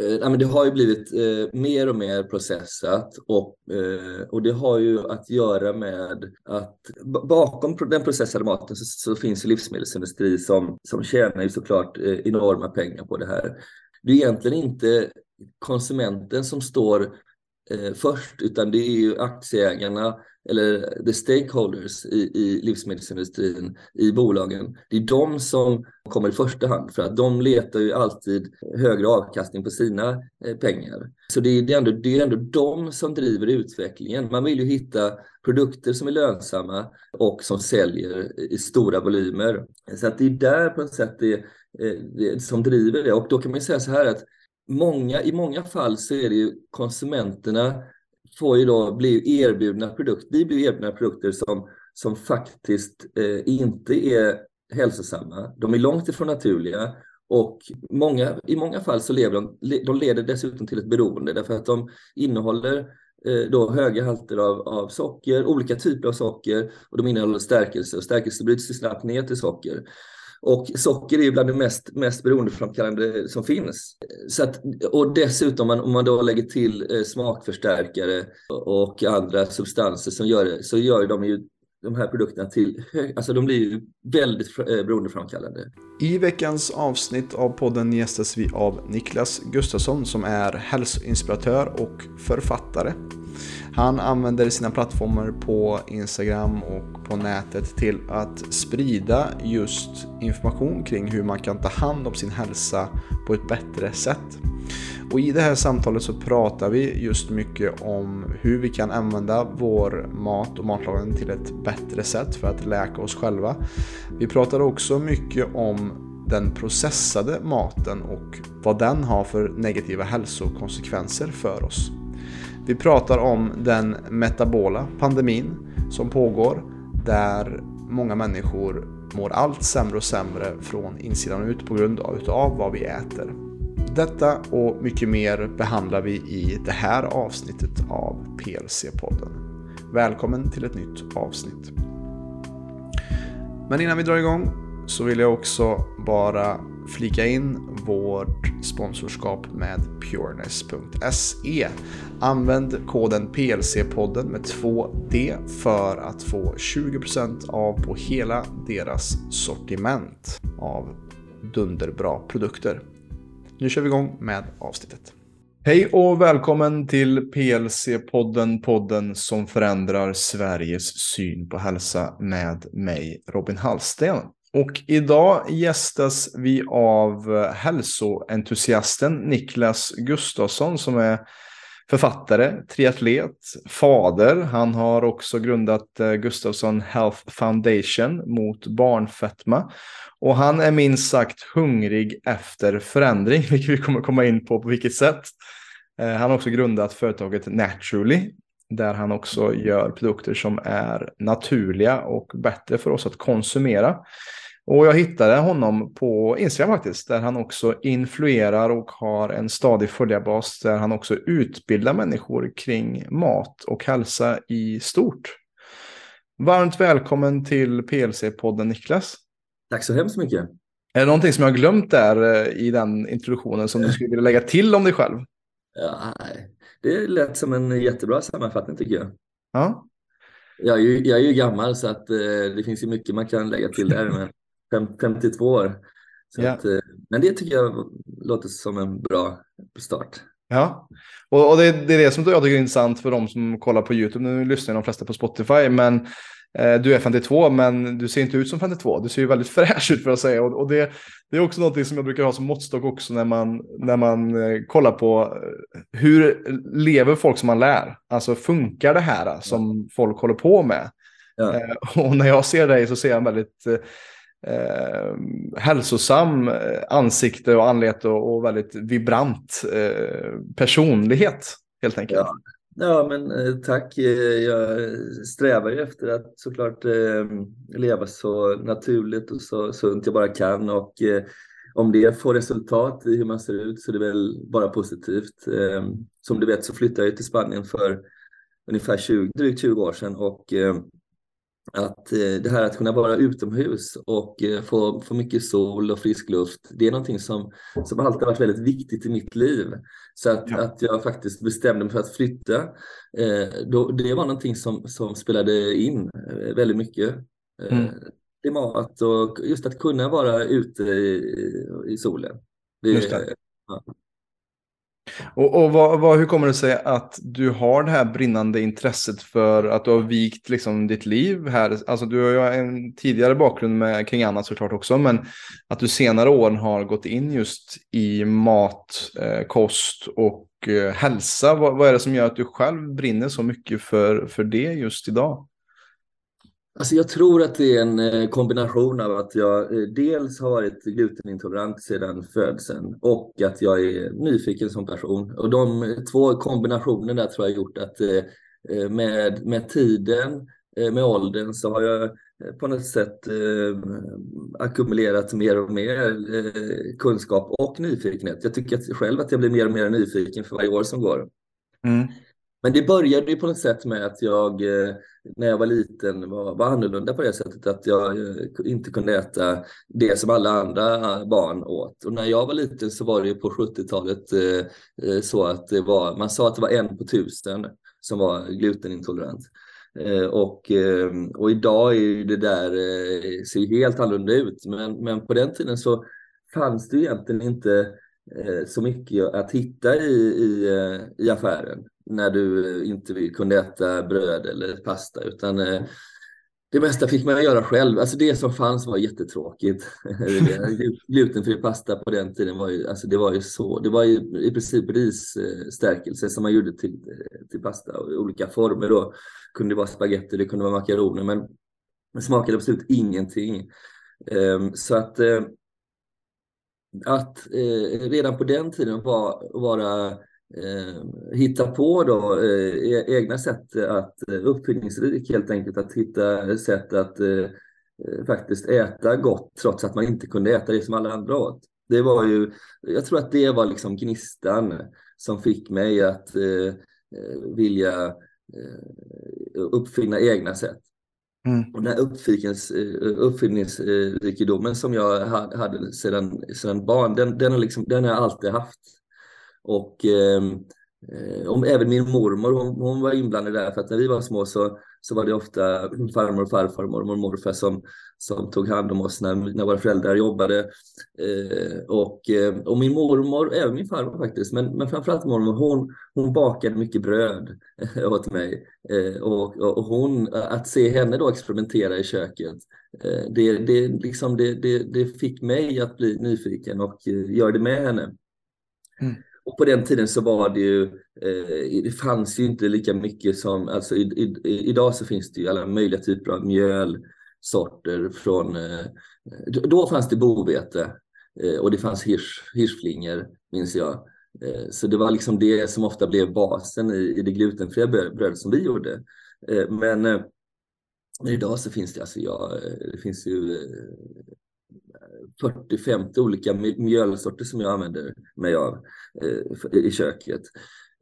Eh, men det har ju blivit eh, mer och mer processat och, eh, och det har ju att göra med att bakom den processade maten så, så finns ju livsmedelsindustri som, som tjänar ju såklart eh, enorma pengar på det här. Det är egentligen inte konsumenten som står eh, först, utan det är ju aktieägarna eller the stakeholders i, i livsmedelsindustrin, i bolagen. Det är de som kommer i första hand för att de letar ju alltid högre avkastning på sina eh, pengar. Så det är, det, är ändå, det är ändå de som driver utvecklingen. Man vill ju hitta produkter som är lönsamma och som säljer i stora volymer. Så att det är där på något sätt det, eh, det som driver det. Och då kan man säga så här att många, i många fall så är det ju konsumenterna får ju då bli erbjudna produkter, vi blir erbjudna produkter som, som faktiskt eh, inte är hälsosamma. De är långt ifrån naturliga och många, i många fall så lever de, de leder dessutom till ett beroende därför att de innehåller eh, då höga halter av, av socker, olika typer av socker och de innehåller stärkelse och stärkelse bryts snabbt ner till socker. Och socker är ju bland det mest, mest beroendeframkallande som finns. Så att, och dessutom om man då lägger till eh, smakförstärkare och andra substanser som gör det, så gör de ju de här produkterna till, alltså de blir ju väldigt eh, beroendeframkallande. I veckans avsnitt av podden gästas vi av Niklas Gustafsson som är hälsoinspiratör och författare. Han använder sina plattformar på Instagram och på nätet till att sprida just information kring hur man kan ta hand om sin hälsa på ett bättre sätt. Och i det här samtalet så pratar vi just mycket om hur vi kan använda vår mat och matlagning till ett bättre sätt för att läka oss själva. Vi pratar också mycket om den processade maten och vad den har för negativa hälsokonsekvenser för oss. Vi pratar om den metabola pandemin som pågår där många människor mår allt sämre och sämre från insidan och ut på grund av vad vi äter. Detta och mycket mer behandlar vi i det här avsnittet av PLC-podden. Välkommen till ett nytt avsnitt. Men innan vi drar igång så vill jag också bara flika in vårt sponsorskap med pureness.se. Använd koden PLC-podden med 2D för att få 20% av på hela deras sortiment av dunderbra produkter. Nu kör vi igång med avsnittet. Hej och välkommen till PLC-podden, podden som förändrar Sveriges syn på hälsa med mig, Robin Hallsten. Och idag gästas vi av hälsoentusiasten Niklas Gustafsson som är författare, triatlet, fader. Han har också grundat eh, Gustafsson Health Foundation mot barnfetma. Och han är minst sagt hungrig efter förändring, vilket vi kommer komma in på på vilket sätt. Eh, han har också grundat företaget Naturally, där han också gör produkter som är naturliga och bättre för oss att konsumera. Och jag hittade honom på Instagram faktiskt, där han också influerar och har en stadig följarbas där han också utbildar människor kring mat och hälsa i stort. Varmt välkommen till PLC-podden Niklas. Tack så hemskt mycket. Är det någonting som jag har glömt där eh, i den introduktionen som du skulle vilja lägga till om dig själv? Ja, det lät som en jättebra sammanfattning tycker jag. Ja. Jag är ju, jag är ju gammal så att eh, det finns ju mycket man kan lägga till där. Men 52 år. Så att, eh, men det tycker jag låter som en bra start. Ja, och, och det, det, är det som jag tycker är intressant för de som kollar på YouTube. Nu lyssnar de flesta på Spotify, men du är 52, men du ser inte ut som 52. Du ser ju väldigt fräsch ut för att säga. Och, det, det, är också något som jag brukar ha som måttstock också när man, när man eh, kollar på eh, hur lever folk som man lär? Alltså funkar det här som folk håller på med? Ja. Eh, och när jag ser dig så ser jag en väldigt eh, hälsosam eh, ansikte och anlete och, och väldigt vibrant eh, personlighet helt enkelt. Ja. Ja, men eh, tack. Eh, jag strävar ju efter att såklart eh, leva så naturligt och så sunt jag bara kan och om det får resultat i hur man ser ut så är det väl bara positivt. Som du vet så flyttade jag till Spanien för ungefär 20, drygt 20 år sedan och att eh, det här att kunna vara utomhus och eh, få, få mycket sol och frisk luft, det är någonting som, som alltid varit väldigt viktigt i mitt liv. Så att, ja. att jag faktiskt bestämde mig för att flytta, eh, då, det var någonting som, som spelade in eh, väldigt mycket. Eh, mm. Klimat och just att kunna vara ute i, i solen. Det, just det. Ja. Och, och vad, vad, hur kommer det sig att du har det här brinnande intresset för att du har vikt liksom ditt liv här? Alltså du har ju en tidigare bakgrund med, kring annat såklart också, men att du senare åren har gått in just i mat, eh, kost och eh, hälsa. Vad, vad, är det som gör att du själv brinner så mycket för, för det just idag? Alltså jag tror att det är en eh, kombination av att jag eh, dels har varit glutenintolerant sedan födseln och att jag är nyfiken som person. Och de två kombinationerna tror jag har gjort att eh, med, med tiden, med åldern, så har jag på något sätt ackumulerat mer och mer kunskap och nyfikenhet. Jag tycker att själv att jag blir mer och mer nyfiken för varje år som går. Mm. Men det började ju på något sätt med att jag eh, när jag var liten var, var annorlunda på det sättet att jag eh, inte kunde äta det som alla andra barn åt. Och när jag var liten så var det ju på 70-talet eh, så att det var, man sa att det var en på tusen som var glutenintolerant. Och, och idag är ju det där, ser helt annorlunda ut. Men, men på den tiden så fanns det egentligen inte så mycket att hitta i, i, i affären när du inte kunde äta bröd eller pasta utan eh, det mesta fick man göra själv. Alltså det som fanns var jättetråkigt. Glutenfri pasta på den tiden var ju, alltså det var ju så, det var ju i princip risstärkelse som man gjorde till, eh, till pasta och i olika former då. Kunde det vara spagetti, det kunde vara makaroner, men det smakade absolut ingenting. Ehm, så att eh, att redan på den tiden var, vara hitta på då, eh, e-, egna sätt att eh, uppfinningsrik helt enkelt, att hitta sätt att eh, eh, faktiskt äta gott trots att man inte kunde äta det som alla andra åt. Det var ju, jag tror att det var liksom gnistan som fick mig att eh, vilja uppfinna egna sätt. Mm. Och den här uppfinningsrikedomen som jag hade sedan, sedan barn, den, den, har liksom, den har jag alltid haft. Och ehm, eh, om, även min mormor, hon, hon, var inblandad där för att när vi var små så, så var det ofta farmor farfar, mormor och morfar som, som tog hand om oss när, när våra föräldrar jobbade. Eh, och, eh, och min mormor, även min farmor faktiskt, men, men framförallt mormor, hon, hon bakade mycket bröd eh, åt mig. Eh, och, och, hon, eh, att se henne då experimentera i köket, eh, det, det, liksom, det, det, det fick mig att bli nyfiken och eh, göra det med henne. Mm. Och på den tiden så var det ju, eh, det fanns ju inte lika mycket som, alltså i, i, idag så finns det ju alla möjliga typer av mjölsorter från, eh, då fanns det bovete eh, och det fanns hirs, hirsflingor minns jag. Eh, så det var liksom det som ofta blev basen i, i det glutenfria brödet som vi gjorde. Eh, men eh, idag så finns det, alltså ja, eh, det finns ju eh, 40-50 olika mjölsorter som jag använder mig av eh, i köket.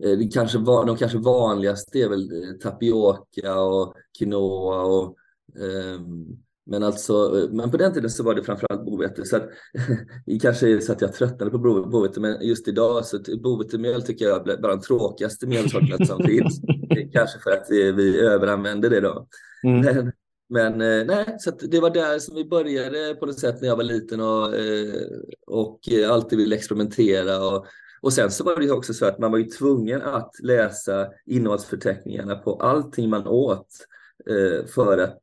Eh, det kanske var, de kanske vanligaste är väl eh, tapioca och quinoa och ehm, men alltså, men på den tiden så var det framförallt bovete. Så att, det kanske är så att jag tröttnade på bovete, men just idag så bovetemjöl tycker jag är bara den tråkigaste mjölsorten som finns. Kanske för att vi överanvänder det då. Mm. Men, men eh, nej, så det var där som vi började på något sätt när jag var liten och, eh, och alltid ville experimentera. Och, och sen så var det också så att man var ju tvungen att läsa innehållsförteckningarna på allting man åt eh, för att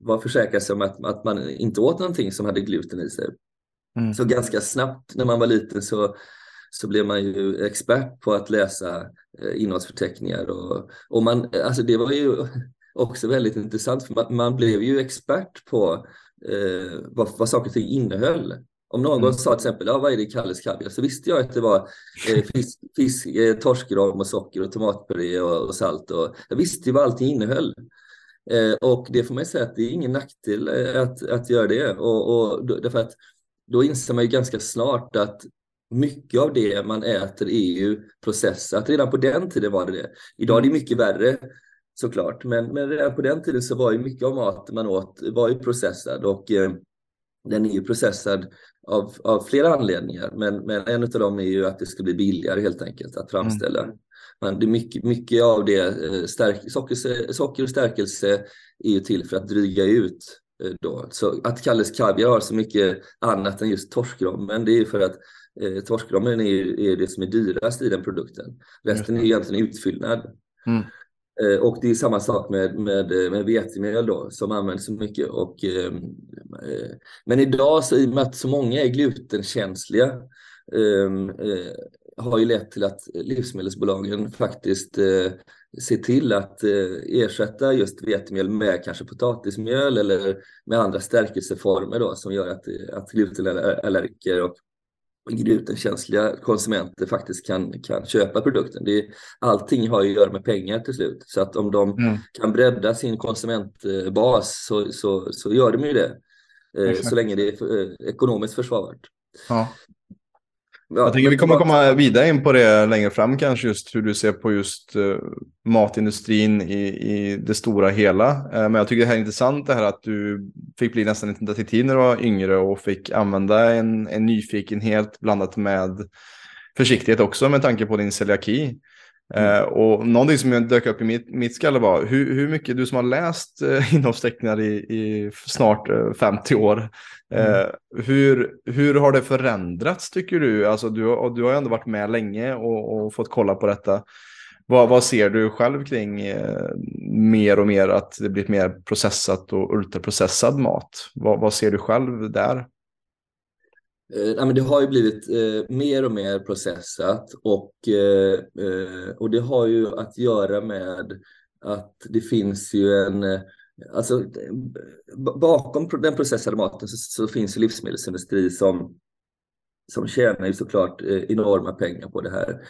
vara försäkrad sig om att, att man inte åt någonting som hade gluten i sig. Mm. Så ganska snabbt när man var liten så, så blev man ju expert på att läsa innehållsförteckningar. Och, och man, alltså det var ju också väldigt intressant för man, man blev ju expert på eh, vad, vad saker och ting innehöll. Om någon mm. sa till exempel, ja, vad är det i Kalles kaviar? Så visste jag att det var eh, fisk, fisk eh, torskrom och socker och tomatpuré och, och, salt. Och, jag visste ju vad allting innehöll. Eh, och det får man säga att det är ingen nackdel eh, att, att göra det. Och, och, därför att då inser man ju ganska snart att mycket av det man äter är ju processat. Redan på den tiden var det det. Idag är det mycket värre. Såklart. Men, men redan på den tiden så var ju mycket av maten man åt var ju processad och eh, den är ju processad av, av flera anledningar. Men, men en av dem är ju att det ska bli billigare helt enkelt att framställa. Mm. Men det är mycket, mycket av det, eh, stärk, socker, socker och stärkelse är ju till för att dryga ut eh, då. Så att Kalles Kaviar har så mycket annat än just torskrommen, det är ju för att eh, torskrommen är, är det som är dyrast i den produkten. Resten är egentligen utfyllnad. Mm. Eh, och det är samma sak med, med, med vetemjöl då, som används så mycket. Och, ehm, eh, men idag, så, i och med att så många är glutenkänsliga, ehm, eh, har ju lett till att livsmedelsbolagen faktiskt eh, ser till att eh, ersätta just vetemjöl med kanske potatismjöl eller med andra stärkelseformer då, som gör att, att glutenallergiker och glutenkänsliga konsumenter faktiskt kan, kan köpa produkten. Det är, allting har ju att göra med pengar till slut. Så att om de mm. kan bredda sin konsumentbas så, så, så gör de ju det. Eh, så länge det är för, eh, ekonomiskt försvarbart. Ja. Ja, jag tänker vi kommer komma vidare in på det längre fram kanske just hur du ser på just uh, matindustrin i, i det stora hela. Uh, men jag tycker det här är intressant det här att du fick bli nästan lite detektiv när du var yngre och fick använda en, en nyfikenhet blandat med försiktighet också med tanke på din celiaki. Mm. Uh, och någonting som dök upp i mitt, mitt skalle var hur, hur mycket du som har läst uh, innehållsteckningar i, i snart uh, 50 år. Mm. hur, hur har det förändrats tycker du? Alltså, du, och du har ju ändå varit med länge och, och fått kolla på detta. Vad, vad ser du själv kring mer och mer att det blir mer processat och ultraprocessad mat? Vad, vad ser du själv där? Eh, det har ju blivit eh, mer och mer processat och, eh, eh och det har ju att göra med att det finns ju en Alltså, bakom den processade maten så, så finns ju livsmedelsindustri som, som tjänar ju såklart eh, enorma pengar på det här.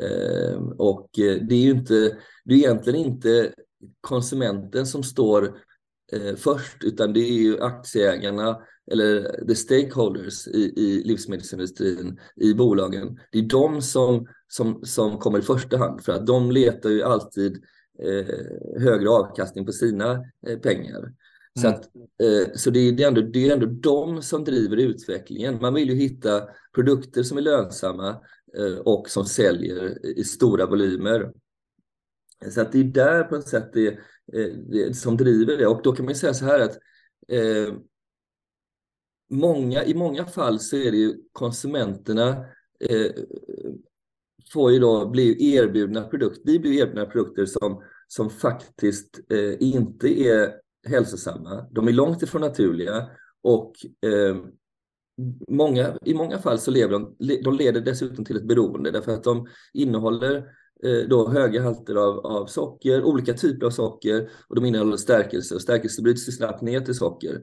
Ehm, eh, och det är ju inte, det är egentligen inte konsumenten som står eh, först, utan det är ju aktieägarna eller the stakeholders i, i livsmedelsindustrin, i bolagen, det är de som, som, som kommer i första hand för att de letar ju alltid eh, högre avkastning på sina eh, pengar. Mm. Så, att, eh, så det, är, det, är ändå, det är ändå de som driver utvecklingen. Man vill ju hitta produkter som är lönsamma eh, och som säljer i stora volymer. Så att det är där på ett sätt det, eh, det som driver det. Och då kan man säga så här att eh, många, i många fall så är det ju konsumenterna eh, får ju då bli erbjudna produkter, vi blir erbjudna produkter som, som faktiskt eh, inte är hälsosamma. De är långt ifrån naturliga och eh, många, i många fall så lever de, de leder dessutom till ett beroende därför att de innehåller eh, då höga halter av, av socker, olika typer av socker och de innehåller stärkelse och stärkelse bryts snabbt ner till socker.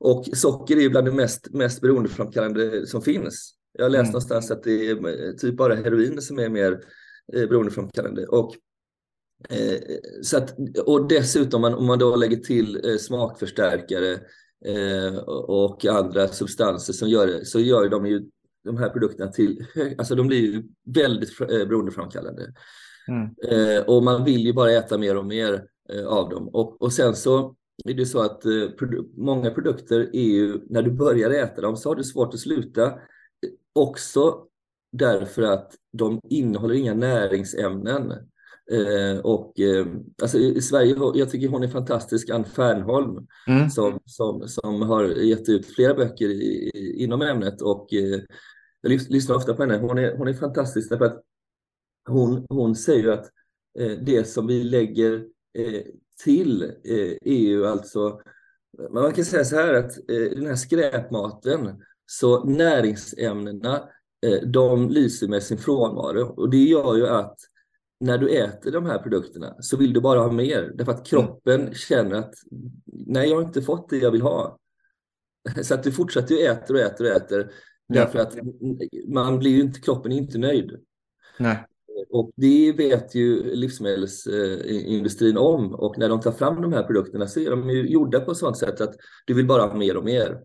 Och socker är ju bland det mest, mest beroendeframkallande som finns. Jag har läst mm. någonstans att det är typ bara heroin som är mer eh, beroendeframkallande. Och, eh, så att, och dessutom om man då lägger till eh, smakförstärkare eh, och andra substanser som gör det, så gör de ju de här produkterna till, alltså de blir ju väldigt eh, beroendeframkallande. Mm. Eh, och man vill ju bara äta mer och mer av dem. Och, och sen så är det så att produ många produkter är ju, när du börjar äta dem så har du svårt att sluta. Också därför att de innehåller inga näringsämnen. Eh, och eh, alltså i Sverige, jag tycker hon är fantastisk, Ann Fernholm, mm. som, som, som har gett ut flera böcker i, i, inom ämnet och eh, jag lyssnar ofta på henne. Hon är, hon är fantastisk därför att hon, hon säger att eh, det som vi lägger eh, till eh, EU, alltså man kan säga så här att eh, den här skräpmaten, så näringsämnena, eh, de lyser med sin frånvaro och det gör ju att när du äter de här produkterna så vill du bara ha mer därför att kroppen mm. känner att nej, jag har inte fått det jag vill ha. Så att du fortsätter ju äter och äter och äter därför att man blir inte, kroppen är inte nöjd. Nej. Och det vet ju livsmedelsindustrin om och när de tar fram de här produkterna så är de ju gjorda på ett sådant sätt att du vill bara ha mer och mer.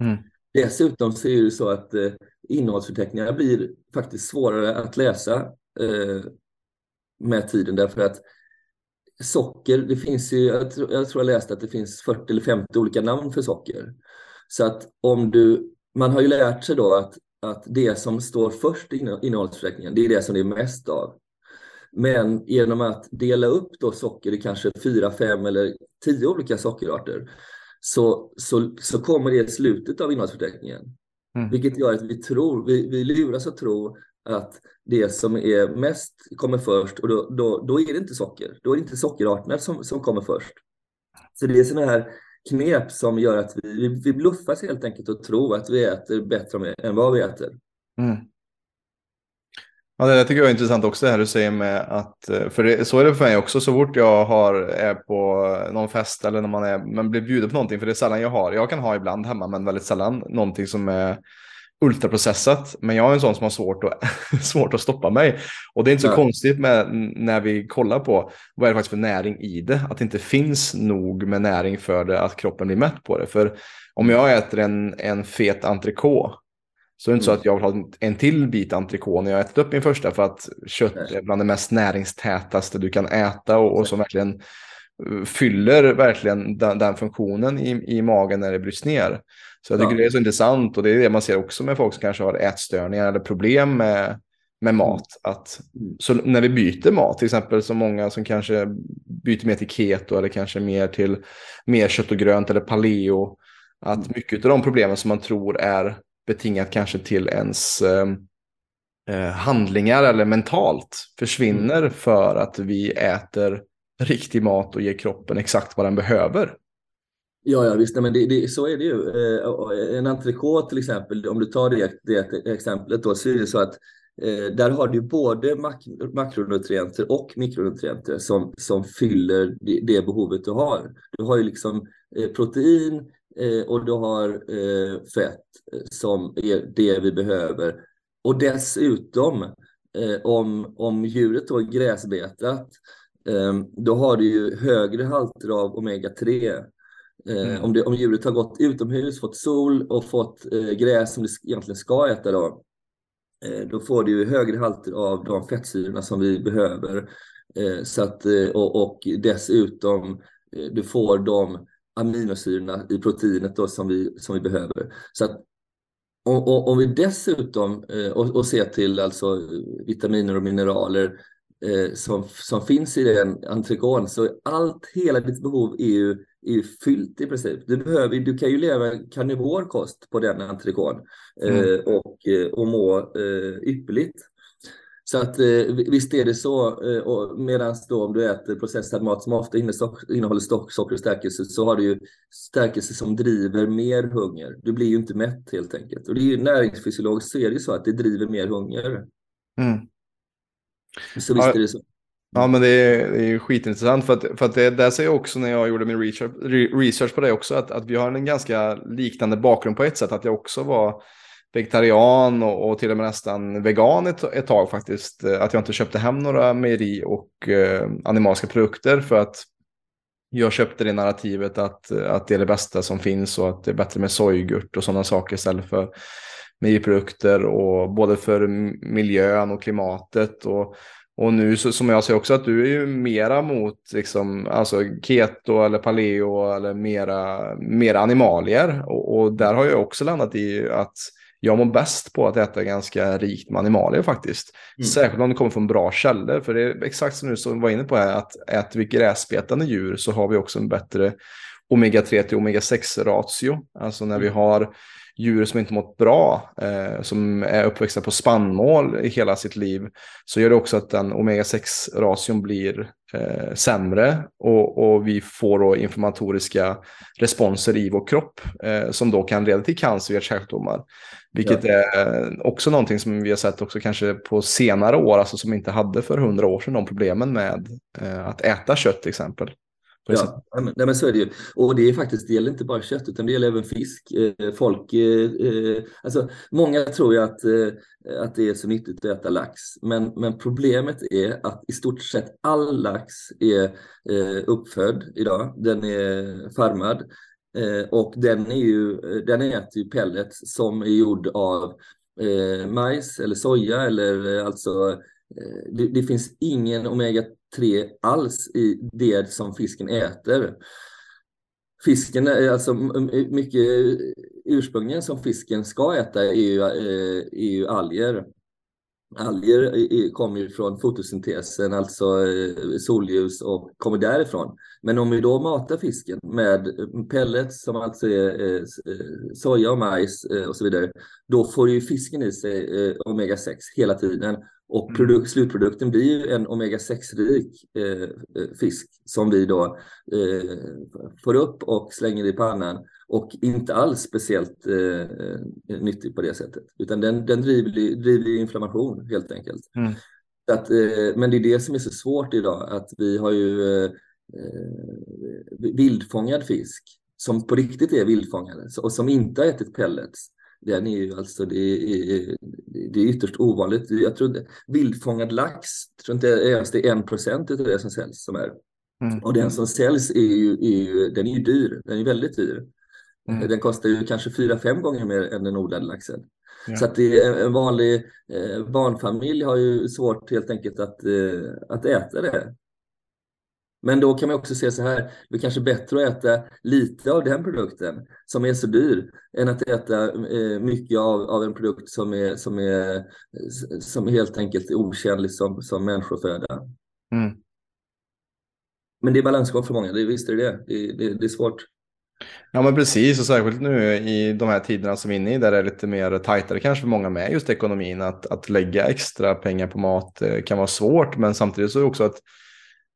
Mm. Dessutom så är det så att eh, innehållsförteckningar blir faktiskt svårare att läsa eh, med tiden därför att socker, det finns ju, jag tror, jag tror jag läste att det finns 40 eller 50 olika namn för socker. Så att om du, man har ju lärt sig då att, att det som står först i innehållsförteckningen, det är det som det är mest av. Men genom att dela upp då socker i kanske fyra, fem eller tio olika sockerarter så, så, så kommer det i slutet av innehållsförteckningen. Mm. Vilket gör att vi tror, vi, vi luras att tro att det som är mest kommer först och då, då, då är det inte socker. Då är det inte sockerarterna som, som kommer först. Så det är sådana här knep som gör att vi, vi, vi bluffas helt enkelt och tror att vi äter bättre än vad vi äter. Mm. Ja, det tycker jag är intressant också det här du säger med att, eh, för det, så är det för mig också, så fort jag har, är på någon fest eller när man, är, man blir bjuden på någonting, för det är sällan jag har, jag kan ha ibland hemma, men väldigt sällan någonting som är ultraprocessat. Men jag är en sån som har svårt att, svårt att stoppa mig. Och det är inte så ja. konstigt med, när vi kollar på vad är det faktiskt för näring i det. Att det inte finns nog med näring för det, att kroppen blir mätt på det. För om jag äter en, en fet entrecote så är det inte mm. så att jag vill ha en till bit entrecote när jag ätit upp min första för att kött Nej. är bland det mest näringstätaste du kan äta och, och som verkligen uh, fyller verkligen den, den, funktionen i, i magen när det bryts ner. Så jag tycker ja. det är så intressant och det är det man ser också med folk som kanske har ätstörningar eller problem med, med mat. Mm. Att, mm. så när vi byter mat, till exempel så många som kanske byter mer till keto eller kanske mer till mer kött och grönt eller paleo. Att mm. mycket av de problemen som man tror är betingat kanske till ens eh, eh, handlingar eller mentalt försvinner mm. för att vi äter riktig mat och ger kroppen exakt vad den behöver. Ja, ja visst, men det, det, så är det ju. Eh, en entrecote till exempel, om du tar det, det exemplet då, så är det så att eh, där har du både mak makronutrienter och mikronutrienter som, som fyller det, det, behovet du har. Du har ju liksom eh, protein och du har eh, fett eh, som är det vi behöver. Och dessutom, om, om djuret då är gräsbetat, då har du ju högre halter av omega-3 Mm. om, det, om djuret har gått utomhus, fått sol och fått eh, gräs som det egentligen ska äta då, eh, då får du högre halter av de fettsyrorna som vi behöver. Eh, så att, eh, och, och, dessutom eh, du får de aminosyrorna i proteinet då som vi, som vi behöver. Så att och, om vi dessutom eh, och, och ser till alltså vitaminer och mineraler som, som finns i den entrecôten så allt, hela ditt behov är ju är ju fyllt i princip. Du, behöver, du kan ju leva karnivor kost på den entrecôten mm. eh, och, eh, och må eh, ypperligt. Så att eh, visst är det så. Eh, Medan då om du äter processad mat som ofta innehåller socker och stärkelse så har du ju stärkelse som driver mer hunger. Du blir ju inte mätt helt enkelt. Och det är ju näringsfysiologiskt så är det ju så att det driver mer hunger. Mm. Så visst ja. är det så. Ja, men det är, det är skitintressant för att, för att det där säger jag också när jag gjorde min research, research på det också att, att vi har en ganska liknande bakgrund på ett sätt. Att jag också var vegetarian och, och till och med nästan vegan ett, ett tag faktiskt. Eh, att jag inte köpte hem några mejeri och eh, animaliska produkter för att jag köpte det narrativet att, att det är det bästa som finns och att det är bättre med sojgurt och sådana saker istället för mejeriprodukter och både för miljön och klimatet och och nu så, som jag ser också att du är ju mera mot liksom, alltså keto eller paleo eller mera, mera animalier. Och, och, där har jag också landat i att jag mår bäst på att äta ganska rikt med animalier faktiskt. Mm. Särskilt om det kommer från bra källor. För det är exakt som du som var inne på här, att äter vi gräsbetande djur så har vi också en bättre omega-3 till omega-6 ratio. Alltså när vi mm. har djur som inte mått bra, eh, som är uppväxta på spannmål i hela sitt liv, så gör det också att den omega-6-ration blir eh, sämre och, och, vi får då inflammatoriska responser i vår kropp eh, som då kan leda till cancer och hjärt Vilket ja. är också någonting som vi har sett också kanske på senare år, alltså som inte hade för hundra år sedan de problemen med eh, att äta kött till exempel. Ja, nej, men så är det ju. Och det är faktiskt, det gäller inte bara kött utan det gäller även fisk. Eh, folk, eh, eh, alltså många tror ju att, att det är så nyttigt att äta lax. Men, men problemet är att i stort sett all lax är uppfödd idag. Den är farmad. Och den, är ju, den äter ju pellets som är gjord av majs eller soja eller alltså det, det finns ingen omega omega-3 alls i det som fisken äter. Fisken är alltså mycket ursprungligen som fisken ska äta är ju, eh, är ju alger. Alger kommer ju från fotosyntesen, alltså eh, solljus och kommer därifrån. Men om vi då matar fisken med pellets som alltså är eh, soja och majs och så vidare, då får ju fisken i sig omega-6 hela tiden. Och mm. produkt, slutprodukten blir ju en omega-6-rik eh, fisk som vi då eh, får upp och slänger i pannan och inte alls speciellt eh, nyttig på det sättet. Utan den, den driver, driver inflammation helt enkelt. Mm. Att, eh, men det är det som är så svårt idag, att vi har ju eh, eh vildfångad fisk som på riktigt är vildfångade och som inte har ätit pellets den är ju alltså, det är, det är ytterst ovanligt. Jag tror vildfångad lax, tror inte ens det är en procent av det som säljs som är. Mm. Och den som säljs är ju, är ju, den är ju dyr, den är väldigt dyr. Mm. Den kostar ju kanske fyra, fem gånger mer än den odlade laxen. Ja. Så att det är en vanlig eh, barnfamilj har ju svårt helt enkelt att, eh, att äta det. Men då kan man också säga så här, det är kanske bättre att äta lite av den produkten som är så dyr än att äta eh, mycket av, av en produkt som är, som är, som helt enkelt är otjänlig som, som människoföda. Mm. Men det är balansgång för många, det, visst är det det. Det, det är svårt. Ja men precis och särskilt nu i de här tiderna som vi är inne i där det är lite mer tajtare kanske för många med just ekonomin att, att lägga extra pengar på mat eh, kan vara svårt men samtidigt så är det också att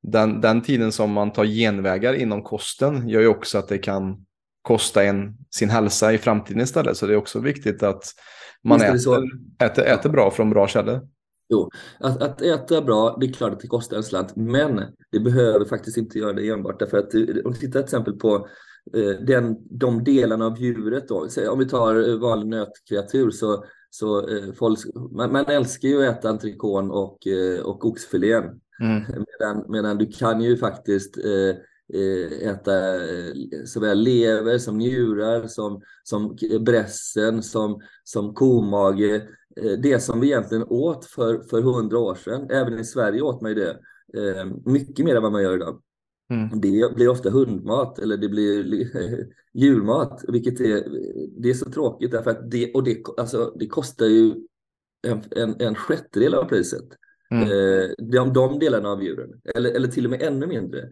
den, den tiden som man tar genvägar inom kosten gör ju också att det kan kosta en sin hälsa i framtiden istället. Så det är också viktigt att man äter, äter, äter bra från bra källor. Jo, att, att äta bra, det är klart att det kostar en slant, men det behöver faktiskt inte göra det enbart. Därför att om vi tittar till exempel på eh, den, de delarna av djuret, då, om vi tar vanlig nötkreatur, så, så eh, folk, man, man, älskar ju att äta entrecôte och, eh, och oxfilén. Mm. Medan, medan du kan ju faktiskt eh, eh äta eh, såväl lever som njurar, som, som brässen, som, som komage. Eh, det som vi egentligen åt för, för hundra år sedan. Även i Sverige åt man ju det. Mycket mer än vad man gör idag. Mm. Det blir ofta hundmat eller det blir djurmat, vilket är, det är så tråkigt därför att det, och det, alltså, det kostar ju en, en, en sjättedel av priset. Mm. Eh, de, de delarna av djuren, eller, eller till och med ännu mindre.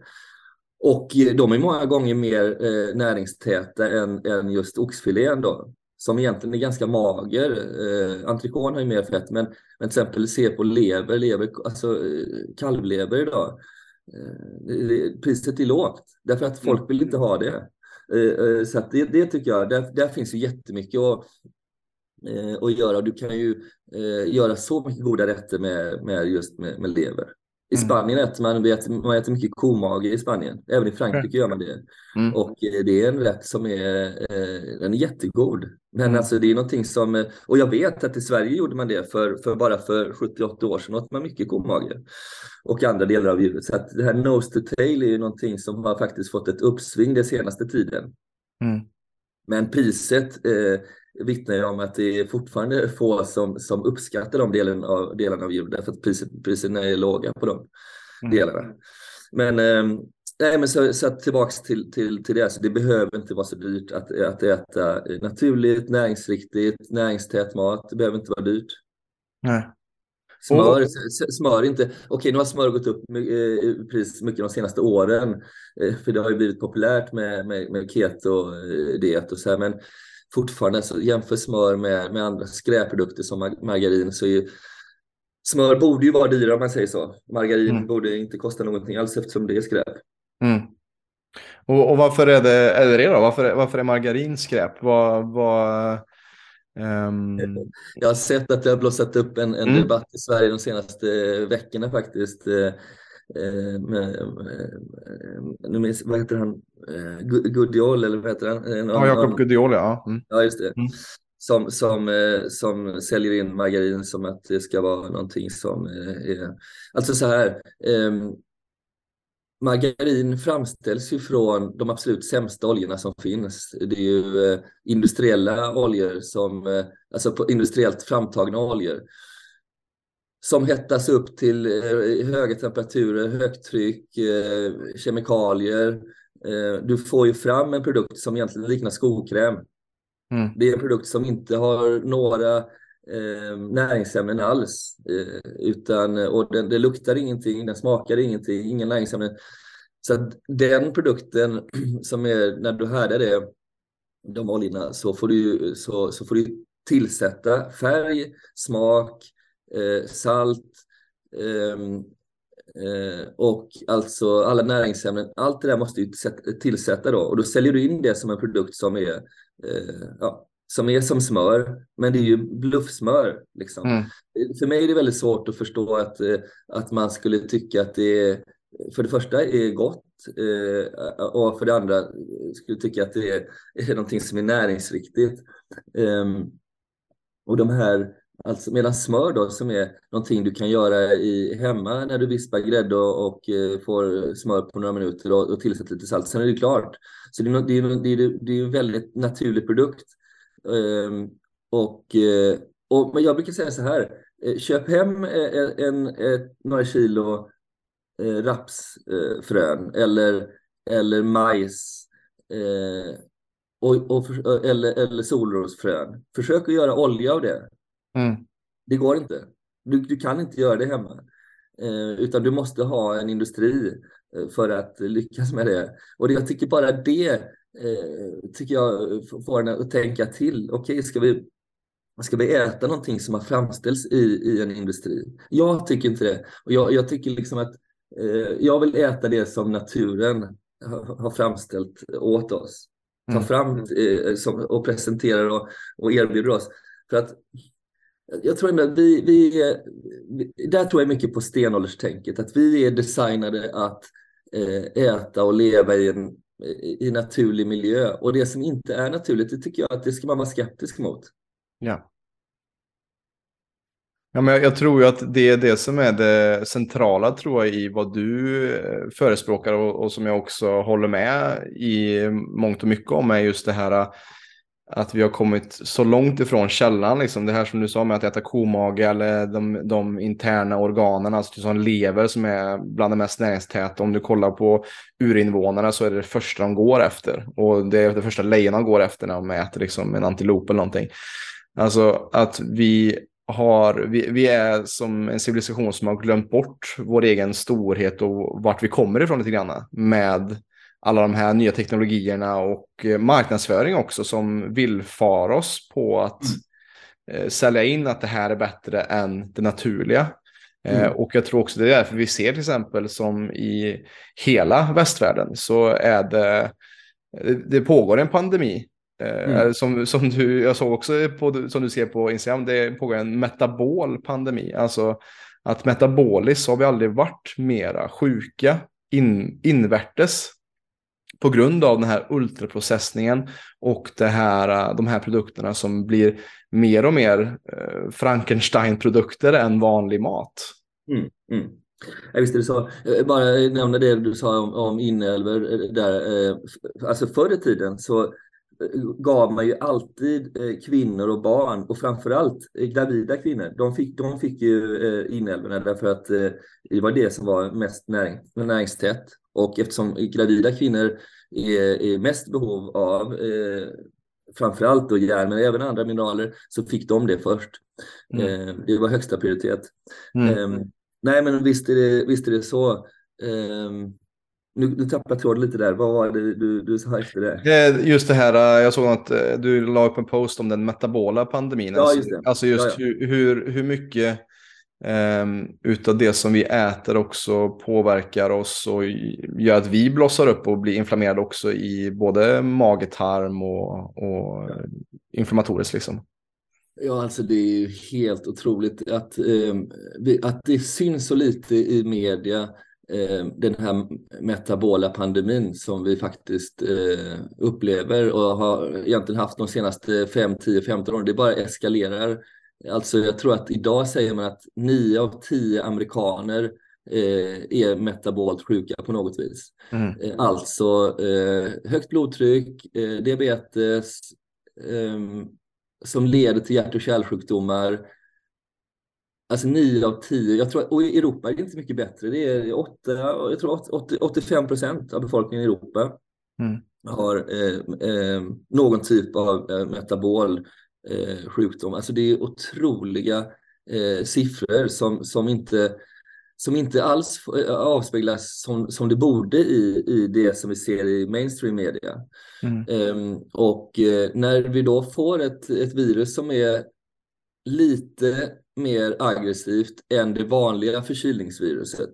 Och de är många gånger mer eh, näringstäta än, än just oxfilén då, som egentligen är ganska mager. Eh, Entrecôte har ju mer fett, men, men till exempel se på lever, lever alltså eh, kalvlever idag. Eh, priset är lågt därför att folk vill inte ha det. Eh, eh, så det, det tycker jag, där, där finns ju jättemycket att, att göra. Du kan ju göra så mycket goda rätter med, med just med, med lever. I mm. Spanien äter man, vet, man äter mycket komage i Spanien. Även i Frankrike gör man det. Mm. Och eh, det är en rätt som är, eh, den är jättegod. Men mm. alltså det är någonting som, eh, och jag vet att i Sverige gjorde man det för, för bara för 70-80 år sedan åt man mycket komage. Och andra delar av djuret. Så att det här nose to tail är ju någonting som har faktiskt fått ett uppsving den senaste tiden. Mm. Men priset eh, vittnar ju om att det är fortfarande få som, som uppskattar de delarna av, delarna av djur därför att priset, priserna är låga på de mm. delarna. Men, eh, nej, men så, så tillbaks till, till, till det, alltså, det behöver inte vara så dyrt att, att äta naturligt, näringsriktigt, näringstät mat. Det behöver inte vara dyrt. Nej. Smör, smör inte. Okej, nu har smör gått upp i eh, pris mycket de senaste åren. Eh, för det har ju blivit populärt med, med, med keto-diet och så här. Men fortfarande, så jämför smör med, med andra skräpprodukter som margarin så är ju smör borde ju vara dyrare om man säger så. Margarin mm. borde inte kosta någonting alls eftersom det är skräp. Mm. Och, och, varför är det, är det då? Varför, varför är margarin skräp? Vad, vad, um... Jag har sett att det har blossat upp en, en mm. debatt i Sverige de senaste veckorna faktiskt. Eh, eh, med, med, vad heter han, eh, Gudiol eller vad heter han? Eh, ja, Jakob Gudiol ja. Mm. Ja, just det. Mm. Som, som, eh, som säljer in margarin som att det ska vara någonting som eh, är... Alltså så här, ehm, margarin framställs ju från de absolut sämsta oljorna som finns. Det är ju eh, industriella oljor, som, eh, alltså industriellt framtagna oljor som hettas upp till eh, höga temperaturer, högt tryck, eh, kemikalier. Du får ju fram en produkt som egentligen liknar skokräm. Mm. Det är en produkt som inte har några eh, näringsämnen alls. Eh, utan, och den, det luktar ingenting, den smakar ingenting, inga näringsämnen. Så den produkten som är, när du härdar det, de oljorna, så får du, så, så får du tillsätta färg, smak, eh, salt ehm, eh, och alltså alla näringsämnen. Allt det där måste du tillsätta då och då säljer du in det som en produkt som är, eh, ja, som är som smör, men det är ju bluffsmör. Liksom. Mm. För mig är det väldigt svårt att förstå att, eh, att man skulle tycka att det för det första är gott eh, och för det andra skulle tycka att det är, är någonting som är näringsriktigt. Um, och de här, alltså medan smör då som är någonting du kan göra i, hemma när du vispar grädde och, och eh, får smör på några minuter och, och tillsätter lite salt, sen är det klart. Så det är, det är, det är, det är en väldigt naturlig produkt. Um, och, eh, och, men jag brukar säga så här, eh, köp hem en, en, en några kilo eh, rapsfrön eller, eller majs eh, och, och, eller, eller solrosfrön. Försök att göra olja av det. Mm. Det går inte. Du, du kan inte göra det hemma. Eh, utan du måste ha en industri eh, för att lyckas med det. Och det, jag tycker bara det eh, tycker jag får en att tänka till. Okej, okay, ska vi Ska vi äta någonting som har framställts i, i en industri? Jag tycker inte det. Och jag, jag tycker liksom att eh, jag vill äta det som naturen har framställt åt oss ta mm. fram eh, som, och presenterar och, och erbjuder oss. För att jag tror att vi, vi, där tror jag mycket på stenålderstänket, att vi är designade att eh, äta och leva i en i naturlig miljö. Och det som inte är naturligt, det tycker jag att det ska man vara skeptisk mot. Ja. Ja, men jag, tror ju att det är det som är det centrala tror jag i vad du eh, förespråkar och, och, som jag också håller med i mångt och mycket om är just det här att vi har kommit så långt ifrån källan, liksom det här som du sa med att äta komage eller de, de interna organen, alltså som lever som är bland det mest näringstäta. Om du kollar på urinvånarna så är det det första de går efter och det är det första lejonen går efter när de äter liksom en antilop eller någonting. Alltså att vi har, vi, vi, är som en civilisation som har glömt bort vår egen storhet och vart vi kommer ifrån lite grann med alla de här nya teknologierna och eh, marknadsföring också som villfar oss på att mm. eh, sälja in att det här är bättre än det naturliga. Eh, mm. och jag tror också det är därför vi ser till exempel som i hela västvärlden så är det, det pågår en pandemi Mm. Som, som du, jag såg också på, som du ser på Instagram, det pågår en metabol pandemi. Alltså att metaboliskt har vi aldrig varit mera sjuka in, invärtes på grund av den här ultraprocessningen och det här, äh, de här produkterna som blir mer och mer äh, Frankenstein-produkter än vanlig mat. Mm, mm. Ja, visst är det så. Eh, bara eh, nämna det du sa om, om inälvor eh, där. Eh, alltså förr i tiden så gav man ju alltid eh, kvinnor och barn och framförallt eh, gravida kvinnor. De fick, de fick ju eh, inälvorna därför att det var det som var mest näring, näringstätt. Och eftersom gravida kvinnor är, är mest behov av eh, framförallt då järn men även andra mineraler så fick de det först. Mm. Eh, det var högsta prioritet. Mm. Eh, nej men visst är det, visst är det så. Nu, nu tappade jag tråden lite där. Vad var det du, du sa efter det? Just det här, jag såg att eh, du la upp en post om den metabola pandemin. Ja, just det. Alltså just ja, ja. Hur, hur, hur mycket Ehm, utav det som vi äter också påverkar oss och gör att vi blossar upp och blir inflammerade också i både mage, tarm och, och inflammatoriskt liksom. Ja, alltså det är ju helt otroligt att, ehm, att det syns så lite i media ehm, den här metabola pandemin som vi faktiskt eh, upplever och har egentligen haft de senaste 5, 10, 15 åren. Det bara eskalerar. Alltså jag tror att idag säger man att 9 av 10 amerikaner eh, är metabolt sjuka på något vis. Mm. Alltså högt blodtryck, diabetes, som leder till hjärt och kärlsjukdomar, Alltså 9 av 10, jag tror, och i Europa är det inte mycket bättre. Det är 8, jag tror 80, 85 procent av befolkningen i Europa mm. har eh, eh, någon typ av eh, metabol eh, sjukdom. Alltså det är otroliga eh, siffror som, som, inte, som inte alls eh, avspeglas som, som det borde i, i det som vi ser i mainstream media. Mm. Ehm, och eh, när vi då får ett, ett virus som är lite mer aggressivt än det vanliga förkylningsviruset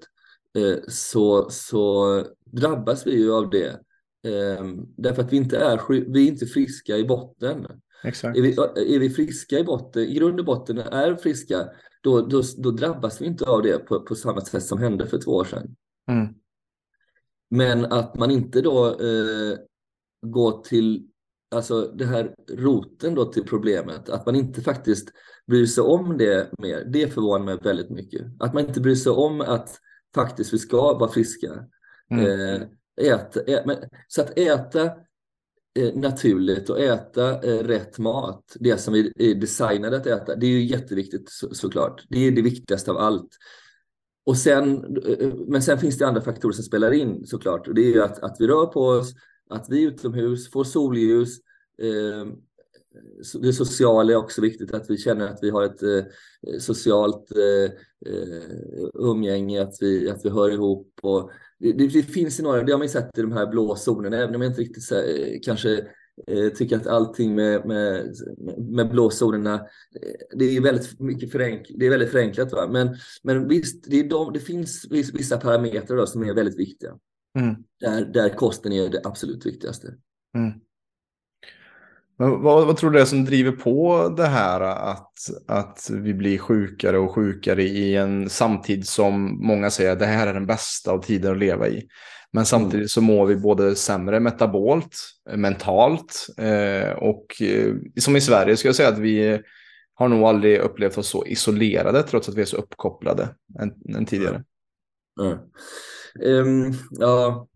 eh, så, så drabbas vi ju av det. Ehm, därför att vi inte är, vi är inte friska i botten. Exakt. Är, vi, är vi friska i botten, i grund och botten är friska, då, då, då drabbas vi inte av det på, på samma sätt som hände för två år sedan. Mm. Men att man inte då eh, går till alltså det här roten då till problemet, att man inte faktiskt bryr sig om det mer, det förvånar mig väldigt mycket. Att man inte bryr sig om att faktiskt vi ska vara friska. Mm. Eh, äta, ä, men, så att äta Eh, naturligt och äta eh, rätt mat, det som vi är designade att äta, det är ju jätteviktigt så, såklart. Det är det viktigaste av allt. Och sen, eh, men sen finns det andra faktorer som spelar in såklart. Och det är ju att, att vi rör på oss, att vi är utomhus, får solljus. Ehm, det sociala är också viktigt, att vi känner att vi har ett socialt umgänge, att vi, att vi hör ihop. Och det, det, det finns några, det har man ju sett i de här blå zonerna, även om jag inte riktigt så, kanske tycker att allting med, med, med blåzonerna, det är väldigt mycket förenk, det är väldigt förenklat. Va? Men, men visst, det, de, det finns vissa parametrar då som är väldigt viktiga. Mm. Där, där kosten är det absolut viktigaste. Mm. Men vad, vad, tror du är som driver på det här att, att vi blir sjukare och sjukare i en samtid som många säger att det här är den bästa av tider att leva i. Men samtidigt så mår vi både sämre metabolt, eh, mentalt eh, och eh, som i Sverige ska jag säga att vi har nog aldrig upplevt oss så isolerade trots att vi är så uppkopplade än, än tidigare. Mm. Um, ja.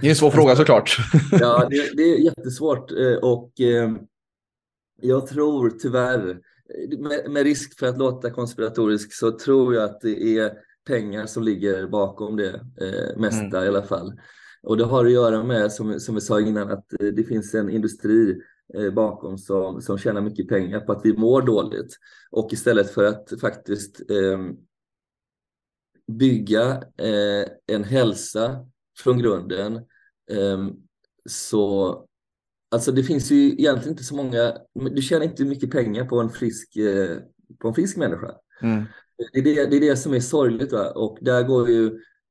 Det är en svår fråga såklart. ja, det, det, är jättesvårt eh, och eh, jag tror tyvärr, med, med, risk för att låta konspiratorisk, så tror jag att det är pengar som ligger bakom det eh, mesta mm. i alla fall. Och det har att göra med, som, som vi sa innan, att det finns en industri bakom som, som tjänar mycket pengar på att vi mår dåligt. Och istället för att faktiskt eh, bygga eh, en hälsa från grunden. Eh, så alltså det finns ju egentligen inte så många, du tjänar inte mycket pengar på en frisk, eh, på en frisk människa. Mm. Det, är det, det är det som är sorgligt va? och där går ju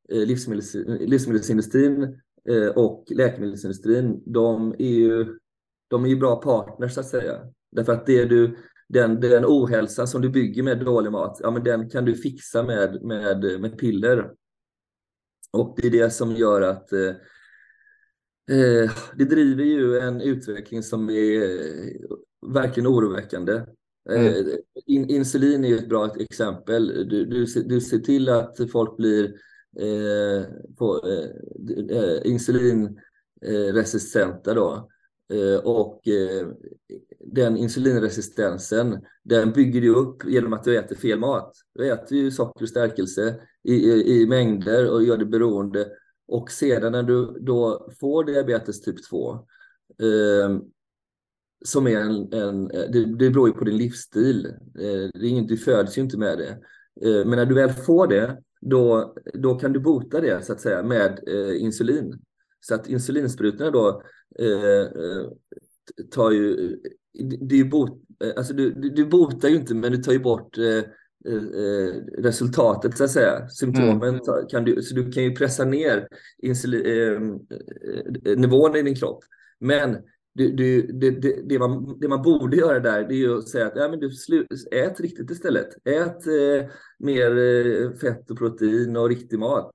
eh, livsmedels, livsmedelsindustrin eh, och läkemedelsindustrin, de är ju de är ju bra partners så att säga. Därför att det du, den, den ohälsa som du bygger med dålig mat, ja, men den kan du fixa med, med, med piller. Och det är det som gör att eh, eh det driver ju en utveckling som är eh, verkligen oroväckande. Mm. Eh, in, insulin är ett bra exempel. Du, du, du ser till att folk blir eh, på, eh, insulinresistenta då. Eh, och eh, den insulinresistensen, den bygger du upp genom att du äter fel mat. Du äter ju socker och stärkelse i, i, i mängder och gör det beroende. Och sedan när du då får diabetes typ 2, eh, som är en, en det, det beror ju på din livsstil. Eh, det är inget, du föds ju inte med det. Eh, men när du väl får det, då, då kan du bota det så att säga med eh, insulin. Så att insulinsprutorna då eh, eh tar ju, det är bot, eh, alltså du, du botar ju inte men du tar ju bort eh, eh, resultatet så att säga. Symptomen mm. kan du, så du kan ju pressa ner insulin, eh, nivån i din kropp. Men du, du, det, det, det, man, det man borde göra där det är att säga att ja, men du slu, ät riktigt istället. Ät eh, mer eh, fett och protein och riktig mat.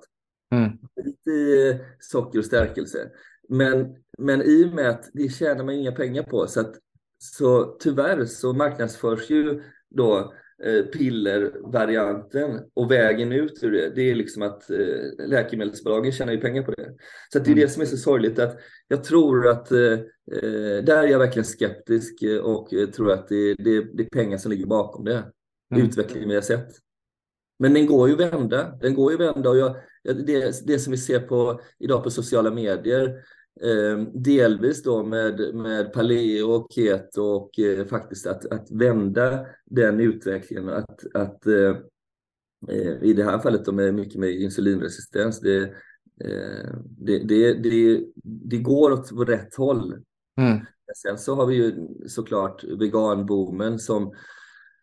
Mm. Lite socker och stärkelse. Men, men i och med att det tjänar man inga pengar på så att så tyvärr så marknadsförs ju då eh, pillervarianten och vägen ut ur det, det är liksom att eh, läkemedelsbolagen tjänar ju pengar på det. Så det är mm. det som är så sorgligt att jag tror att eh, eh där är jag verkligen skeptisk och tror att det, det, det är pengar som ligger bakom det. mm. utvecklingen vi har sett. Men den går ju vända. Den går ju vända och jag, det, det som vi ser på, idag på sociala medier, eh, delvis då med, med Paleo och Keto och eh, faktiskt att, att vända den utvecklingen. Att, att eh, eh i det här fallet då med mycket med insulinresistens, det, eh, det, det, det, det går åt rätt håll. Mm. Sen så har vi ju såklart veganboomen som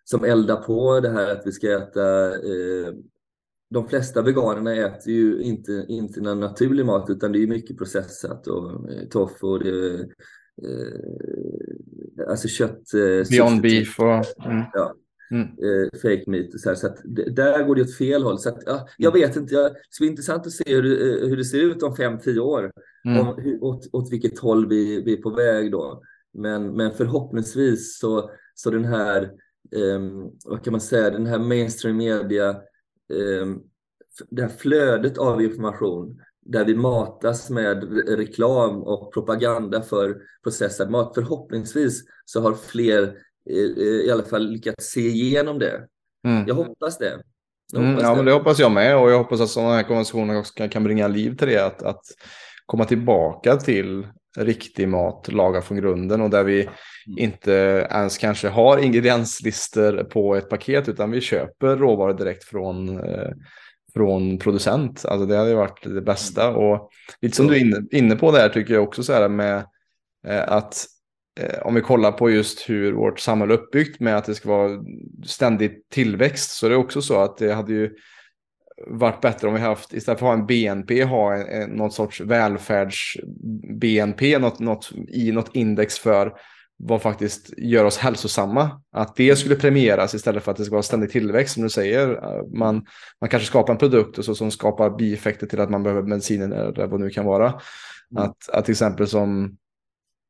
som eldar på det här att vi ska äta eh, de flesta veganerna äter ju inte, inte någon naturlig mat utan det är mycket processat och eh, tofu och det, eh, alltså kött. Eh, Beyond beef och... Mm. Ja. Mm. Eh, fake meat och så här, så att där går det åt fel håll. Så att, ja, jag vet inte, jag, det ska bli intressant att se hur, eh, hur det ser ut om fem, tio år. Mm. Om, hur, åt, åt vilket håll vi, vi är på väg då. Men, men förhoppningsvis så, så den här vad kan man säga, den här mainstream media, eh, det här flödet av information där vi matas med reklam och propaganda för processad mat. Förhoppningsvis så har fler eh, i alla fall lyckats se igenom det. Mm. Jag hoppas det. Jag mm, hoppas mm, ja, det. Men det hoppas jag med och jag hoppas att sådana här konversationer också kan, kan bringa liv till det. Att, att komma tillbaka till riktig mat, laga från grunden och där vi mm. inte ens kanske har ingredienslistor på ett paket utan vi köper råvaror direkt från, eh, från producent. Alltså det hade varit det bästa mm. och lite som du är inne, på där tycker jag också så här med eh, att eh, om vi kollar på just hur vårt samhälle är uppbyggt med att det ska vara ständig tillväxt så är det också så att det hade ju varit bättre om vi haft, istället för att ha en BNP, ha en, en, någon sorts välfärds-BNP, något, något, i något index för vad faktiskt gör oss hälsosamma. Att det skulle premieras istället för att det ska vara ständig tillväxt som du säger. Man, man kanske skapar en produkt och så, som skapar bieffekter till att man behöver medicinen eller vad det nu kan vara. Mm. Att, att till exempel som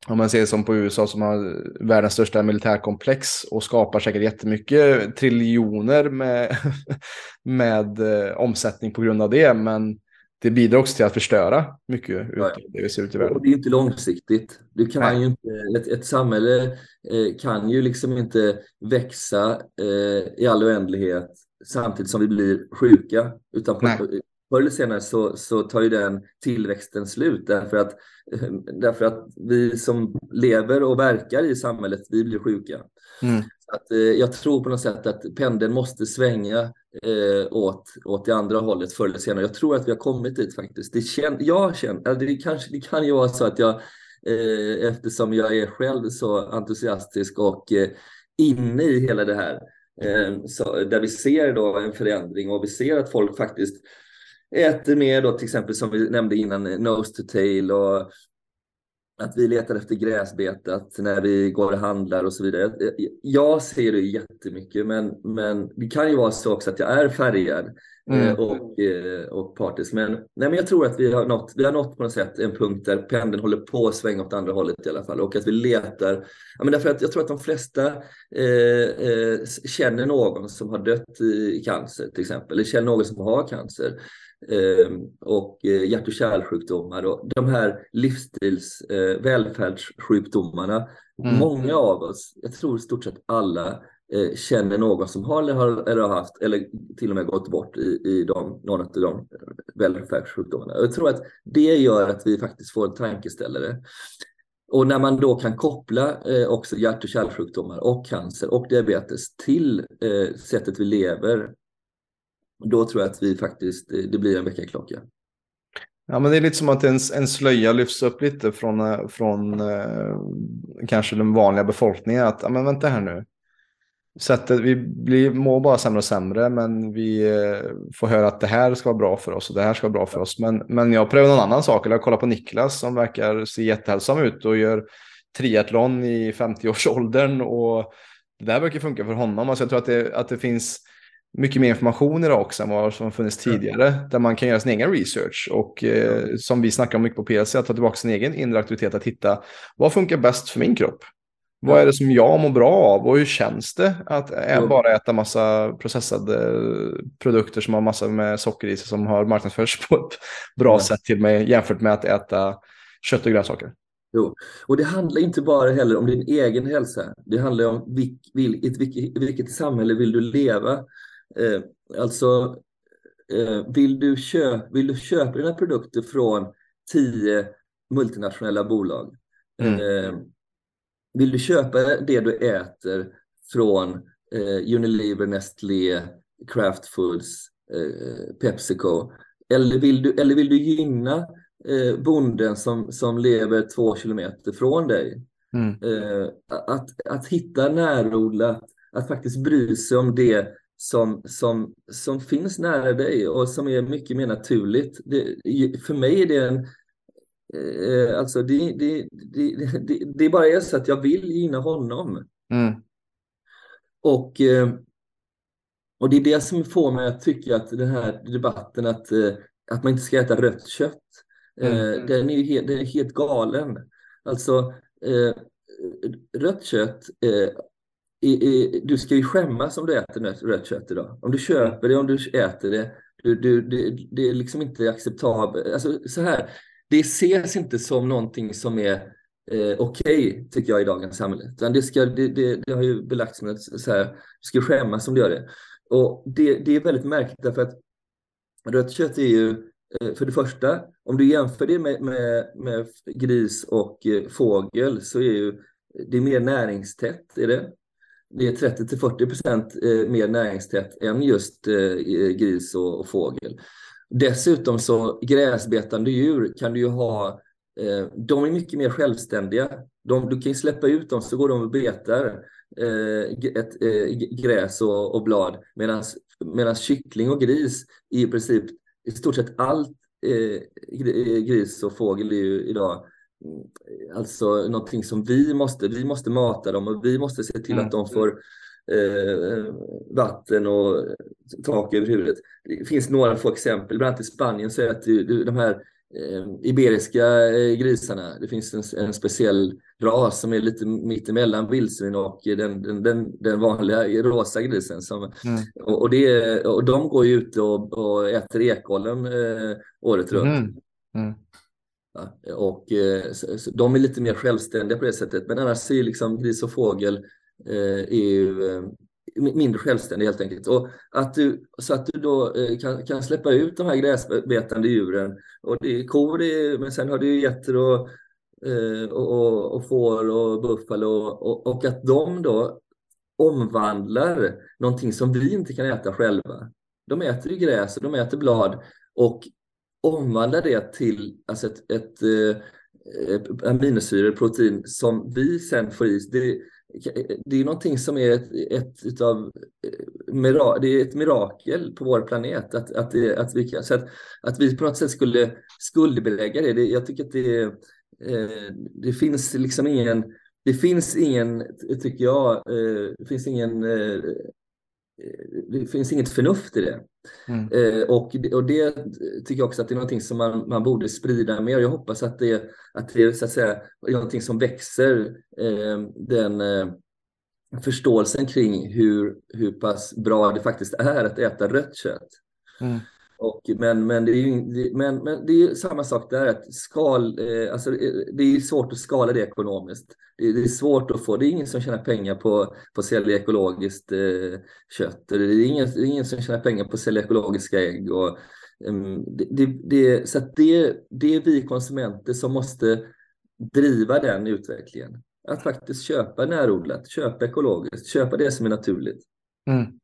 om man ser som på USA som har världens största militärkomplex och skapar säkert jättemycket triljoner med, med eh, omsättning på grund av det. Men det bidrar också till att förstöra mycket ja. det vi ser ut i världen. Och det är inte långsiktigt. Du kan ju inte, ett, ett samhälle eh, kan ju liksom inte växa eh, i all oändlighet samtidigt som vi blir sjuka. Utan på, förr eller senare så, så tar ju den tillväxten slut därför att, därför att vi som lever och verkar i samhället, vi blir sjuka. Mm. Att, eh, jag tror på något sätt att pendeln måste svänga eh, åt, åt det andra hållet förr eller senare. Jag tror att vi har kommit dit faktiskt. Det, kän, jag känner, det, kanske, det kan ju vara så att jag, eh, eftersom jag är själv så entusiastisk och eh, inne i hela det här, eh, så, där vi ser då en förändring och vi ser att folk faktiskt äter mer då till exempel som vi nämnde innan, nose to tail och att vi letar efter gräsbetat när vi går och handlar och så vidare. Jag ser det jättemycket, men, men det kan ju vara så också att jag är färgad mm. Eh, och, eh, och partisk. Men, nej, men jag tror att vi har, nått, vi har nått på något sätt en punkt där pendeln håller på att svänga åt andra hållet i alla fall och att vi letar. Ja, men därför att jag tror att de flesta eh, eh, känner någon som har dött i cancer till exempel, eller känner någon som har cancer. Ehm, och eh, hjärt och kärlsjukdomar och de här livsstils eh, välfärdssjukdomarna. Mm. Många av oss, jag tror i stort sett alla, eh, känner någon som har eller har, eller har haft eller till och med gått bort i, i de, någon av de välfärdssjukdomarna. Jag tror att det gör att vi faktiskt får en tankeställare. Och när man då kan koppla eh, också hjärt och kärlsjukdomar och cancer och diabetes till eh, sättet vi lever då tror jag att vi faktiskt, eh, det blir en väckarklocka. Ja, men det är lite som att en, en slöja lyfts upp lite från, eh, från eh, kanske den vanliga befolkningen. Att, ja, men vänta här nu. Sättet, vi blir, mår bara sämre och sämre, men vi eh, får höra att det här ska vara bra för oss och det här ska vara bra för oss. Men, men jag prövar någon annan sak, eller jag kollar på Niklas som verkar se jättehälsam ut och gör triathlon i 50-årsåldern och det där verkar funka för honom. Alltså jag tror att det, att det finns mycket mer information idag också än vad som funnits tidigare. Mm. Där man kan göra sin egen research och eh, som vi snackar om mycket på PLC, att ta tillbaka sin egen inre aktivitet, att hitta vad funkar bäst för min kropp? Vad är det som jag mår bra av och hur känns det att mm. bara äta massa processade produkter som har massa med socker i sig som har marknadsförts på ett bra mm. sätt till mig jämfört med att äta kött och grönsaker? Jo. Och det handlar inte bara heller om din egen hälsa. Det handlar om vilk, vilket, vilket, vilket samhälle vill du leva? Eh, alltså, eh, vill, du köp, vill du köpa dina produkter från tio multinationella bolag? Mm. Eh, vill du köpa det du äter från eh, Unilever, Nestlé, Kraft Foods, eh, Pepsico? Eller vill du, eller vill du gynna eh, bonden som, som lever två kilometer från dig? Mm. Eh, att, att hitta närodlat, att faktiskt bry sig om det som, som, som finns nära dig och som är mycket mer naturligt. Det, för mig är det en Eh, alltså det, det, det, det, bara är så att jag vill gynna honom. Mm. Och, eh, och det är det som får mig att tycka att den här debatten att, eh, att man inte ska äta rött kött, mm. den är ju helt, den är helt galen. Alltså rött kött du ska ju skämmas om du äter rött kött idag. Om du köper det, om du äter det, du, du, det, det är liksom inte acceptabelt. Alltså, så här, det ses inte som någonting som är eh, okej, okay, tycker jag, i dagens samhälle. Utan det, ska, det, det, det har ju belagts med att så här, du ska skämmas om du gör det. Och det, det är väldigt märkligt därför att rött kött är ju, eh, för det första, om du jämför det med, med, med gris och eh, fågel så är ju det är mer näringstätt. Är det? Det är 30 till 40 procent eh, mer näringstätt än just eh, gris och, fågel. Dessutom så gräsbetande djur kan du ju ha, eh, de är mycket mer självständiga. De, du kan ju släppa ut dem så går de och betar ett, gräs och, och blad. Medan kyckling och gris i princip i stort sett allt gris och fågel är ju idag alltså någonting som vi måste, vi måste mata dem och vi måste se till mm. att de får eh, vatten och tak över huvudet. Det finns några få exempel, bland annat i Spanien så är det att de här eh, iberiska eh, grisarna, det finns en, en, speciell ras som är lite mittemellan vildsvin och den, den, den, den, vanliga rosa grisen. Som, mm. och, och, det, och de går ju ut och, och äter ekollen eh, året runt. Mm. Ja, och eh, de är lite mer självständiga på det sättet. Men annars är liksom gris och fågel Eh, är ju eh, mindre självständig helt enkelt. Och att du, så att du då eh, kan, kan släppa ut de här gräsbetande djuren. Och det är kor, det är, men sen har du getter och, eh, och, och, och får och buffalo och, och att de då omvandlar någonting som vi inte kan äta själva. De äter ju gräs och de äter blad och omvandla det till alltså ett, ett, eh, ett aminosyror, protein som vi sen får i. Det, det är någonting som är ett, ett utav, eh, det är ett mirakel på vår planet. Att, att, det, att, vi, så att, att vi på något sätt skulle skuldbelägga det. det jag tycker att det, eh, det finns liksom ingen, det finns ingen, tycker jag, eh, det finns ingen eh, det finns inget förnuft i det. Mm. Eh, och, och det tycker jag också att det är någonting som man, man borde sprida mer. Jag hoppas att det, att det så att säga, är någonting som växer, eh, den eh, förståelsen kring hur, hur pass bra det faktiskt är att äta rött kött. Mm. Och, men, men, det är ju, men, men det är samma sak där, att skal, eh, alltså, eh, det är svårt att skala det ekonomiskt. Det, det, är svårt att få, det är ingen som tjänar pengar på, på att sälja ekologiskt eh, kött. Det är, ingen, det är ingen som tjänar pengar på att sälja ekologiska ägg. Och, um, det, det, så det, det är vi konsumenter som måste driva den utvecklingen. Att faktiskt köpa närodlat, köpa ekologiskt, köpa det som är naturligt. Mm.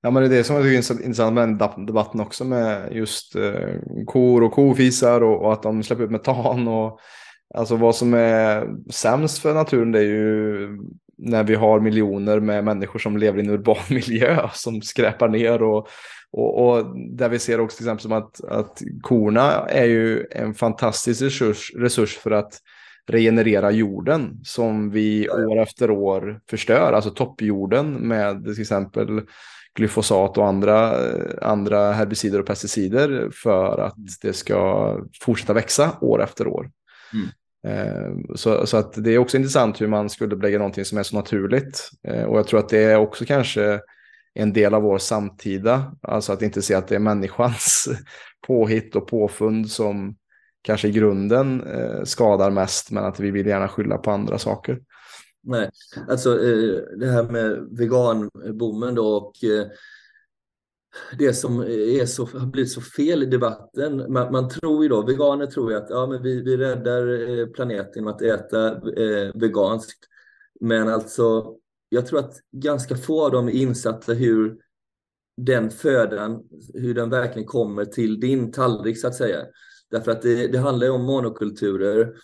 Ja, men det är det som är intressant med den debatten också med just eh, kor och kofisar och, och, att de släpper ut metan. Och, alltså vad som är sämst för naturen det är ju när vi har miljoner med människor som lever i en urban miljö som skräpar ner och, och, och, där vi ser också till exempel som att, att korna är ju en fantastisk resurs, resurs för att regenerera jorden som vi år efter år förstör, alltså toppjorden med till exempel glyfosat och andra, andra herbicider och pesticider för att mm. det ska fortsätta växa år efter år. Mm. Eh, så, så att det är också intressant hur man skulle lägga någonting som är så naturligt. Eh, och jag tror att det är också kanske en del av vår samtida, alltså att inte se att det är människans påhitt och påfund som kanske i grunden eh, skadar mest men att vi vill gärna skylla på andra saker. Nej, alltså eh, det här med veganboomen då och eh, det som är så, har blivit så fel i debatten. Man, man, tror ju då, veganer tror ju att ja, men vi, vi räddar eh, planeten genom att äta eh, veganskt. Men alltså, jag tror att ganska få av dem är insatta hur den födan, hur den verkligen kommer till din tallrik så att säga. Därför att det, det handlar ju om monokulturer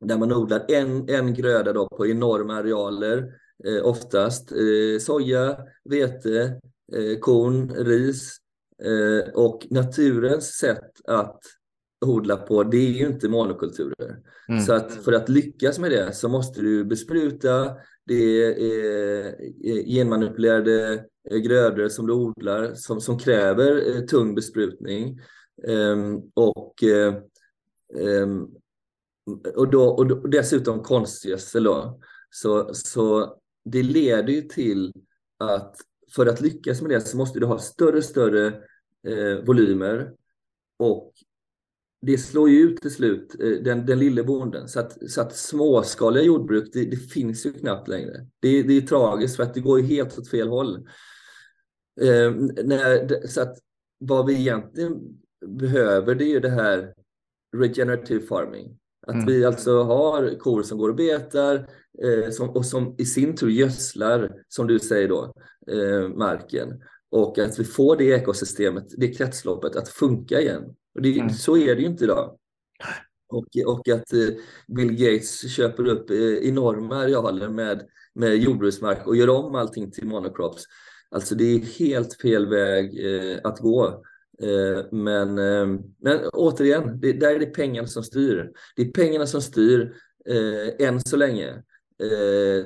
där man odlar en, en gröda då på enorma arealer, eh, oftast eh, soja, vete, eh, korn, ris eh, och naturens sätt att odla på, det är ju inte monokulturer. Mm. Så att för att lyckas med det så måste du bespruta, det är genmanipulerade grödor som du odlar som, som kräver eh, tung besprutning. Um, och, och, då, och dessutom konstgödsel. Då. Så, så det leder ju till att för att lyckas med det så måste du ha större och större eh, volymer och det slår ju ut till slut eh, den, den lille bonden. Så att, så att småskaliga jordbruk, det, det finns ju knappt längre. Det, det är tragiskt för att det går ju helt åt fel håll. Eh, när, så att vad vi egentligen behöver det är ju det här regenerative farming. Att mm. vi alltså har kor som går och betar eh, som, och som i sin tur gödslar, som du säger då, eh, marken. Och att vi får det ekosystemet, det kretsloppet att funka igen. Och det, mm. Så är det ju inte idag. Och, och att eh, Bill Gates köper upp eh, enorma arealer med, med jordbruksmark och gör om allting till monocrops. Alltså det är helt fel väg eh, att gå. Eh, men, eh, men återigen, det, där är det pengarna som styr. Det är pengarna som styr eh, än så länge.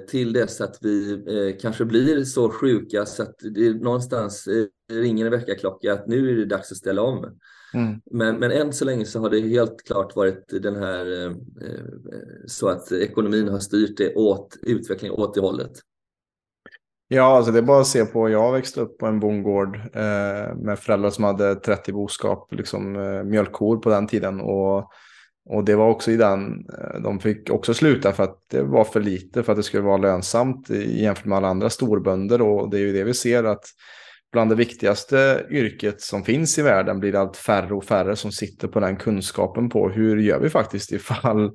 till dess att vi kanske blir så sjuka så att det någonstans ringer en väckarklocka att nu är det dags att ställa om. Mm. Men, men än så länge så har det helt klart varit den här så att ekonomin har styrt det åt utvecklingen åt det hållet. Ja, alltså det är bara att se på, jag växte upp på en bondgård eh, med föräldrar som hade 30 boskap, liksom eh, mjölkkor på den tiden. Och, och det var också i den, eh, de fick också sluta för att det var för lite för att det skulle vara lönsamt jämfört med alla andra storbönder. Och det är ju det vi ser att bland det viktigaste yrket som finns i världen blir det allt färre och färre som sitter på den kunskapen på hur gör vi faktiskt ifall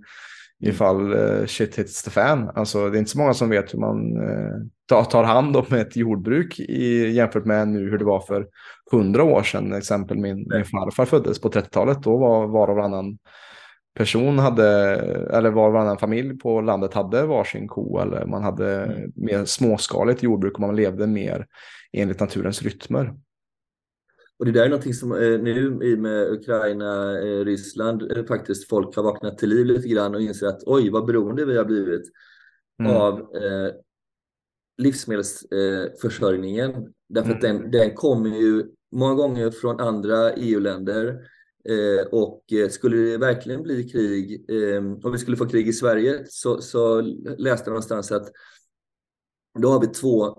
ifall uh, shit hits the fan. Alltså det är inte så många som vet hur man uh, tar, hand om ett jordbruk i, jämfört med nu hur det var för hundra år sedan. Exempel min, min farfar föddes på 30-talet. Då var var och varannan person hade, eller var och varannan familj på landet hade varsin ko eller man hade mm. mer småskaligt jordbruk och man levde mer enligt naturens rytmer. Och det där är någonting som eh, nu i med Ukraina, eh, Ryssland, eh, faktiskt folk har vaknat till liv lite grann och inser att oj, vad beroende vi har blivit mm. av eh, livsmedelsförsörjningen. Eh, Därför mm. att den, den kommer ju många gånger från andra EU-länder. Eh, och skulle det verkligen bli krig, om vi skulle få krig i Sverige, så, så läste jag någonstans att då har vi två,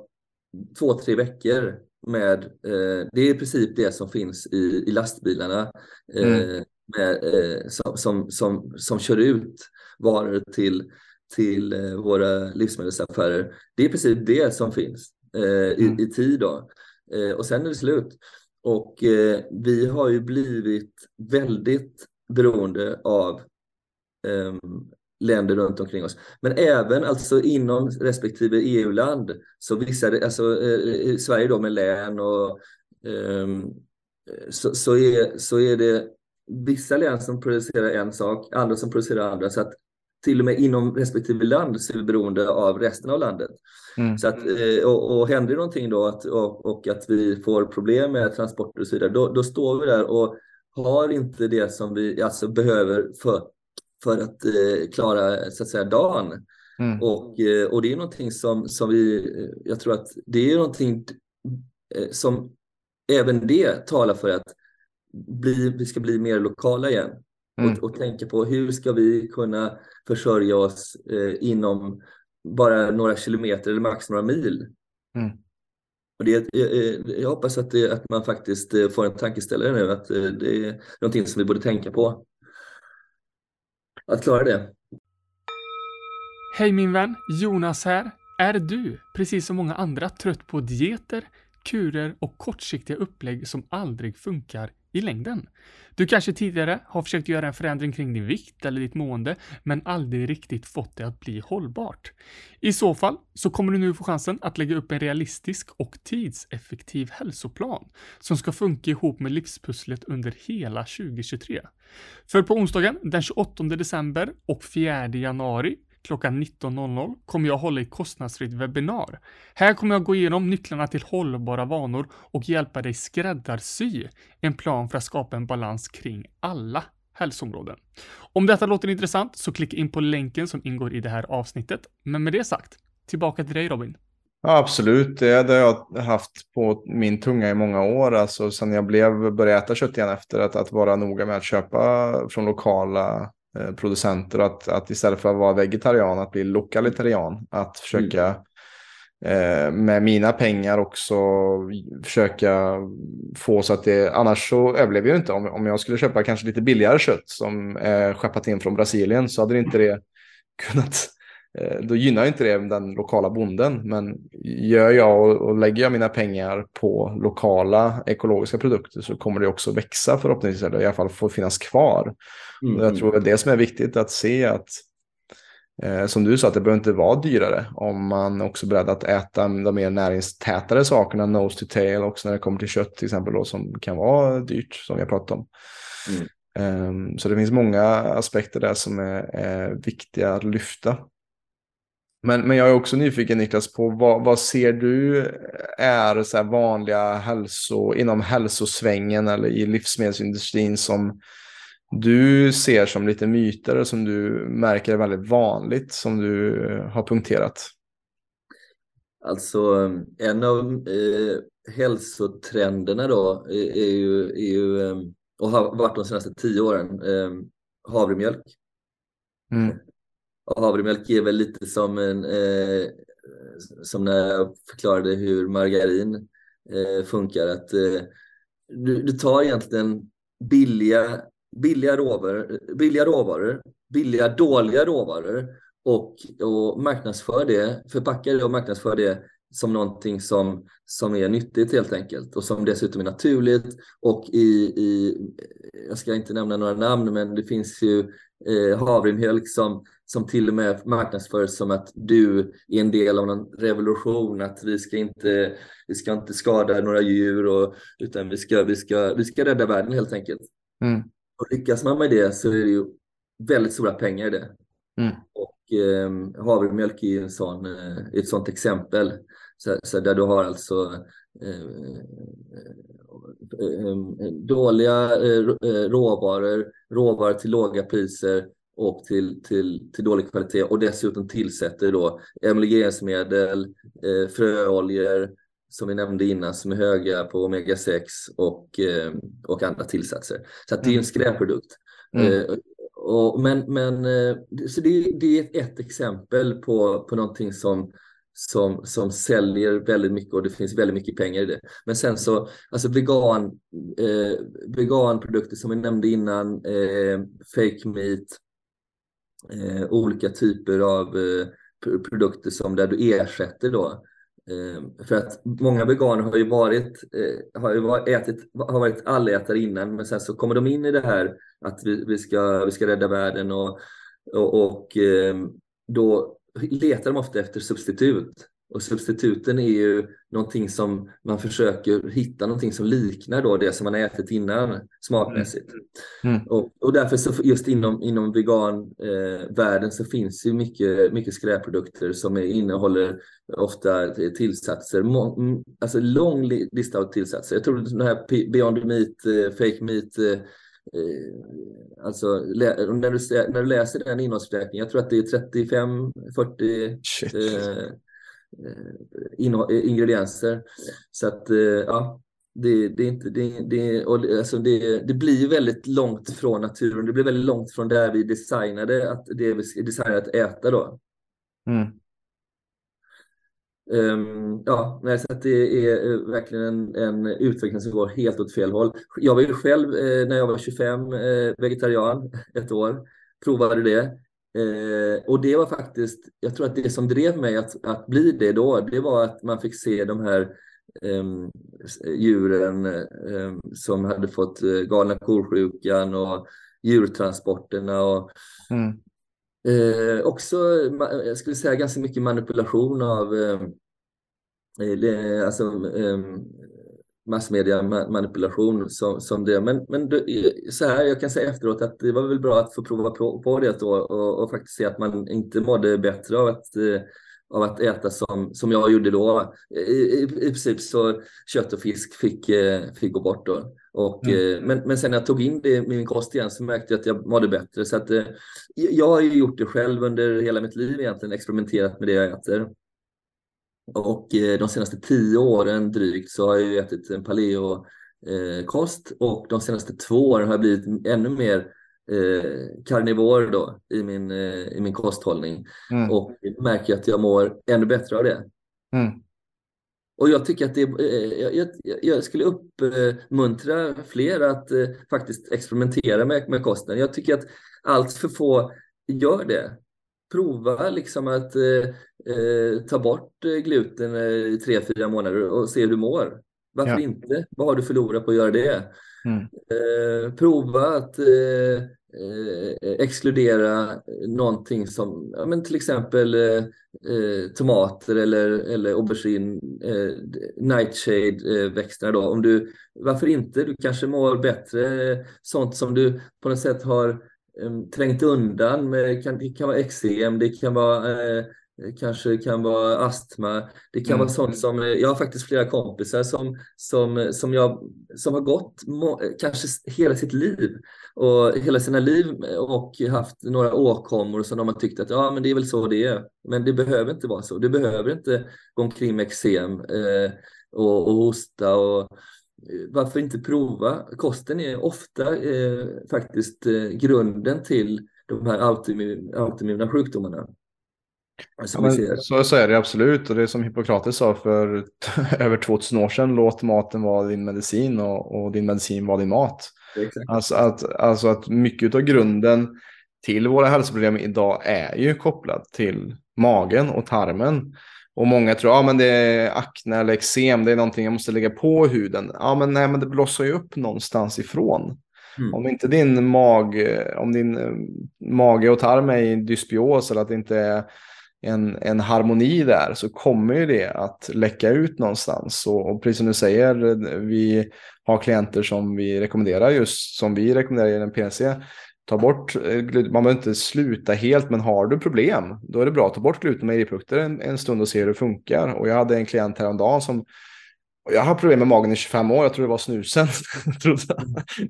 två tre veckor med, eh, det är i princip det som finns i, i lastbilarna eh, mm. med, eh, som, som, som, som kör ut varor till, till eh, våra livsmedelsaffärer. Det är i princip det som finns eh, i, mm. i tid då. Eh, och sen är det slut. Och vi har ju blivit väldigt beroende av um, länder runt omkring oss. Men även alltså inom respektive EU-land. Så vissa, alltså eh, Sverige då med län och eh, så, så, är, så är det vissa län som producerar en sak, andra som producerar andra. Så att till och med inom respektive land så är vi beroende av resten av landet. Mm. Så att, eh, och, och händer någonting då att, och, och, att vi får problem med transporter och så vidare, då, då står vi där och har inte det som vi alltså behöver för för att eh, klara så att säga dagen. Mm. Och, eh, och det är någonting som, som vi, jag tror att det är någonting eh, som även det talar för att bli, vi ska bli mer lokala igen. Mm. Och, och tänka på hur ska vi kunna försörja oss eh, inom bara några kilometer eller max några mil. Mm. Och det, jag, jag hoppas att, det, att man faktiskt får en tankeställare nu, att det är någonting som vi borde tänka på att klara det. Hej min vän, Jonas här. Är du, precis som många andra, trött på dieter, kurer och kortsiktiga upplägg som aldrig funkar i längden? Du kanske tidigare har försökt göra en förändring kring din vikt eller ditt mående, men aldrig riktigt fått det att bli hållbart. I så fall så kommer du nu få chansen att lägga upp en realistisk och tidseffektiv hälsoplan som ska funka ihop med livspusslet under hela 2023. För på onsdagen den 28 december och 4 januari klockan 19.00 kommer jag hålla ett kostnadsfritt webbinar. Här kommer jag gå igenom nycklarna till hållbara vanor och hjälpa dig skräddarsy en plan för att skapa en balans kring alla hälsoområden. Om detta låter intressant så klicka in på länken som ingår i det här avsnittet. Men med det sagt, tillbaka till dig Robin. Ja, absolut, det har jag haft på min tunga i många år. Alltså sen jag blev, började äta kött igen efter att, att vara noga med att köpa från lokala producenter att, att istället för att vara vegetarian att bli lokalitarian. Att försöka mm. eh, med mina pengar också försöka få så att det, annars så överlever jag inte. Om, om jag skulle köpa kanske lite billigare kött som är skeppat in från Brasilien så hade det inte det kunnat Eh, då gynnar inte det den lokala bonden. Men gör jag och, och lägger jag mina pengar på lokala ekologiska produkter så kommer det också växa förhoppningsvis, eller i alla fall få finnas kvar. Mm. Och jag tror att det som är viktigt att se att eh, som du sa, att det behöver inte vara dyrare om man också är beredd att äta de mer näringstätare sakerna, nose to tail, också när det kommer till kött till exempel, då, som kan vara dyrt, som vi har pratat om. Mm. Um, så det finns många aspekter där som är, är viktiga att lyfta. Men, men jag är också nyfiken Niklas på vad, vad ser du är så vanliga hälso, inom hälsosvängen eller i livsmedelsindustrin som du ser som lite myter och som du märker är väldigt vanligt som du har punkterat? Alltså en av eh, hälsotrenderna då är, är, ju, är ju, eh, och har varit de senaste tio åren, eh, havremjölk. Mm havremjölk är väl lite som en eh, som när jag förklarade hur margarin eh, funkar. Att eh, du, du tar egentligen billiga, billiga, råvaror, billiga råvaror, billiga dåliga råvaror och, och marknadsför det, förpackar det och marknadsför det som någonting som, som är nyttigt helt enkelt och som dessutom är naturligt. Och i, i jag ska inte nämna några namn, men det finns ju eh, havremjölk som, som till och med marknadsförs som att du är en del av en revolution, att vi ska inte, vi ska inte skada några djur och, utan vi ska, vi, ska, vi ska rädda världen helt enkelt. Mm. Och lyckas man med det så är det ju väldigt stora pengar i det. Mm. Och eh, havremjölk är en sån, eh, ett sånt exempel. Så, så, där du har alltså eh, eh, eh dåliga råvaror, råvaror till låga priser och till, till, till dålig kvalitet och dessutom tillsätter då emulgeringsmedel, fröoljor som vi nämnde innan som är höga på omega-6 och, eh, och andra tillsatser. Så det är en mm. skräpprodukt. Mm. Eh, och, men men så det, det är ett exempel på, på någonting som, som, som säljer väldigt mycket och det finns väldigt mycket pengar i det. Men sen så, alltså vegan, eh, veganprodukter som vi nämnde innan, eh, fake meat, eh, olika typer av eh, produkter som där du ersätter då. Eh, för att många veganer har ju varit, eh, har ju varit, ätit, har varit allätare innan men sen så kommer de in i det här att vi, vi, ska, vi ska rädda världen och, och, och eh, då letar de ofta efter substitut. Och substituten är ju någonting som man försöker hitta någonting som liknar då det som man ätit innan smakmässigt. Mm. mm. Och, och därför så just inom, inom veganvärlden eh, så finns ju mycket, mycket skräpprodukter som är, innehåller ofta tillsatser, må, alltså lång lista av tillsatser. Jag tror den här Beyond Meat, eh, Fake Meat eh Alltså när du, när du läser den innehållsförteckningen, jag tror att det är 35-40 Eh, ingredienser. Så att eh, ja, det, det, är inte, det, det, och alltså det, det blir väldigt långt från naturen. Det blir väldigt långt från där vi designade att det vi designade att äta då. Mm. Um, ja, nej, så det är eh, verkligen en, en, utveckling som går helt åt fel håll. Jag var ju själv eh, när jag var 25 eh, vegetarian ett år provade det. Och det var faktiskt, jag tror att det som drev mig att, att bli det då, det var att man fick se de här eh, djuren eh, som hade fått eh, galna korsjukan och djurtransporterna och mm. Eh, också, jag skulle säga ganska mycket manipulation av eh alltså, eh, massmedia manipulation som, som det. Men, men så här, jag kan säga efteråt att det var väl bra att få prova på, på det då och, och faktiskt se att man inte mådde bättre av att eh, av att äta som, som jag gjorde då. I, i, i princip så kött och fisk fick, eh, fick gå bort då. Och, mm. Eh, men, men sen när jag tog in det i min kost igen så märkte jag att jag mådde bättre. Så att, jag har ju gjort det själv under hela mitt liv egentligen, experimenterat med det jag äter. Och eh, de senaste tio åren drygt så har jag ätit en paleokost och de senaste två åren har jag blivit ännu mer eh, karnivor då i min, eh, i min kosthållning. Mm. Och märker att jag mår ännu bättre av det. Mm. Och jag tycker att det, jag, jag, skulle uppmuntra fler att faktiskt experimentera med, med kosten. Jag tycker att allt för få gör det prova liksom att eh, eh ta bort eh, gluten i tre, fyra månader och se hur du mår. Varför ja. inte? Vad har du förlorat på att göra det? Mm. Eh, prova att eh, eh, exkludera någonting som ja, men till exempel tomater eller, eller aubergine, nightshade-växterna. Då. Om du, varför inte? Du kanske mår bättre sånt som du på något sätt har trängt undan. Med, kan, det kan vara eksem, det kan vara eh, kanske kan vara astma. Det kan mm. vara sånt som, eh, jag har faktiskt flera kompisar som, som, som, jag, som har gått må, kanske hela sitt liv och hela sina liv och haft några åkommor som de har tyckt att ja men det är väl så det är. Men det behöver inte vara så. Du behöver inte gå omkring med eksem eh, och, och hosta och varför inte prova? Kosten är ofta eh, faktiskt eh, grunden till de här autoimmuna sjukdomarna. Ja, så, så är det absolut och det är som Hippokrates sa för över 2000 år sedan, låt maten vara din medicin och, och din medicin vara din mat. Alltså att, alltså att mycket av grunden till våra hälsoproblem idag är ju kopplat till magen och tarmen. Och många tror att ah, det är akne eller eksem, det är någonting jag måste lägga på huden. Ja, men nej, men det blossar ju upp någonstans ifrån. Mm. Om inte din mag, om din eh, mage och tarm är i dysbios eller att det inte är en, en harmoni där så kommer ju det att läcka ut någonstans. Och, och precis som du säger, vi har klienter som vi rekommenderar just som vi rekommenderar i den PNC ta bort, eh, man behöver inte sluta helt, men har du problem, då är det bra att ta bort gluten och mejeriprodukter en, en stund och se hur det funkar. Och jag hade en klient häromdagen som jag har problem med magen i 25 år, jag tror det var snusen, trodde,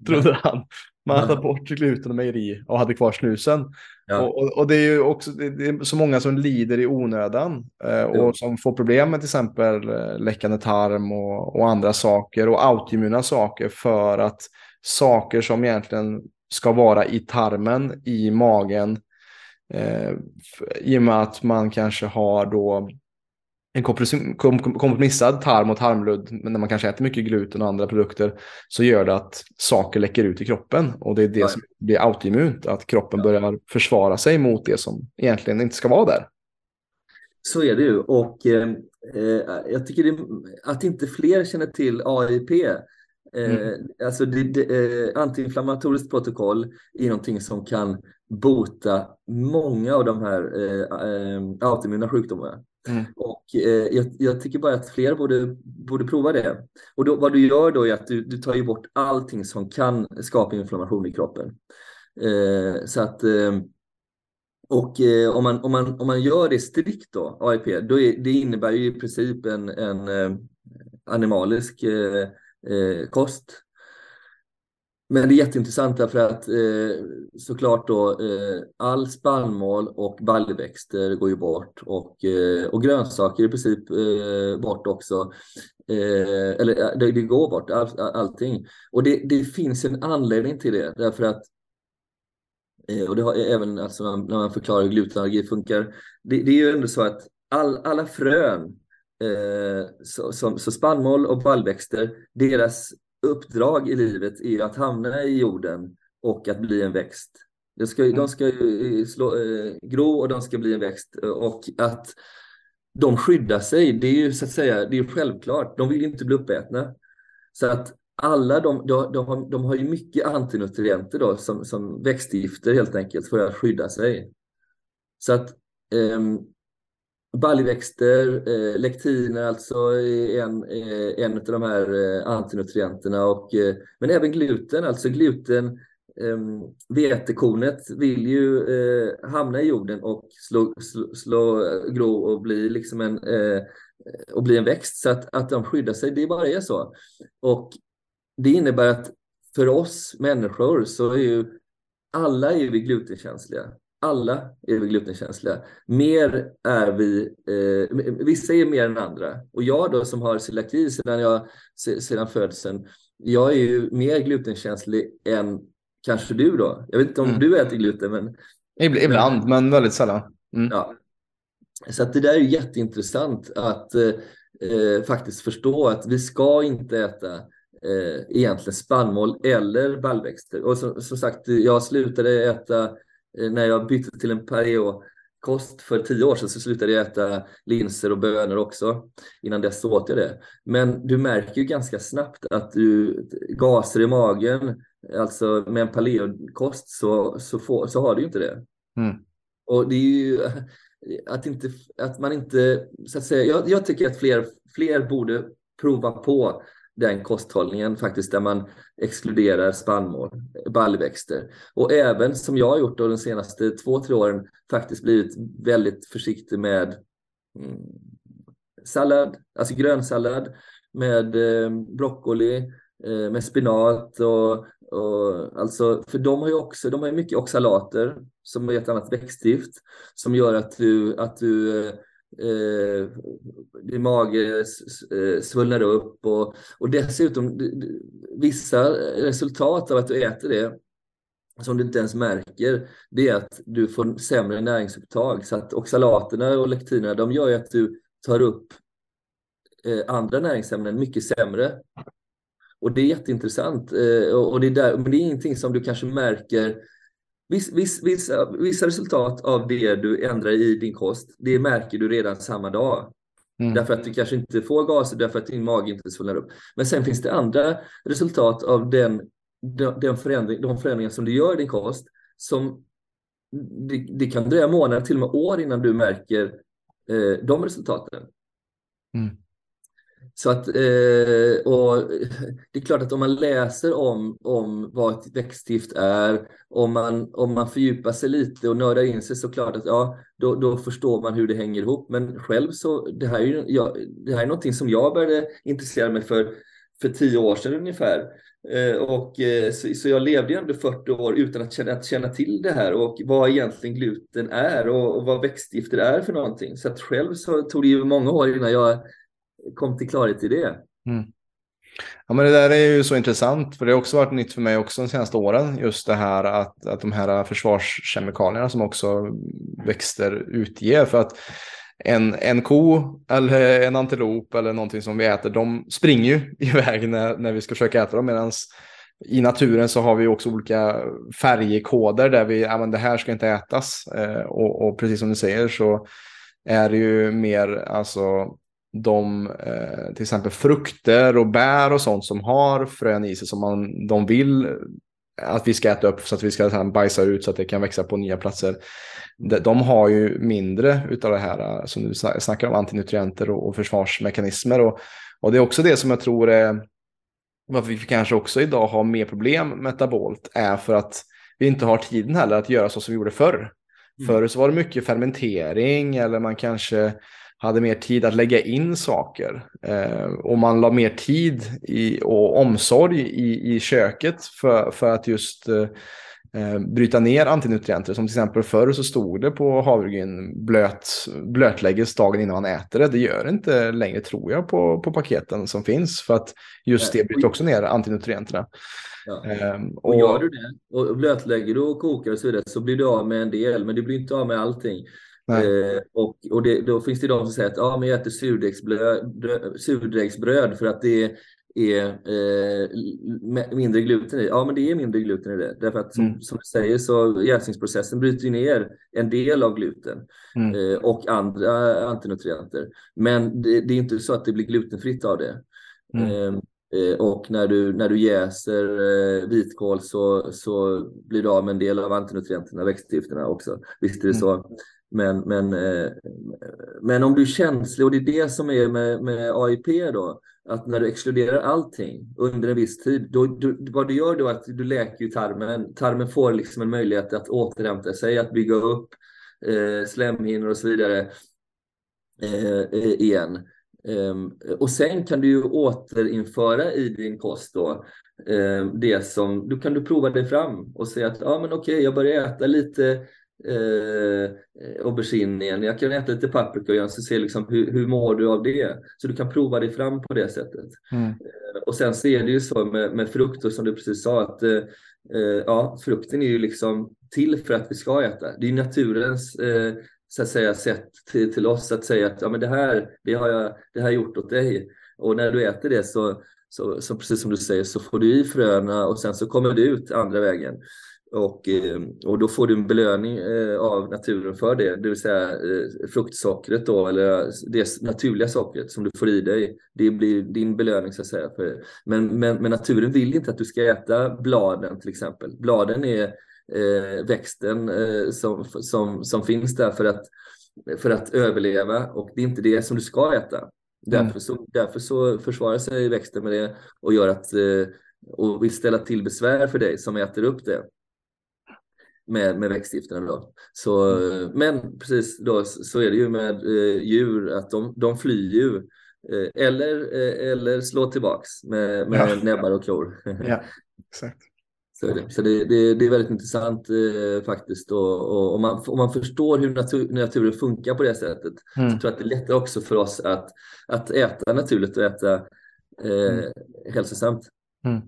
trodde han. Man hade tagit bort gluten och mejeri och hade kvar snusen. Ja. Och, och, och, det är ju också är så många som lider i onödan eh, och ja. som får problem med till exempel eh, läckande tarm och, och andra saker och autoimmuna saker för att saker som egentligen ska vara i tarmen, i magen. Eh, I och med att man kanske har då en kompromissad tarm och tarmludd, men när man kanske äter mycket gluten och andra produkter, så gör det att saker läcker ut i kroppen. Och det är det Nej. som blir autoimmunt, att kroppen börjar försvara sig mot det som egentligen inte ska vara där. Så är det ju. Och eh, jag tycker det, att inte fler känner till AIP Mm. Eh, alltså det, det, eh, antiinflammatoriskt protokoll är någonting som kan bota många av de här eh, eh autoimmuna sjukdomarna. Mm. Och eh, jag, jag, tycker bara att fler borde, borde prova det. Och då, vad du gör då är att du, du tar ju bort allting som kan skapa inflammation i kroppen. Eh, så att eh, och eh, om, man, om, man, om man gör det strikt då, AIP, då är, det innebär ju i princip en, en eh, animalisk eh, kost. Men det är jätteintressant därför att eh, såklart då eh, all spannmål och baljväxter går ju bort och, eh, och grönsaker i princip eh, bort också. Eh, eller det, det, går bort all, allting. Och det, det finns en anledning till det därför att eh, och det har även alltså när man förklarar hur glutenallergi funkar. Det, det är ju ändå så att all, alla frön Eh, så, som, så spannmål och baljväxter, deras uppdrag i livet är att hamna i jorden och att bli en växt. De ska, mm. de ska ju slå, eh, gro och de ska bli en växt och att de skyddar sig, det är ju så att säga, det är självklart. De vill inte bli uppätna. Så att alla de, de, de, har, de har ju mycket antinutrienter då, som, som växtgifter helt enkelt för att skydda sig. Så att eh, baljväxter, eh, lektiner alltså är en, eh, en av de här eh, antinutrienterna och, eh, men även gluten, alltså gluten ehm, vetekornet vill ju eh, hamna i jorden och slå, slå, slå eh, gro och bli liksom en eh, och bli en växt så att, att de skyddar sig. Det bara är så. Och det innebär att för oss människor så är ju alla är vi glutenkänsliga. Alla är vi glutenkänsliga. Mer är vi, eh, vissa är mer än andra. Och jag då som har celiaki sedan, jag, sedan födseln, jag är ju mer glutenkänslig än Kanske du då? Jag vet inte om mm. du äter gluten, men... Ibland, men, men väldigt sällan. Mm. Ja. Så att det där är jätteintressant att eh, faktiskt förstå att vi ska inte äta eh, egentligen spannmål eller baljväxter. Och som, som, sagt, jag slutade äta när jag bytte till en paleo kost för tio år sedan så slutade jag äta linser och bönor också. Innan dess åt jag det. Men du märker ju ganska snabbt att du gaser i magen, alltså med en paleokost så, så, får, så har du ju inte det. Mm. Och det är ju att, inte, att man inte, så att säga, jag, jag tycker att fler, fler borde prova på den kosthållningen faktiskt där man exkluderar spannmål, baljväxter. Och även som jag har gjort då de senaste två, tre åren faktiskt blivit väldigt försiktig med mm, sallad, alltså grönsallad med eh, broccoli, eh, med spinat och, och alltså, för de har ju också, de har ju mycket oxalater som är ett annat växtgift som gör att du, att du eh, eh, din mage eh, svullnar upp och, och dessutom vissa resultat av att du äter det som du inte ens märker, det är att du får sämre näringsupptag. Så att oxalaterna och lektinerna, de gör ju att du tar upp eh, andra näringsämnen mycket sämre. Och det är jätteintressant. Eh, och det är där, men det är ingenting som du kanske märker Viss, viss, vissa, vissa resultat av det du ändrar i din kost, det märker du redan samma dag. Mm. Därför att du kanske inte får gaser, därför att din mage inte svullnar upp. Men sen finns det andra resultat av den, den förändring, de förändringar som du gör i din kost som det, det kan dröja månader, till och med år innan du märker eh, de resultaten. Mm. Så att, eh, och det är klart att om man läser om, om vad ett växtgift är, om man, om man fördjupar sig lite och nördar in sig så klart att ja, då, då förstår man hur det hänger ihop. Men själv så, det här är ju ja, det här är någonting som jag började intressera mig för för tio år sedan ungefär. Eh, och, eh, så, så, jag levde ändå 40 år utan att känna, att känna till det här och vad egentligen gluten är och, och vad växtgifter är för någonting. Så att själv så tog det ju många år innan jag kom till klarhet i det. Mm. Ja, men det där är ju så intressant, för det har också varit nytt för mig också de senaste åren, just det här att, att de här försvarskemikalierna som också växter utger. För att en, en ko eller en antilop eller någonting som vi äter, de springer ju iväg när, när vi ska försöka äta dem. Medan i naturen så har vi också olika färgkoder där vi, ja men det här ska inte ätas. Eh, och, och, precis som du säger så är det ju mer alltså de, eh, till exempel frukter och bär och sånt som har frön i sig som man, de vill att vi ska äta upp så att vi ska bajsa ut så att det kan växa på nya platser. De, har ju mindre utav det här eh, som du snackar om, antinutrienter och, och försvarsmekanismer. Och, och det är också det som jag tror är varför vi kanske också idag har mer problem metabolt är för att vi inte har tiden heller att göra så som vi gjorde förr. Mm. Förr så var det mycket fermentering eller man kanske hade mer tid att lägga in saker. Eh, och man la mer tid i, och omsorg i, i köket för, för att just eh, eh, bryta ner antinutrienter. Som till exempel förr så stod det på havregryn blöt, blötlägges dagen innan man äter det. Det gör det inte längre tror jag på, på paketen som finns. För att just det bryter också ner antinutrienterna. Ja. Um, och, och gör du det och blötlägger du och kokar och så vidare så blir du av med en del men du blir inte av med allting. Eh, och och det, då finns det de som säger att ja, men jag äter surdegsbröd, surdegsbröd för att det, är eh, mindre gluten i. Ja, men det är mindre gluten i det. Därför att som, mm. som du säger så jäsningsprocessen bryter ner en del av gluten mm. eh, och andra antinutrienter. Men det, det, är inte så att det blir glutenfritt av det. Mm. Ehm, eh, och när du, när du jäser eh, vitkål så, så blir du av med en del av antinutrienterna, växtgifterna också. Visst är det mm. så. Men, men, eh, men om du är känslig, och det är det som är med, med AIP då, att när du exkluderar allting under en viss tid, då, då, vad du gör då är att du läker ju tarmen. Tarmen får liksom en möjlighet att återhämta sig, att bygga upp eh, slemhinnor och så vidare eh, igen. Um, och sen kan du ju återinföra i din kost då um, det som, då kan du prova dig fram och säga att ja men okej, okay, jag börjar äta lite eh, aubergine igen. Jag kan äta lite paprika igen så se liksom hur, hur mår du av det? Så du kan prova dig fram på det sättet. Mm. Eh, och sen så är det ju så med, med och som du precis sa att eh, eh, ja, frukten är ju liksom till för att vi ska äta. Det är naturens eh, så att säga sätt till, till oss att säga att ja, men det här, det har jag, det har jag gjort åt dig. Och när du äter det så, så, så precis som du säger så får du i fröna och sen så kommer det ut andra vägen. Och, eh, och då får du en belöning eh, av naturen för det, det vill säga eh, fruktsockret då, eller det naturliga sockret som du får i dig. Det blir din belöning så att säga. Men, men, men naturen vill inte att du ska äta bladen till exempel. Bladen är eh, växten eh, som, som, som finns där för att, för att överleva och det är inte det som du ska äta. Därför, mm. så, därför så försvarar sig växten med det och gör att eh, och vill ställa till besvär för dig som äter upp det med, med växtgifterna. Då. Så, mm. Men precis då så är det ju med eh, djur att de, de flyr ju eh, eller, eh, eller slår tillbaks med, med ja. näbbar och klor. Ja, exakt. Så, det, så det, det, det, är väldigt intressant eh, faktiskt och, och om, man, om man förstår hur natur, naturen funkar på det sättet mm. så tror jag att det är lättare också för oss att, att äta naturligt och äta eh, mm. hälsosamt. Mm.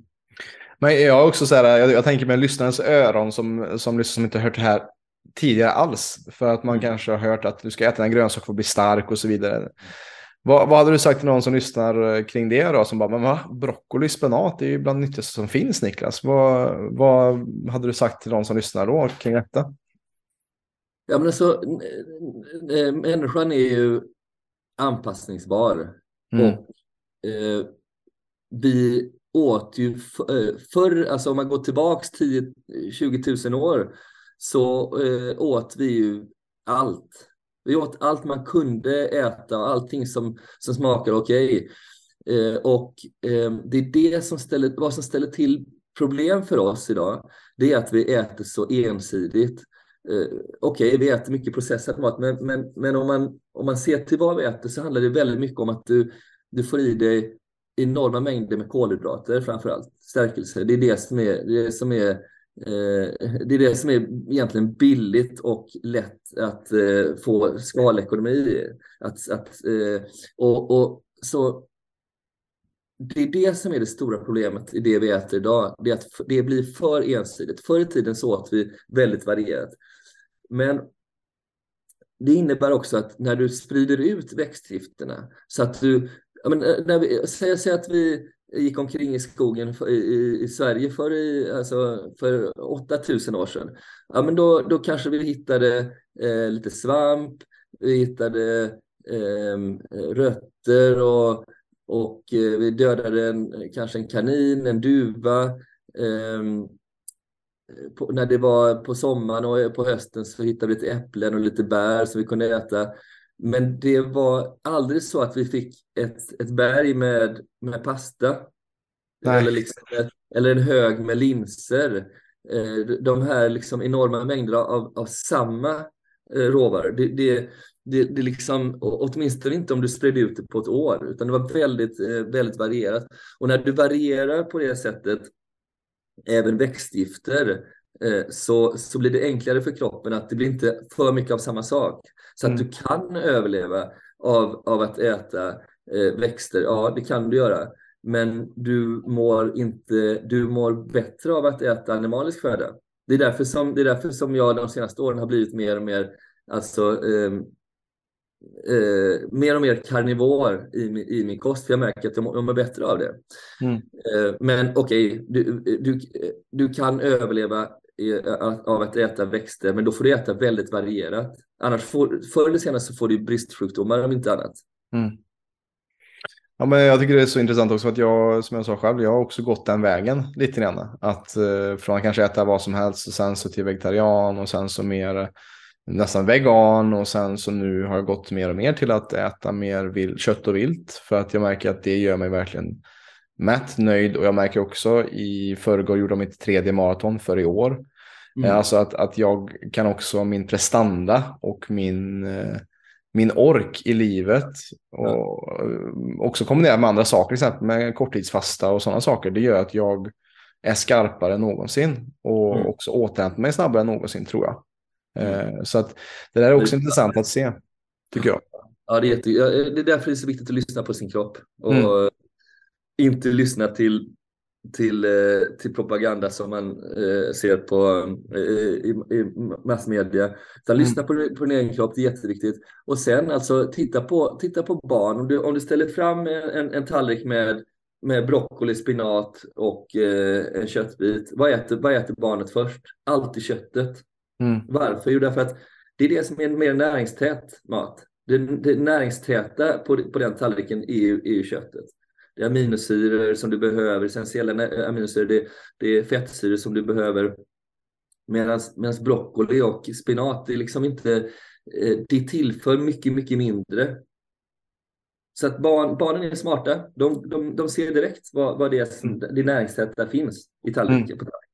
Men jag också så här, jag, jag tänker med lyssnarens öron som, som, som inte hört det här tidigare alls. För att man mm. kanske har hört att du ska äta en grönsak för att bli stark och så vidare. Vad, vad hade du sagt till någon som lyssnar eh, kring det då? Som bara, men va? Broccoli, spenat, är ju bland det nyttigaste som finns Niklas. Vad, vad hade du sagt till någon som lyssnar då kring detta? Ja men alltså, människan är ju anpassningsbar. Mm. Och eh, vi åt ju eh, förr, alltså om man går tillbaks 10-20 000 år, så eh, åt vi ju allt. Vi åt allt man kunde äta, allting som, som smakar okej. Okay. Eh, och eh, det är det som ställer, vad som ställer till problem för oss idag. Det är att vi äter så ensidigt. Eh, okej, okay, vi äter mycket processad mat, men, men, men om, man, om man ser till vad vi äter så handlar det väldigt mycket om att du, du får i dig enorma mängder med kolhydrater framför allt, stärkelse. Det är det som är, det som är eh, det är det som är egentligen billigt och lätt att eh, få skalekonomi i. Att, att, eh, och, och, så det är det som är det stora problemet i det vi äter idag. Det är att det blir för ensidigt. Förr i tiden så åt vi väldigt varierat. Men det innebär också att när du sprider ut växtgifterna så att du ja, men, eh, när vi, säg, säg att vi gick omkring i skogen för, i, i, Sverige för, i, alltså, för 8000 år sedan. Ja, men då, då kanske vi hittade eh, lite svamp, vi hittade eh, rötter och, och eh, vi dödade en, kanske en kanin, en duva. Eh, på, när det var på sommaren och eh, på hösten så hittade vi lite äpplen och lite bär som vi kunde äta. Men det var aldrig så att vi fick ett, ett berg med, med pasta. Eller, liksom ett, eller en hög med linser. Eh, de här liksom enorma mängderna av, av samma eh, råvaror. Det, det, det, det liksom, åtminstone inte om du spred ut det på ett år, utan det var väldigt, eh, väldigt varierat. Och när du varierar på det sättet, även växtgifter, så, så blir det enklare för kroppen att det blir inte för mycket av samma sak. Så att mm. du kan överleva av, av att äta eh, växter, ja det kan du göra. Men du mår, inte, du mår bättre av att äta animalisk föda. Det är, därför som, det är därför som jag de senaste åren har blivit mer och mer alltså, eh, eh, mer och mer karnivor i, i min kost, för jag märker att jag, jag mår bättre av det. Mm. Eh, men okej, okay, du, du, du kan överleva av att äta växter, men då får du äta väldigt varierat. Annars får, förr eller senare så får du bristsjukdomar om inte annat. Mm. Ja, men jag tycker det är så intressant också att jag, som jag sa själv, jag har också gått den vägen lite grann. Att eh, från att kanske äta vad som helst och sen så till vegetarian och sen så mer eh, nästan vegan och sen så nu har jag gått mer och mer till att äta mer vill, kött och vilt för att jag märker att det gör mig verkligen mätt, nöjd och jag märker också i förrgår gjorde jag mitt tredje maraton för i år. Mm. Eh, alltså att, att jag kan också min prestanda och min, eh, min ork i livet och ja. också kombinera med andra saker, till exempel med korttidsfasta och sådana saker. Det gör att jag är skarpare än någonsin och mm. också återhämtar mig snabbare än någonsin tror jag. Mm. Så att det där är också intressant att se, tycker jag. Ja, det är, jätte, det är därför det är så viktigt att lyssna på sin kropp och mm. Inte lyssna till, till, eh, till propaganda som man eh, ser på i, i massmedia. Utan mm. lyssna på, på din egen kropp, det är jätteviktigt. Och sen alltså titta på, titta på barn. Om du, om du ställer fram en, en tallrik med med broccoli, spinat och eh, en köttbit. Vad äter, vad äter barnet först? Alltid köttet. Mm. Varför? Jo, därför att det är det som är mer näringstät mat. Det, det näringstäta på, på den tallriken är ju, är ju köttet. Det är aminosyror som du behöver, essentiella aminosyror, det, det är fettsyror som du behöver. Medan broccoli och spinat, det är liksom inte, eh, det tillför mycket, mycket mindre. Så att barn, barnen är smarta. De, de, de ser direkt vad, vad det, är, mm. det näringstäta finns i tallriken. Mm. På tallriken.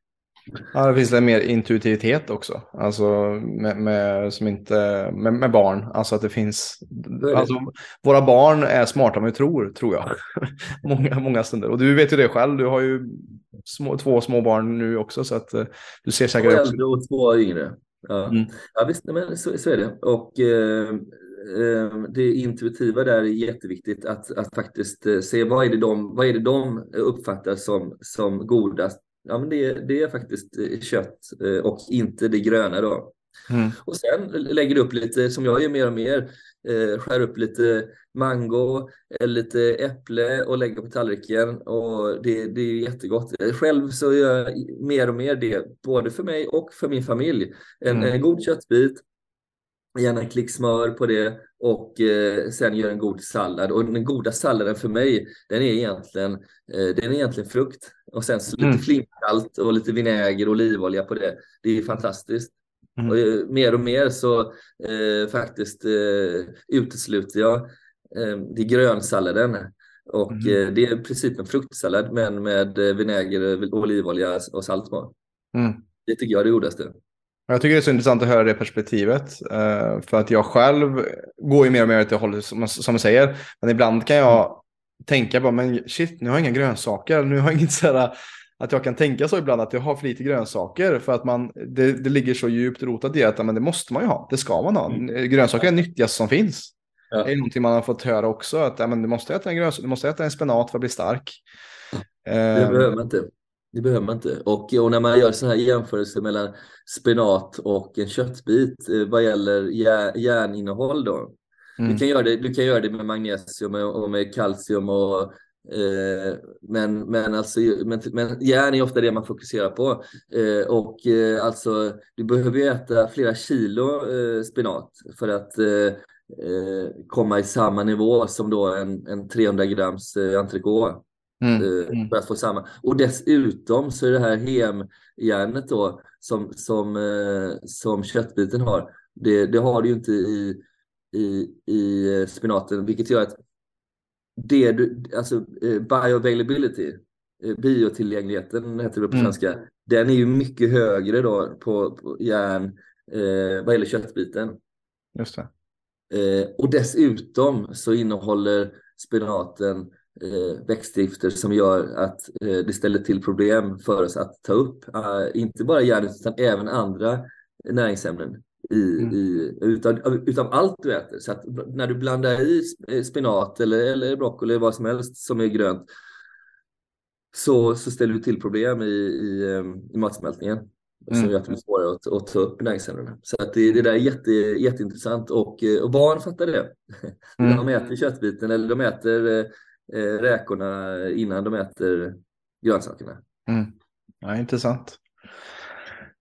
Ja, det finns en mer intuitivitet också. Alltså med, med som inte, med, med, barn. Alltså att det finns... Alltså, våra barn är smartare än vi tror, tror jag. många, många stunder. Och du vet ju det själv. Du har ju små, två små barn nu också. Så att uh, du ser säkert två äldre och två yngre. Ja, mm. ja visst, men så, så är det. Och eh, eh, det intuitiva där är jätteviktigt. Att, att faktiskt eh, se vad är det de, vad är det de uppfattar som, som godast ja, men det, det är faktiskt eh, kött eh, och inte det gröna då. Mm. Och sen lägger du upp lite, som jag gör mer och mer, eh, skär upp lite mango, lite äpple och lägger på tallriken och det, det är jättegott. Själv så gör jag mer och mer det, både för mig och för min familj. En, mm. en god köttbit, gärna en klick smör på det och eh, sen gör en god sallad. Och den goda salladen för mig, den är egentligen, eh, den är egentligen frukt. Och sen så mm. lite flinkkallt och lite vinäger och olivolja på det. Det är fantastiskt. Mm. Och eh, mer och mer så eh, faktiskt eh, utesluter jag eh, det grönsalladen. Och mm. det är i princip en fruktsallad men med vinäger, olivolja och salt på. Mm. Det tycker jag är det godaste. Jag tycker det är så intressant att höra det perspektivet. Uh, för att jag själv går ju mer och mer åt det hållet som, du säger. Men ibland kan jag tänka bara, men shit, nu har jag inga grönsaker. Nu har jag inget sådär, att jag kan tänka så ibland att jag har för lite grönsaker. För att man, det, det ligger så djupt rotat i att men det måste man ju ha. Det ska man ha. Mm. Grönsaker är nyttigaste som finns. Ja. Det är någonting man har fått höra också. Att ja, men du måste äta en grönsak, du måste äta en spenat för att bli stark. Det uh, behöver man inte. Det behöver man inte. Och, och när man gör sådana här jämförelser mellan spenat och en köttbit eh, vad gäller järninnehåll då. Mm. Du, kan göra det, du kan göra det med magnesium och med kalcium och eh, men, men, alltså, men, men järn är ofta det man fokuserar på. Eh, och eh, alltså, du behöver ju äta flera kilo eh, spenat för att eh, komma i samma nivå som då en, en 300 grams eh, entrecote. Mm. Eh, mm. För att få samma. Och dessutom så är det här hemjärnet då som, som, eh, som köttbiten har. Det, det har du ju inte i, i, i spenaten, vilket gör att det du, alltså bioavailability, biotillgängligheten heter det på mm. svenska, mm. den är ju mycket högre då på, på järn eh, vad gäller köttbiten. Just det. Eh, och dessutom så innehåller spenaten eh, växtgifter som gör att eh, det ställer till problem för oss att ta upp, eh, inte bara järnet utan även andra näringsämnen i, mm. i, utav, utav allt du äter. Så att när du blandar i eh, spenat eller, eller broccoli eller vad som helst som är grönt så, så ställer du till problem i, i, eh, i matsmältningen. mm. som gör att det blir svårare att, att ta upp näringsämnena. Så att det, det där är jätte, jätteintressant och, och barn fattar det. Mm. De äter köttbiten eller de äter räkorna innan de äter grönsakerna. Mm. Ja, intressant.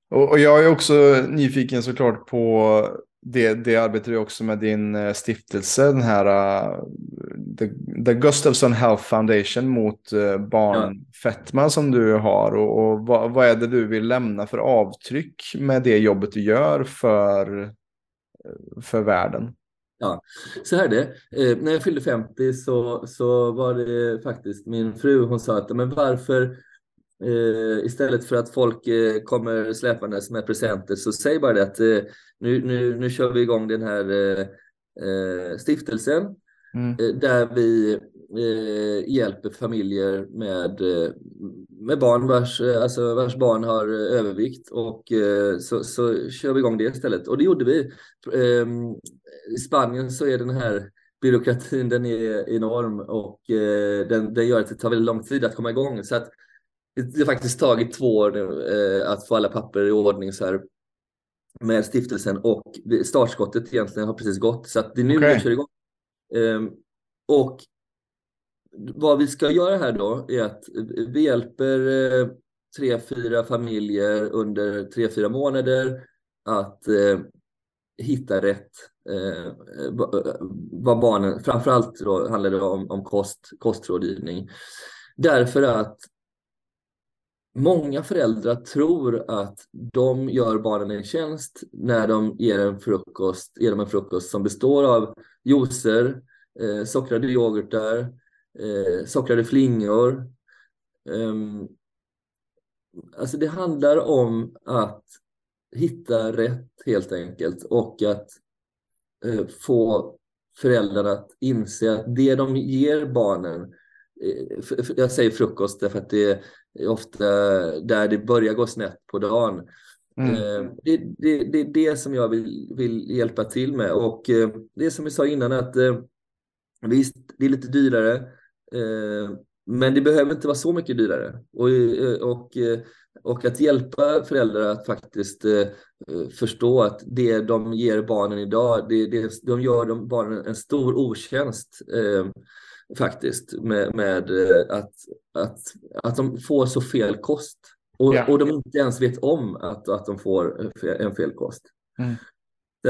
Och, och, jag är också nyfiken såklart på det, det arbetar du också med din eh, stiftelse, den här uh, the, the Gustafsson Health Foundation mot uh, barnfetma ja. som du har. Och, och vad, vad, är det du vill lämna för avtryck med det jobbet du gör för, för världen? Ja, så här är det. Eh, när jag fyllde 50 så, så var det faktiskt min fru, hon sa att men varför Eh, istället för att folk eh, kommer släpandes med presenter så säg bara det att eh, nu, nu, nu kör vi igång den här eh, stiftelsen mm. där vi hjälper familjer med, med barn vars, alltså vars barn har övervikt och så, så kör vi igång det istället. Och det gjorde vi. I Spanien så är den här byråkratin den är enorm och den, den gör att det tar väldigt lång tid att komma igång. Så att det har faktiskt tagit två år nu eh, att få alla papper i ordning så här med stiftelsen och startskottet egentligen har precis gått så att det är nu okay. vi kör igång. Eh, och vad vi ska göra här då är att vi hjälper eh, tre, fyra familjer under tre, fyra månader att eh, hitta rätt eh, eh, vad barnen, framförallt då handlar det om, om kost, kostrådgivning. Därför att Många föräldrar tror att de gör barnen en tjänst när de ger, en frukost, ger dem en frukost som består av juicer, eh, sockrade yoghurtar, eh, sockrade flingor. Um, alltså det handlar om att hitta rätt helt enkelt och att eh, få föräldrarna att inse att det de ger barnen eh, jag säger frukost därför att det ofta där det börjar gå snett på dagen. Mm. Eh, det, det, det, är det som jag vill, vill hjälpa till med och eh, det som vi sa innan att eh, visst, det är lite dyrare men det behöver inte vara så mycket dyrare. Och, och, och att hjälpa föräldrar att faktiskt förstå att det de ger barnen idag, det, det, de gör de barnen en stor otjänst faktiskt med, med eh, att, att, att de får så fel kost. Och, ja. och de inte ens vet om att, att de får en fel kost. Mm.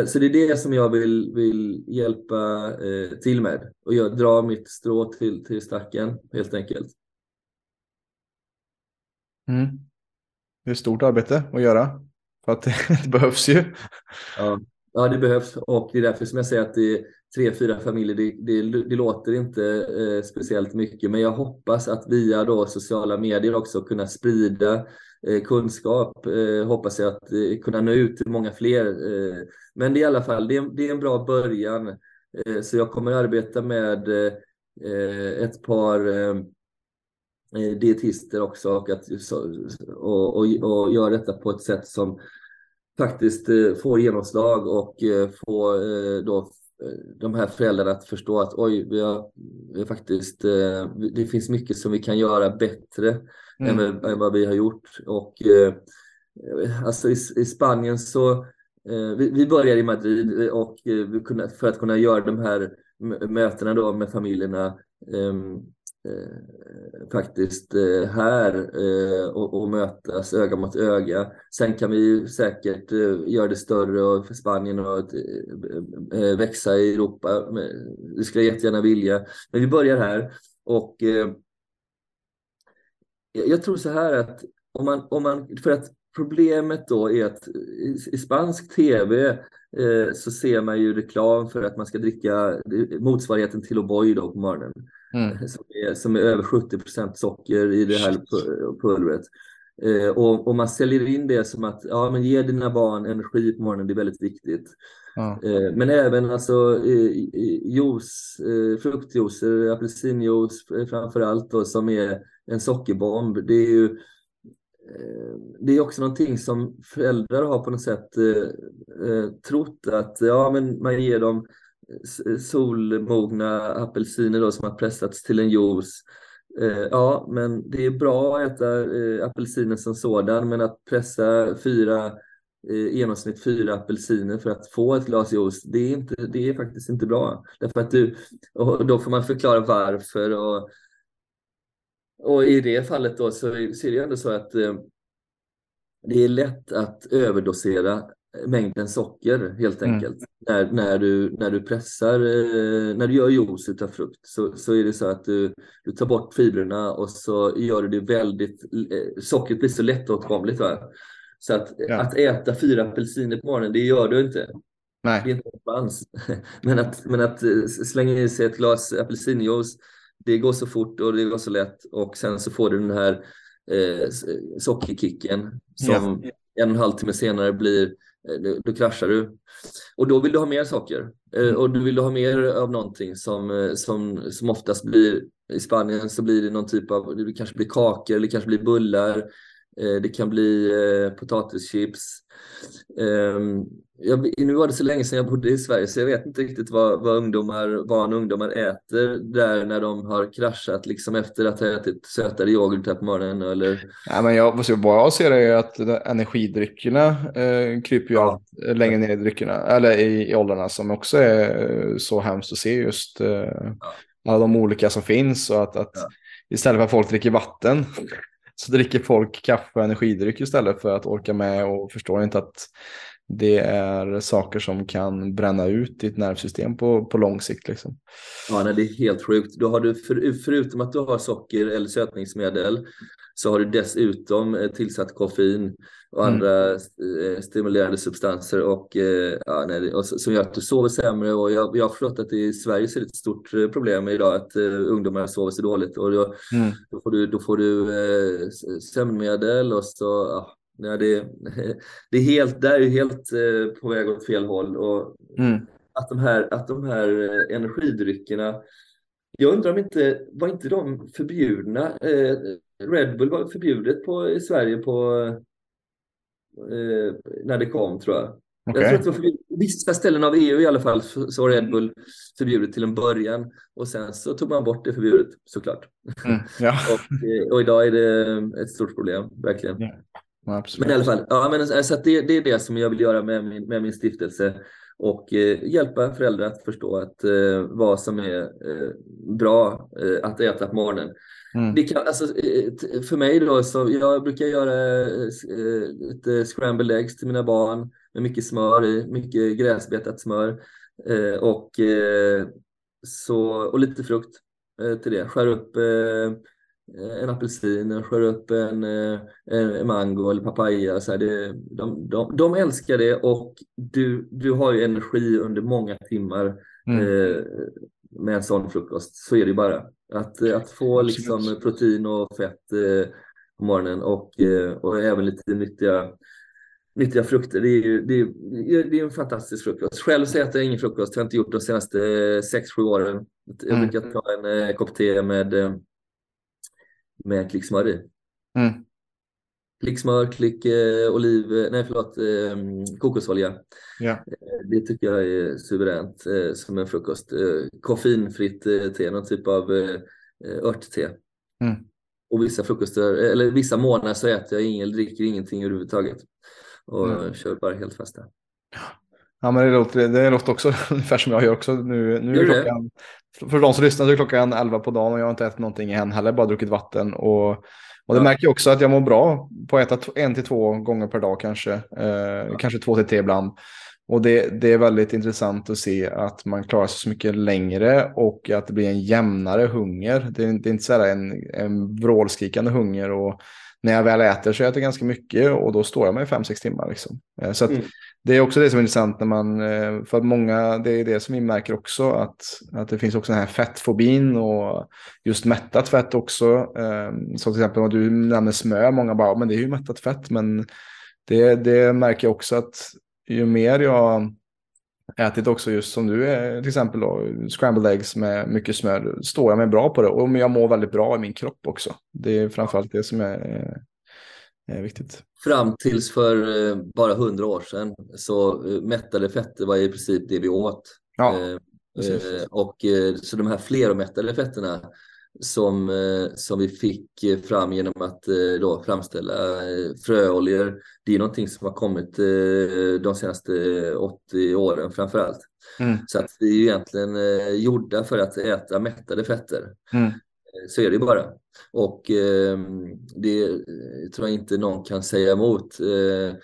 Så det är det som jag vill, vill hjälpa eh, till med och jag drar mitt strå till, till stacken helt enkelt. Mm. Det är ett stort arbete att göra för att det behövs ju. Ja. ja, det behövs och det är därför som jag säger att det, är tre, fyra familjer, det, det, det låter inte eh, speciellt mycket, men jag hoppas att via då sociala medier också kunna sprida eh, kunskap. Eh, hoppas jag att eh, kunna nå ut till många fler. Eh, men det är i alla fall, det är, det är en bra början. Eh, så jag kommer arbeta med eh, eh, ett par eh, dietister också och, att, och, och, och göra detta på ett sätt som faktiskt får genomslag och får då de här föräldrarna att förstå att oj, vi har, vi har faktiskt, eh, det finns mycket som vi kan göra bättre mm. än, än, vad vi har gjort. Och eh, alltså i, i Spanien så, eh, vi, vi börjar i Madrid och för att kunna göra de här mötena då med familjerna ehm, Eh, Eh, faktiskt eh, här eh, och, och, mötas öga mot öga. Sen kan vi säkert eh, göra det större och för Spanien och eh, växa i Europa. Det skulle jag jättegärna vilja. Men vi börjar här och jag tror så här att om man, om man för att problemet då är att i, spansk tv så ser man ju reklam för att man ska dricka motsvarigheten till O'boy då på morgonen. Mm. Som, är, som, är, över 70% socker i det här pulvret. Eh, och, och, man säljer in det som att ja, men ge dina barn energi på morgonen, det är väldigt viktigt. Mm. Eh, men även alltså eh, juice, eh, fruktjuicer, apelsinjuice framför allt då, som är en sockerbomb. Det är ju eh, Eh, det är också någonting som föräldrar har på något sätt eh, eh trott att ja, men man ger dem solmogna apelsiner då som har pressats till en juice. Eh, ja, men det är bra att äta eh, apelsinen som sådan, men att pressa fyra eh, i genomsnitt fyra apelsiner för att få ett glas juice, det är, inte, det är faktiskt inte bra. Därför att du, och då får man förklara varför och, och i det fallet då så, så är det ändå så att eh, det är lätt att överdosera mängden socker helt mm. enkelt. Mm. När, när, du, när du pressar, eh, när du gör juice utav frukt så, så är det så att du, du tar bort fibrerna och så gör du det väldigt, eh, sockret blir så lättåtkomligt. Va? Så att, ja. att äta fyra apelsiner på morgonen, det gör du inte. Nej. Det är inte chans. men, att, men att eh, slänga i sig ett glas apelsinjuice, det går så fort och det går så lätt och sen så får du den här eh, sockerkicken som ja. en och en halv timme senare blir Eh, då kraschar du. Och då vill du ha mer saker. Eh, mm. Och du vill ha mer av någonting som, eh, som, som oftast blir i Spanien så blir det någon typ av, det kanske blir kakor eller kanske blir bullar. Det kan bli potatischips. Ehm, jag, nu var det så länge sedan jag bodde i Sverige så jag vet inte riktigt vad, vad ungdomar, barn och ungdomar äter där när de har kraschat liksom efter att ha ätit sötare yoghurt här på morgonen eller? Ja, men jag, vad jag ser är att energidryckerna eh, kryper ju ja. längre ner i dryckerna, eller i, i åldrarna som också är så hemskt att se just eh, ja. alla de olika som finns och att, att ja. istället för att folk dricker vatten så dricker folk kaffe och energidryck istället för att orka med och förstår inte att det är saker som kan bränna ut ditt nervsystem på, på lång sikt. Liksom. Ja, nej, det är helt sjukt. Då har du för, förutom att du har socker eller sötningsmedel så har du dessutom eh, tillsatt koffein och mm. andra eh, stimulerande substanser och, eh, ja, nej, och som gör att du sover sämre. Och jag, jag har förstått att i Sverige så är det ett stort problem idag att uh, ungdomar sover så dåligt och då, mm. då får du, då får du uh, sömnmedel och så ja, Ja, det, det är helt, där är helt på väg åt fel håll. Och mm. att, de här, att de här energidryckerna, jag undrar om inte, var inte de förbjudna? Eh, Red Bull var förbjudet på, i Sverige på, när det kom tror jag. Okay. Jag tror att det var förbjudet. Vissa ställen av EU i alla fall så var Red Bull förbjudet till en början och sen så tog man bort det förbudet såklart. Mm, ja. och, och, idag är det ett stort problem, verkligen. Yeah. Absolut. Men i alla fall, ja, men, alltså, det, det är det som jag vill göra med min, med min stiftelse och eh, hjälpa föräldrar att förstå att, eh, vad som är eh, bra eh, att äta på morgonen. Mm. Det kan, alltså, eh, för mig då, så jag brukar göra eh, lite scrambled eggs till mina barn med mycket smör i, mycket gräsbetat smör och, så, och lite frukt till det. Skär upp Eh, en apelsin, skär upp en, eh, en mango eller papaya. Så här, det, de, de, de älskar det och du, du har ju energi under många timmar mm. Eh, med en sån frukost. Så är det bara. Att, att få liksom protein och fett eh, på morgonen och, eh, och även lite nyttiga nyttiga frukter. Det är, ju, det, är, det är en fantastisk frukost. Själv så äter jag ingen frukost. Jag har inte gjort de senaste 6-7 åren. Jag mm. brukar ta en eh, kopp te med med klick smör i. Mm. Klick smör, klick eh, oliv, eh, nej förlåt, eh, kokosolja. Ja. Eh, det tycker jag är suveränt eh, som en frukost. Eh, koffeinfritt eh, te, någon typ av eh, örtte. Mm. Och vissa frukostar, eller vissa månader så äter jag ingen, dricker ingenting överhuvudtaget. Och mm. kör bara helt fasta. Ja men det låter, det låter också ungefär som jag gör också. Nu, nu är klockan, för de som lyssnar så är klockan 11 på dagen och jag har inte ätit någonting än heller, bara druckit vatten. Och, och det märker jag också att jag mår bra på att äta en till två gånger per dag kanske. Eh. Kanske två till tre ibland. Och det, det är väldigt intressant att se att man klarar sig så mycket längre och att det blir en jämnare hunger. Det är, det är inte så här en, en vrålskrikande hunger. Och när jag väl äter så äter jag ganska mycket och då står jag mig 5-6 timmar. Liksom. Eh, så mm det är också det som är intressant när man, eh, för att många, det är det som vi märker också, att, att det finns också den här fettfobin och just mättat fett också. Ehm, så till exempel om du nämner smör, många bara, men det är ju mättat fett, men det, det märker jag också att ju mer jag ätit också just som du är, till exempel då, scrambled eggs med mycket smör, står jag mig bra på det och jag mår väldigt bra i min kropp också. Det är framförallt det som är är viktigt. Fram tills för eh, bara hundra år sedan så eh, mättade fetter var i princip det vi åt. Ja, eh, och så de här fleromättade fetterna som, eh, som vi fick fram genom att eh, då framställa fröoljor. Det är någonting som har kommit de senaste 80 åren framför allt. Mm. Så att vi är egentligen gjorda för att äta mättade fetter. Mm. Så är det bara. Och eh, det tror jag inte någon kan säga emot. Eh,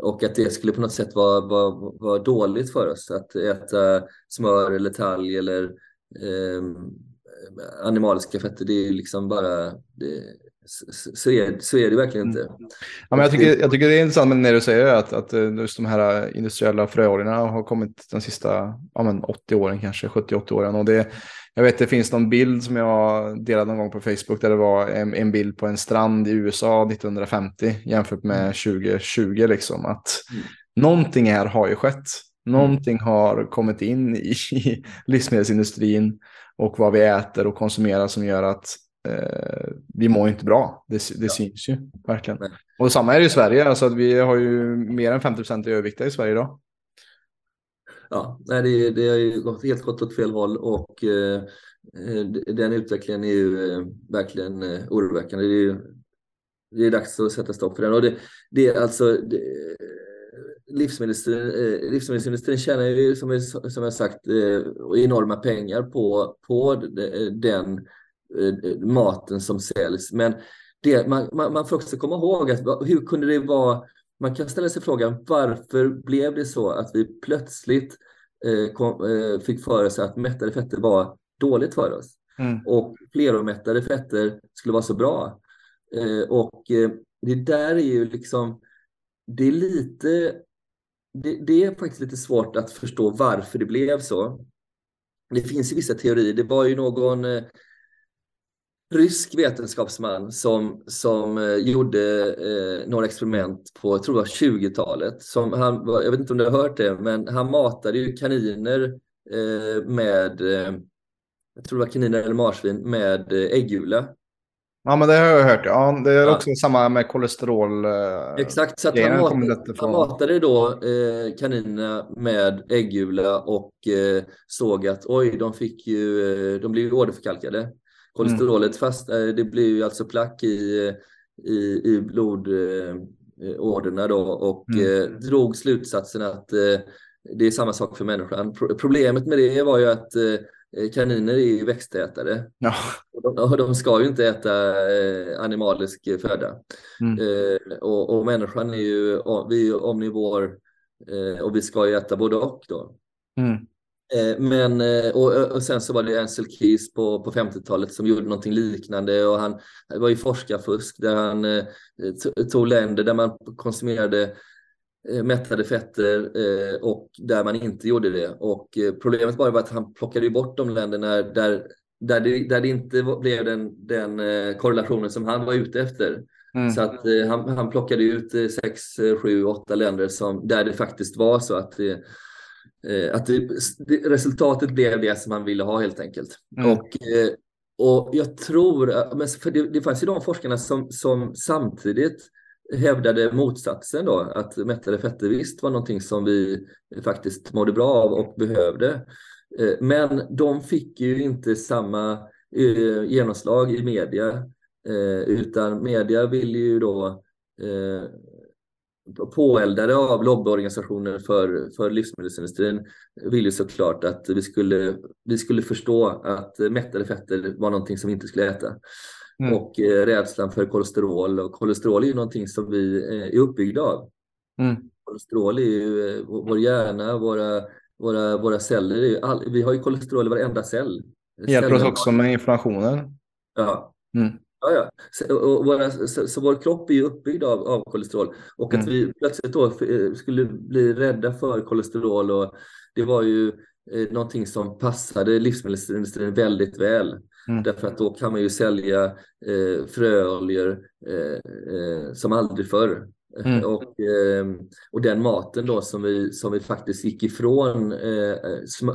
och att det skulle på något sätt vara, vara, vara dåligt för oss att äta smör eller talg eller eh, animaliska fetter. Det är liksom bara, det, så, är, så är det verkligen inte. Mm. Ja, men jag, tycker, jag tycker det är intressant när du säger att, att eh, just de här industriella fröoljorna har kommit de sista ja, men 80 åren, kanske 70-80 åren. Och det, jag vet det finns någon bild som jag delade någon gång på Facebook där det var en, en bild på en strand i USA 1950 jämfört med 2020. Mm. Liksom, att mm. Någonting här har ju skett. Någonting har kommit in i livsmedelsindustrin och vad vi äter och konsumerar som gör att eh, vi mår inte bra. Det, det ja. syns ju verkligen. Nej. Och samma är det i Sverige. Alltså att vi har ju mer än 50 procent i överviktiga i Sverige idag. Ja, nej, det, det har ju gått, helt gått åt fel håll och eh, den utvecklingen är ju eh, verkligen eh, oroväckande. Det är, ju, det är dags att sätta stopp för den. Och det, det är alltså, det, livsmedelsindustrin, eh, livsmedelsindustrin tjänar ju som, som jag sagt eh, enorma pengar på, på den eh, maten som säljs. Men det, man, man, man får också komma ihåg att hur kunde det vara man kan ställa sig frågan varför blev det så att vi plötsligt eh, kom, eh, fick för oss att mättade fetter var dåligt för oss mm. och fleromättade fetter skulle vara så bra. Eh, och det där är ju liksom, det är lite det, det, är faktiskt lite svårt att förstå varför det blev så. Det finns ju vissa teorier. Det var ju någon eh, rysk vetenskapsman som, som eh, gjorde eh, några experiment på, jag tror det var 20-talet. Som han, jag vet inte om du har hört det, men han matade ju kaniner eh, med, eh, jag tror det var kaniner eller marsvin, med eh, äggula. Ja, men det har jag hört. Ja, det är ja. också samma med kolesterol. Eh, Exakt, så att han, matade, han matade då eh, kaninerna med äggula och eh, såg att oj, de fick ju, eh, de blev ju åderförkalkade. Kolesterolet mm. fast, eh, det blir ju alltså plack i, i, i blodåderna eh, då och mm. drog slutsatsen att det är samma sak för människan. Problemet med det var ju att Eh, kaniner är ju växtätare. Ja. Och de, ska ju inte äta eh, animalisk föda. Mm. Eh, och, och människan är ju, vi är omnivor och vi ska ju äta både och då. Mm. Men, och, och, sen så var det Ansel Keys på, på 50-talet som gjorde någonting liknande och han det var ju forskarfusk där han tog länder där man konsumerade Eh, mättade fetter eh, och där man inte gjorde det. Och eh, problemet bara var att han plockade bort de länderna där, där, det, där det inte blev den, den korrelationen som han var ute efter. Mm. Så att han, han plockade ut sex, sju, åtta länder som, där det faktiskt var så att det, att det, resultatet blev det som han ville ha helt enkelt. Mm. Och, och jag tror, men för det, det fanns ju de forskarna som, som samtidigt hävdade motsatsen då, att mättade fetter visst var någonting som vi faktiskt mådde bra av och behövde. Eh, men de fick ju inte samma eh, genomslag i media, eh, utan media vill ju då påeldade av lobbyorganisationer för, för livsmedelsindustrin vill ju såklart att vi skulle, vi skulle förstå att mättade fetter var någonting som vi inte skulle äta. Mm. Och eh, rädslan för kolesterol. Och kolesterol är ju någonting som vi eh, är uppbyggda av. Mm. Kolesterol är ju eh, vår hjärna, våra, våra, våra celler. All, vi har ju kolesterol i varenda cell. Hjälper oss också med inflammationen. Ja. Mm. Ja, ja. Så, och våra, så, så, vår kropp är ju uppbyggd av, av kolesterol. Och att mm. vi plötsligt då skulle bli rädda för kolesterol. Och det var ju eh, någonting som passade livsmedelsindustrin väldigt väl. Mm. Därför att då kan man ju sälja eh, fröoljor eh, eh, som aldrig förr. Mm. Och, eh, och den maten då som vi, som vi faktiskt gick ifrån, eh,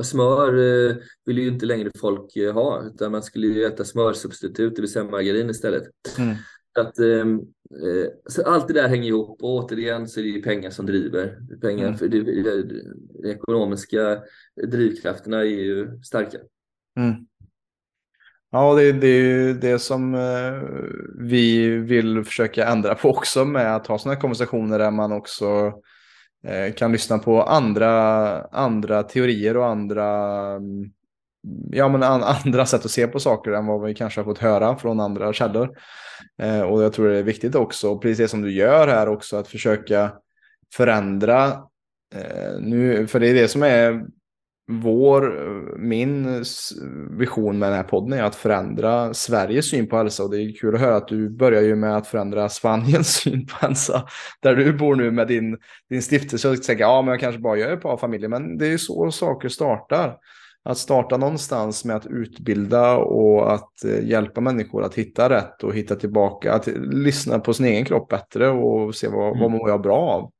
smör eh, vill ju inte längre folk eh, ha, utan man skulle ju äta smörsubstitut, det vill säga margarin istället. Mm. Att, ehm, eh, så allt det där hänger ihop och återigen så är det ju pengar som driver. Pengar mm. för det, de ekonomiska drivkrafterna är ju starka. Mm. Ja, det, det är ju det som eh, vi vill försöka ändra på också med att ha sådana här konversationer där man också eh, kan lyssna på andra, andra teorier och andra, mm, ja, men andra sätt att se på saker än vad vi kanske har fått höra från andra källor. Eh, och jag tror det är viktigt också, precis det som du gör här också, att försöka förändra nu, för det är det som är vår, min vision med den här podden är att förändra Sveriges syn på hälsa och det är kul att höra att du börjar ju med att förändra Spaniens syn på hälsa. Där du bor nu med din, din stiftelse och tänker ja men jag kanske bara gör ett par familjer men det är så saker startar. Att starta någonstans med att utbilda och att eh, hjälpa människor att hitta rätt och hitta tillbaka, att lyssna på sin egen kropp bättre och se vad, mm. vad mår jag bra av.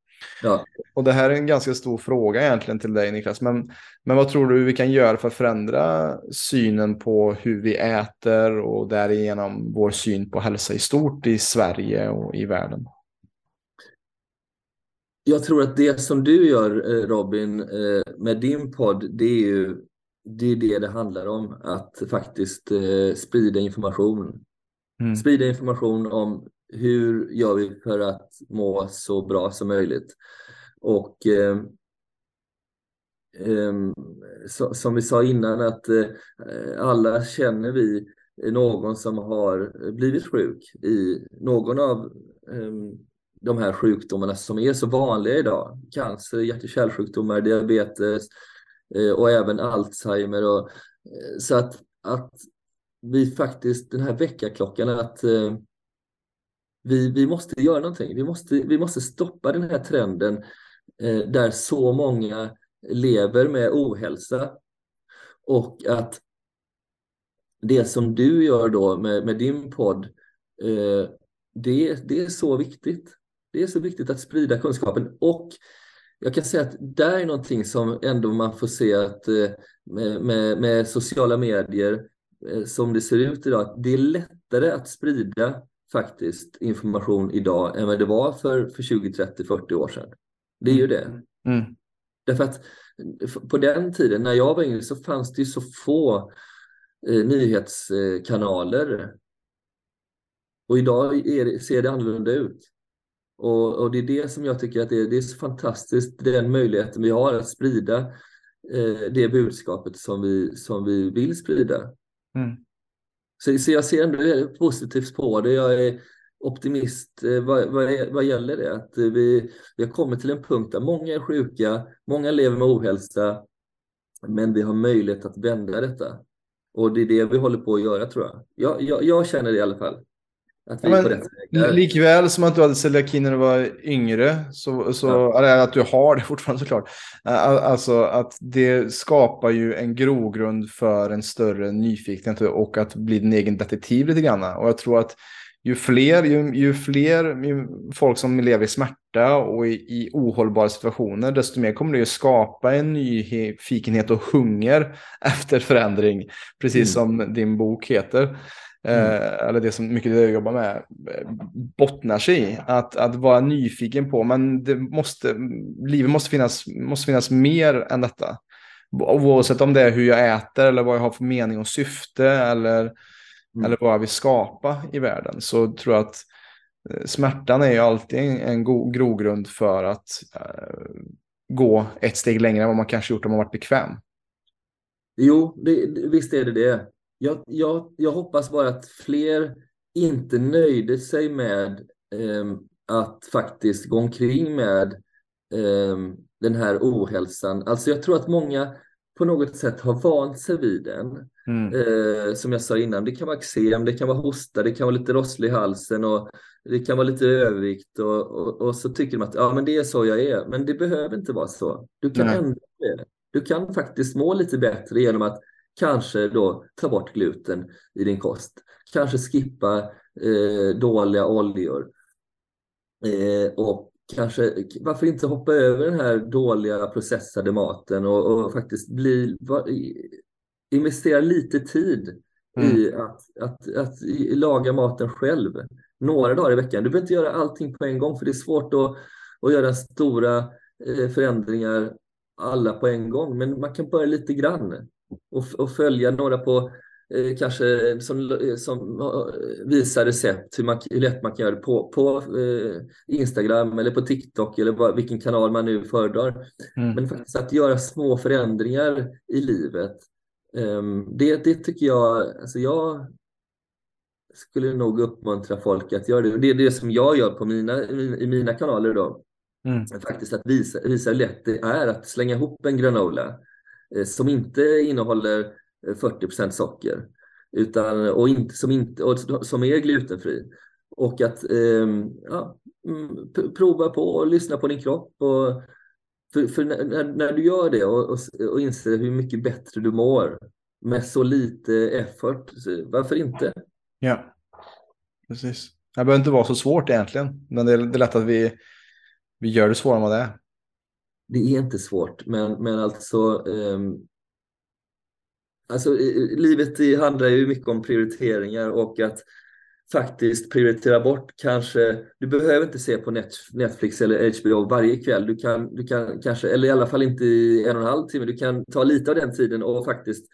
Ja. Och det här är en ganska stor fråga egentligen till dig Niklas. Men, men vad tror du vi kan göra för att förändra synen på hur vi äter och därigenom vår syn på hälsa i stort i Sverige och i världen? Jag tror att det som du gör eh, Robin eh, med din podd, det är ju det är det det handlar om. Att faktiskt eh, sprida information. Mm. Sprida information om hur gör vi för att må så bra som möjligt? Och eh, eh, så, som vi sa innan att eh, alla känner vi någon som har blivit sjuk i någon av eh, de här sjukdomarna som är så vanliga idag. Cancer, hjärt och kärlsjukdomar, diabetes eh, och även Alzheimer. Och, eh, så att, att vi faktiskt, den här väckarklockan, att eh, vi, vi måste göra någonting. Vi måste, vi måste stoppa den här trenden eh, där så många lever med ohälsa. Och att det som du gör då med, med din podd, eh, det, det är så viktigt. Det är så viktigt att sprida kunskapen och jag kan säga att där är någonting som ändå man får se att eh, med, med, med sociala medier eh, som det ser ut idag, det är lättare att sprida faktiskt information idag än vad det var för, för 20, 30, 40 år sedan. Det är ju det. Mm. mm. Därför att på den tiden när jag var yngre så fanns det ju så få eh, nyhetskanaler. Och idag det, ser det annorlunda ut. Och, och, det är det som jag tycker att det är, det är så fantastiskt, den möjligheten vi har att sprida eh, det budskapet som vi, som vi vill sprida. Mm. Så, så jag ser ändå positivt på det. Jag är optimist eh, vad, vad, vad gäller det. Att eh, vi, vi har kommit till en punkt där många är sjuka, många lever med ohälsa, men vi har möjlighet att vända detta. Och det är det vi håller på att göra tror jag. Jag, jag, jag känner det i alla fall. Att vi ja, är rätt väg. Likväl som att du hade celiaki när du var yngre, så, så ja. eller att du har det fortfarande såklart. Alltså att det skapar ju en grogrund för en större nyfikenhet och att bli din egen detektiv lite grann. Och jag tror att ju fler, ju, ju fler ju folk som lever i smärta och i, i ohållbara situationer, desto mer kommer det ju skapa en nyfikenhet och hunger efter förändring. Precis mm. som din bok heter. Mm. Eh, eller det som mycket det jag jobbar med eh, bottnar sig i. Att, att vara nyfiken på, men det måste, livet måste finnas, måste finnas mer än detta. Oavsett om det är hur jag äter eller vad jag har för mening och syfte eller, mm. eller vad jag vill skapa i världen. Så tror jag att eh, smärtan är ju alltid en, en go- grogrund för att uh, gå ett steg längre än vad man kanske gjort om man varit bekväm. Jo, det, visst är det det. Jag, jag, jag hoppas bara att fler inte nöjde sig med eh, att faktiskt gå omkring med eh, den här ohälsan. Alltså jag tror att många på något sätt har vant sig vid den. Mm. Eh, som jag sa innan, det kan vara eksem, det kan vara hosta, det kan vara lite rosslig i halsen och det kan vara lite övervikt och, och, och, så tycker de att ja, men det är så jag är. Men det behöver inte vara så. Du kan Nej. ändra det. Du kan faktiskt må lite bättre genom att Kanske då ta bort gluten i din kost. Kanske skippa eh, dåliga oljor. Eh, och kanske, varför inte hoppa över den här dåliga processade maten och, och faktiskt bli, va, investera lite tid mm. i att, att, att laga maten själv några dagar i veckan. Du behöver inte göra allting på en gång för det är svårt att, att göra stora eh, förändringar alla på en gång, men man kan börja lite grann och, och följa några på eh, kanske som, som visar recept hur, man, hur lätt man kan göra det på, på eh, Instagram eller på TikTok eller vad, vilken kanal man nu föredrar. Mm. Men faktiskt att göra små förändringar i livet. Eh, det, det tycker jag, alltså jag skulle nog uppmuntra folk att göra det. Det är det som jag gör på mina, i mina kanaler då. Mm. Faktiskt att visa, visa hur lätt det är att slänga ihop en granola eh, Eh, som inte innehåller eh, 40 socker utan, och, inte, som inte, och som är glutenfri. Och att ehm, ja, mm, prova på och lyssna på din kropp. Och, för, för när, när, du gör det och, och, och inser hur mycket bättre du mår med så lite effort, varför inte? Ja, precis. Det behöver inte vara så svårt egentligen, men det är, det är lätt att vi, vi gör det svårare än vad det är. Det är inte svårt, men, men alltså um, Alltså, livet handlar ju mycket om prioriteringar och att faktiskt prioritera bort kanske, du behöver inte se på Netflix eller HBO varje kväll, du kan, du kan kanske, eller i alla fall inte i en och en halv timme, du kan ta lite av den tiden och faktiskt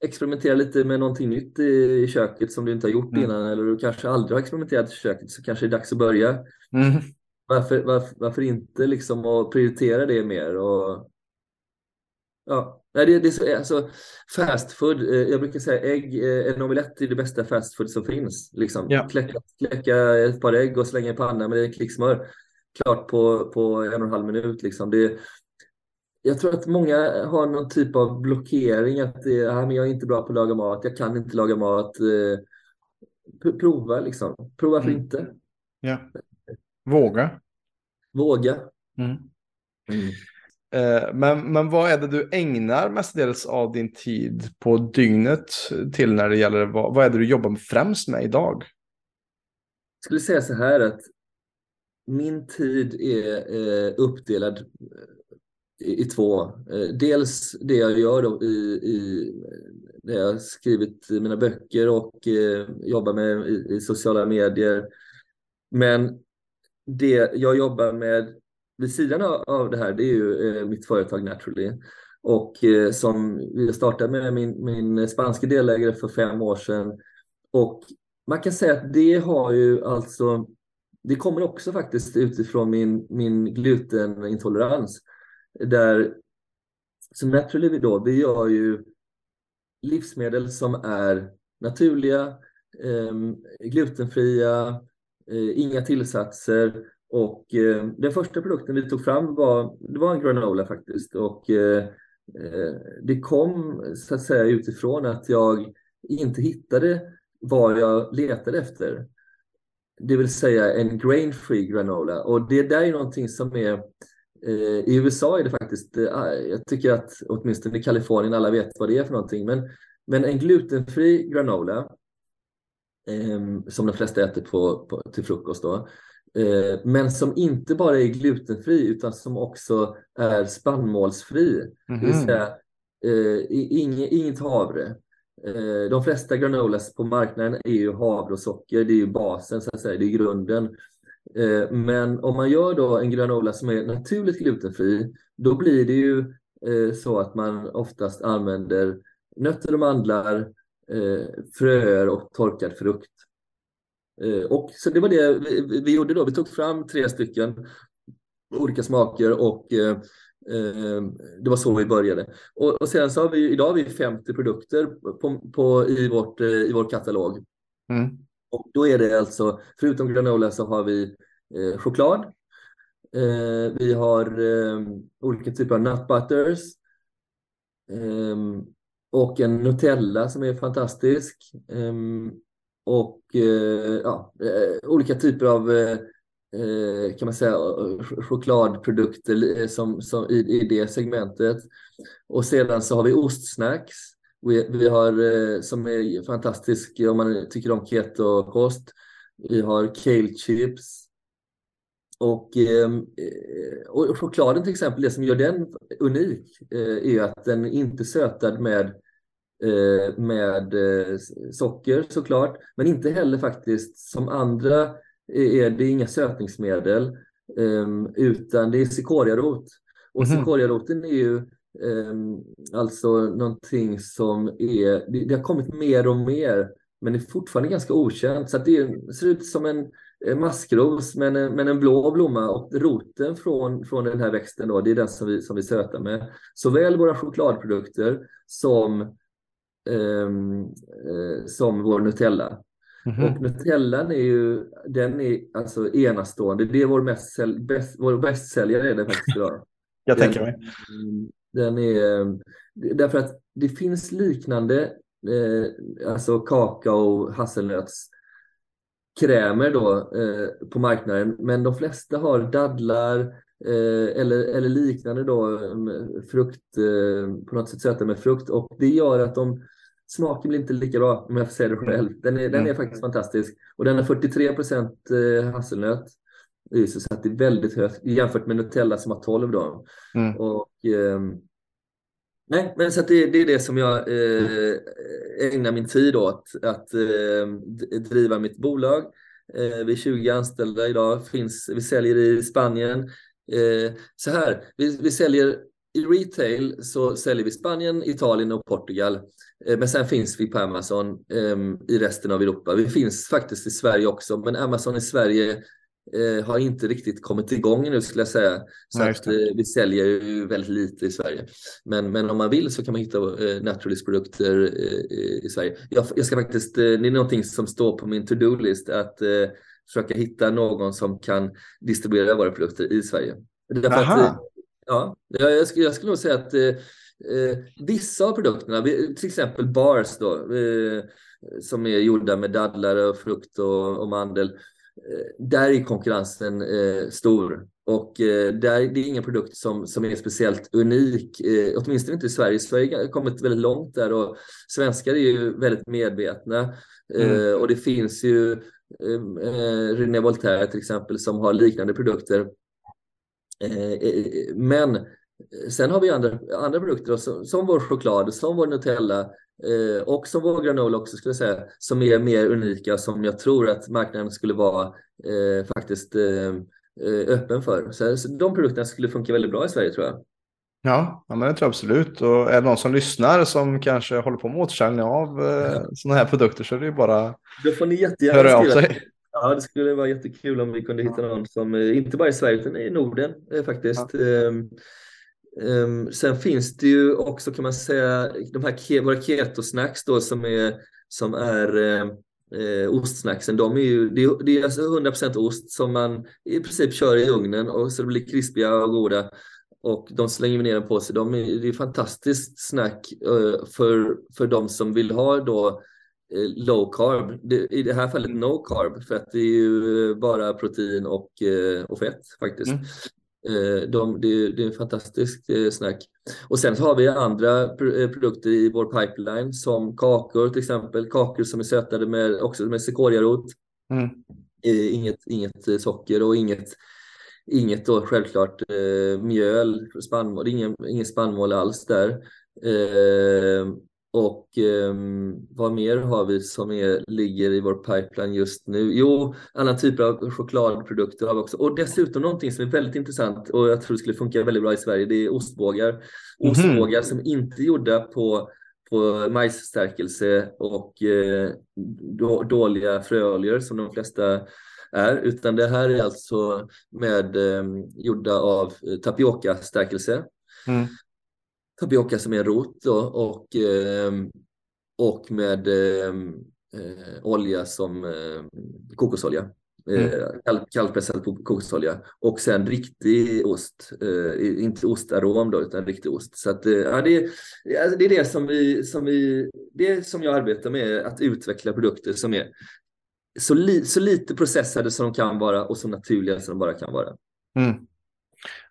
experimentera lite med någonting nytt i, köket som du inte har gjort mm. innan eller du kanske aldrig har experimenterat i köket så kanske det är dags att börja. Mm. Varför, varför, varför inte liksom att prioritera det mer och ja, Nej, det, det är så, alltså, fast food, eh, jag brukar säga ägg, eh, en omelett är det bästa fast food som finns. Liksom. Ja. Kläcka, kläcka ett par ägg och slänga i pannan med en klick smör. Klart på, på en och en halv minut. Liksom. Det, jag tror att många har någon typ av blockering. Att det, ah, men jag är inte bra på att laga mat, jag kan inte laga mat. Eh, prova liksom. Prova för mm. inte. Ja. Våga. Våga. Mm. Mm. Eh, men, men vad är det du ägnar mestadels av din tid på dygnet till när det gäller, vad, vad är det du jobbar främst med idag? Jag skulle säga så här att min tid är eh, uppdelad eh, i, två. dels det jag gör då i, i när jag har skrivit mina böcker och jobbar med i, i, sociala medier. Men det jag jobbar med vid sidan av det här, det är ju eh, mitt företag Naturally. Och eh, som vi startade med min, min spanska delägare för fem år sedan. Och man kan säga att det har ju alltså, det kommer också faktiskt utifrån min, min glutenintolerans. Där, som Naturally då, vi gör ju livsmedel som är naturliga, ehm, glutenfria, Eh, inga tillsatser och eh, den första produkten vi tog fram var, det var en granola faktiskt. Och eh, eh, det kom så att säga utifrån att jag inte hittade vad jag letade efter. Det vill säga en grain-free granola. Och det där är någonting som är eh, i USA är det faktiskt, eh, jag tycker att åtminstone i Kalifornien alla vet vad det är för någonting. Men, men en glutenfri granola eh, som de flesta äter på, på, till frukost då, Eh, men som inte bara är glutenfri utan som också är spannmålsfri. Mm. Det vill mhm. säga eh, inget, inget havre. Eh, de flesta granolas på marknaden är ju havre och socker, det är ju basen så att säga, det är grunden. Men om man gör då en granola som är naturligt glutenfri, då blir det ju så att man oftast använder nötter och mandlar, fröer och torkad frukt. Eh, och så det var det vi, vi, gjorde då. Vi tog fram tre stycken olika smaker och eh, eh, det var så vi började. Och, och sedan så har vi, idag har vi 50 produkter på, på, i, vårt, i vår katalog. Mm. Och då är det alltså, förutom granola så har vi eh, choklad. Eh, vi har eh, olika typer av nut butters och en Nutella som är fantastisk ehm, och eh, ja, eh, olika typer av eh, kan man säga, chokladprodukter som, som i, i det segmentet. Och sedan så har vi ostsnacks. Vi, vi har, som är fantastisk om man tycker om keto-kost. Vi har kale chips. Och, ehm, och chokladen till exempel, det som gör den unik är att den inte är sötad med med eh, socker såklart, men inte heller faktiskt som andra är det inga sötningsmedel ehm, utan det är cikoriarot. Och mm. cikoriaroten är ju Ehm, alltså någonting som är, det, har kommit mer och mer, men det är fortfarande ganska okänt. Så det ser ut som en maskros men, men en blå blomma och roten från, från den här växten då, det är den som vi, som vi sötar med. Såväl våra chokladprodukter som, eh, som vår Nutella. Mm -hmm. Och Nutellan är ju, den är alltså enastående. Det är vår, mest, bäst, vår bästsäljare är det faktiskt idag. Jag tänker mig. Den är, därför att det finns liknande, eh, alltså kakao, hasselnöts krämer då eh, på marknaden, men de flesta har dadlar eh, eller, eller liknande då frukt, eh, på något sätt söta med frukt och det gör att de smaken blir inte lika bra om jag får säga det själv. Den är, den är faktiskt fantastisk och den har 43 procent eh, hasselnöt så att det är väldigt högt jämfört med Nutella som har 12 då. Mm. Och, eh, nej, men så det, det, är det som jag eh, ägnar min tid åt, att eh, driva mitt bolag. Eh, vi är 20 anställda idag, finns, vi säljer i Spanien. Eh, så här, vi, vi säljer i retail så säljer vi Spanien, Italien och Portugal. Eh, men sen finns vi på Amazon ehm, i resten av Europa. Vi finns faktiskt i Sverige också, men Amazon i Sverige eh, har inte riktigt kommit igång nu skulle jag säga. Så att, vi säljer ju väldigt lite i Sverige. Men, men om man vill så kan man hitta Naturalist-produkter eh, i Sverige. Jag, jag, ska faktiskt, det är någonting som står på min to-do-list att försöka hitta någon som kan distribuera våra produkter i Sverige. Därför att, ja, jag, skulle, jag skulle nog säga att Eh, vissa av produkterna, till exempel bars då, eh, som är gjorda med dadlar och frukt och, och mandel, Eh, där är konkurrensen eh, stor och eh, där, det är ingen produkt som, som är speciellt unik, eh, åtminstone inte i Sverige. Sverige har kommit väldigt långt där och svenskar är ju väldigt medvetna eh, mm. och det finns ju Ehm, eh, René Voltaire till exempel som har liknande produkter. Eh, eh, men eh, sen har vi andra, andra produkter som, som vår choklad, som vår Nutella, Eh, och som vår granola också skulle jag säga, som är mer unika som jag tror att marknaden skulle vara eh, faktiskt eh, öppen för. Så, så, de produkterna skulle funka väldigt bra i Sverige tror jag. Ja, men det tror jag absolut. Och är det någon som lyssnar som kanske håller på med återförsäljning av eh, sådana här produkter så är det ju bara Då får ni jättegärna höra av sig. Ja, det skulle vara jättekul om vi kunde hitta någon som, eh, inte bara i Sverige utan i Norden faktiskt. Ja. Ehm, Um, sen finns det ju också kan man säga de här ke våra keto-snacks då som är, som är eh, ostsnacksen. De är ju, det, är, det är alltså 100% ost som man i princip kör i ugnen och så det blir krispiga och goda. Och de slänger ner den på sig. De är, det är fantastiskt snack uh, för, för de som vill ha då uh, low carb. I det här fallet no carb för att det är ju bara protein och, och fett faktiskt. Mm. Eh, de, det, det är en fantastisk eh, snack. Och sen har vi andra eh, produkter i vår pipeline som kakor till exempel. Kakor som är sötade med, också med sekoriarot. Mm. Inget, inget socker och inget, inget då självklart mjöl, spannmål, ingen, ingen spannmål alls där. Och eh, vad mer har vi som är, ligger i vår pipeline just nu? Jo, annan typ av chokladprodukter har vi också. Och dessutom någonting som är väldigt intressant och jag tror skulle funka väldigt bra i Sverige, det är ostbågar. Mm -hmm. Ostbågar som inte är gjorda på, på majsstärkelse och eh, då, dåliga fröoljor som de flesta är, utan det här är alltså med eh, gjorda av tapiokastärkelse. Mm tapioca som är en rot då, och, ehm, och med ehm, eh, olja som eh, kokosolja. Mm. Eh, kallpressad kokosolja och sen riktig ost, eh, inte ostarom då utan riktig ost. Så att, eh, ja, det, det är det som vi, som vi, det som jag arbetar med, att utveckla produkter som är så, li, så lite processade som de kan vara och så naturliga som de bara kan vara. Mm.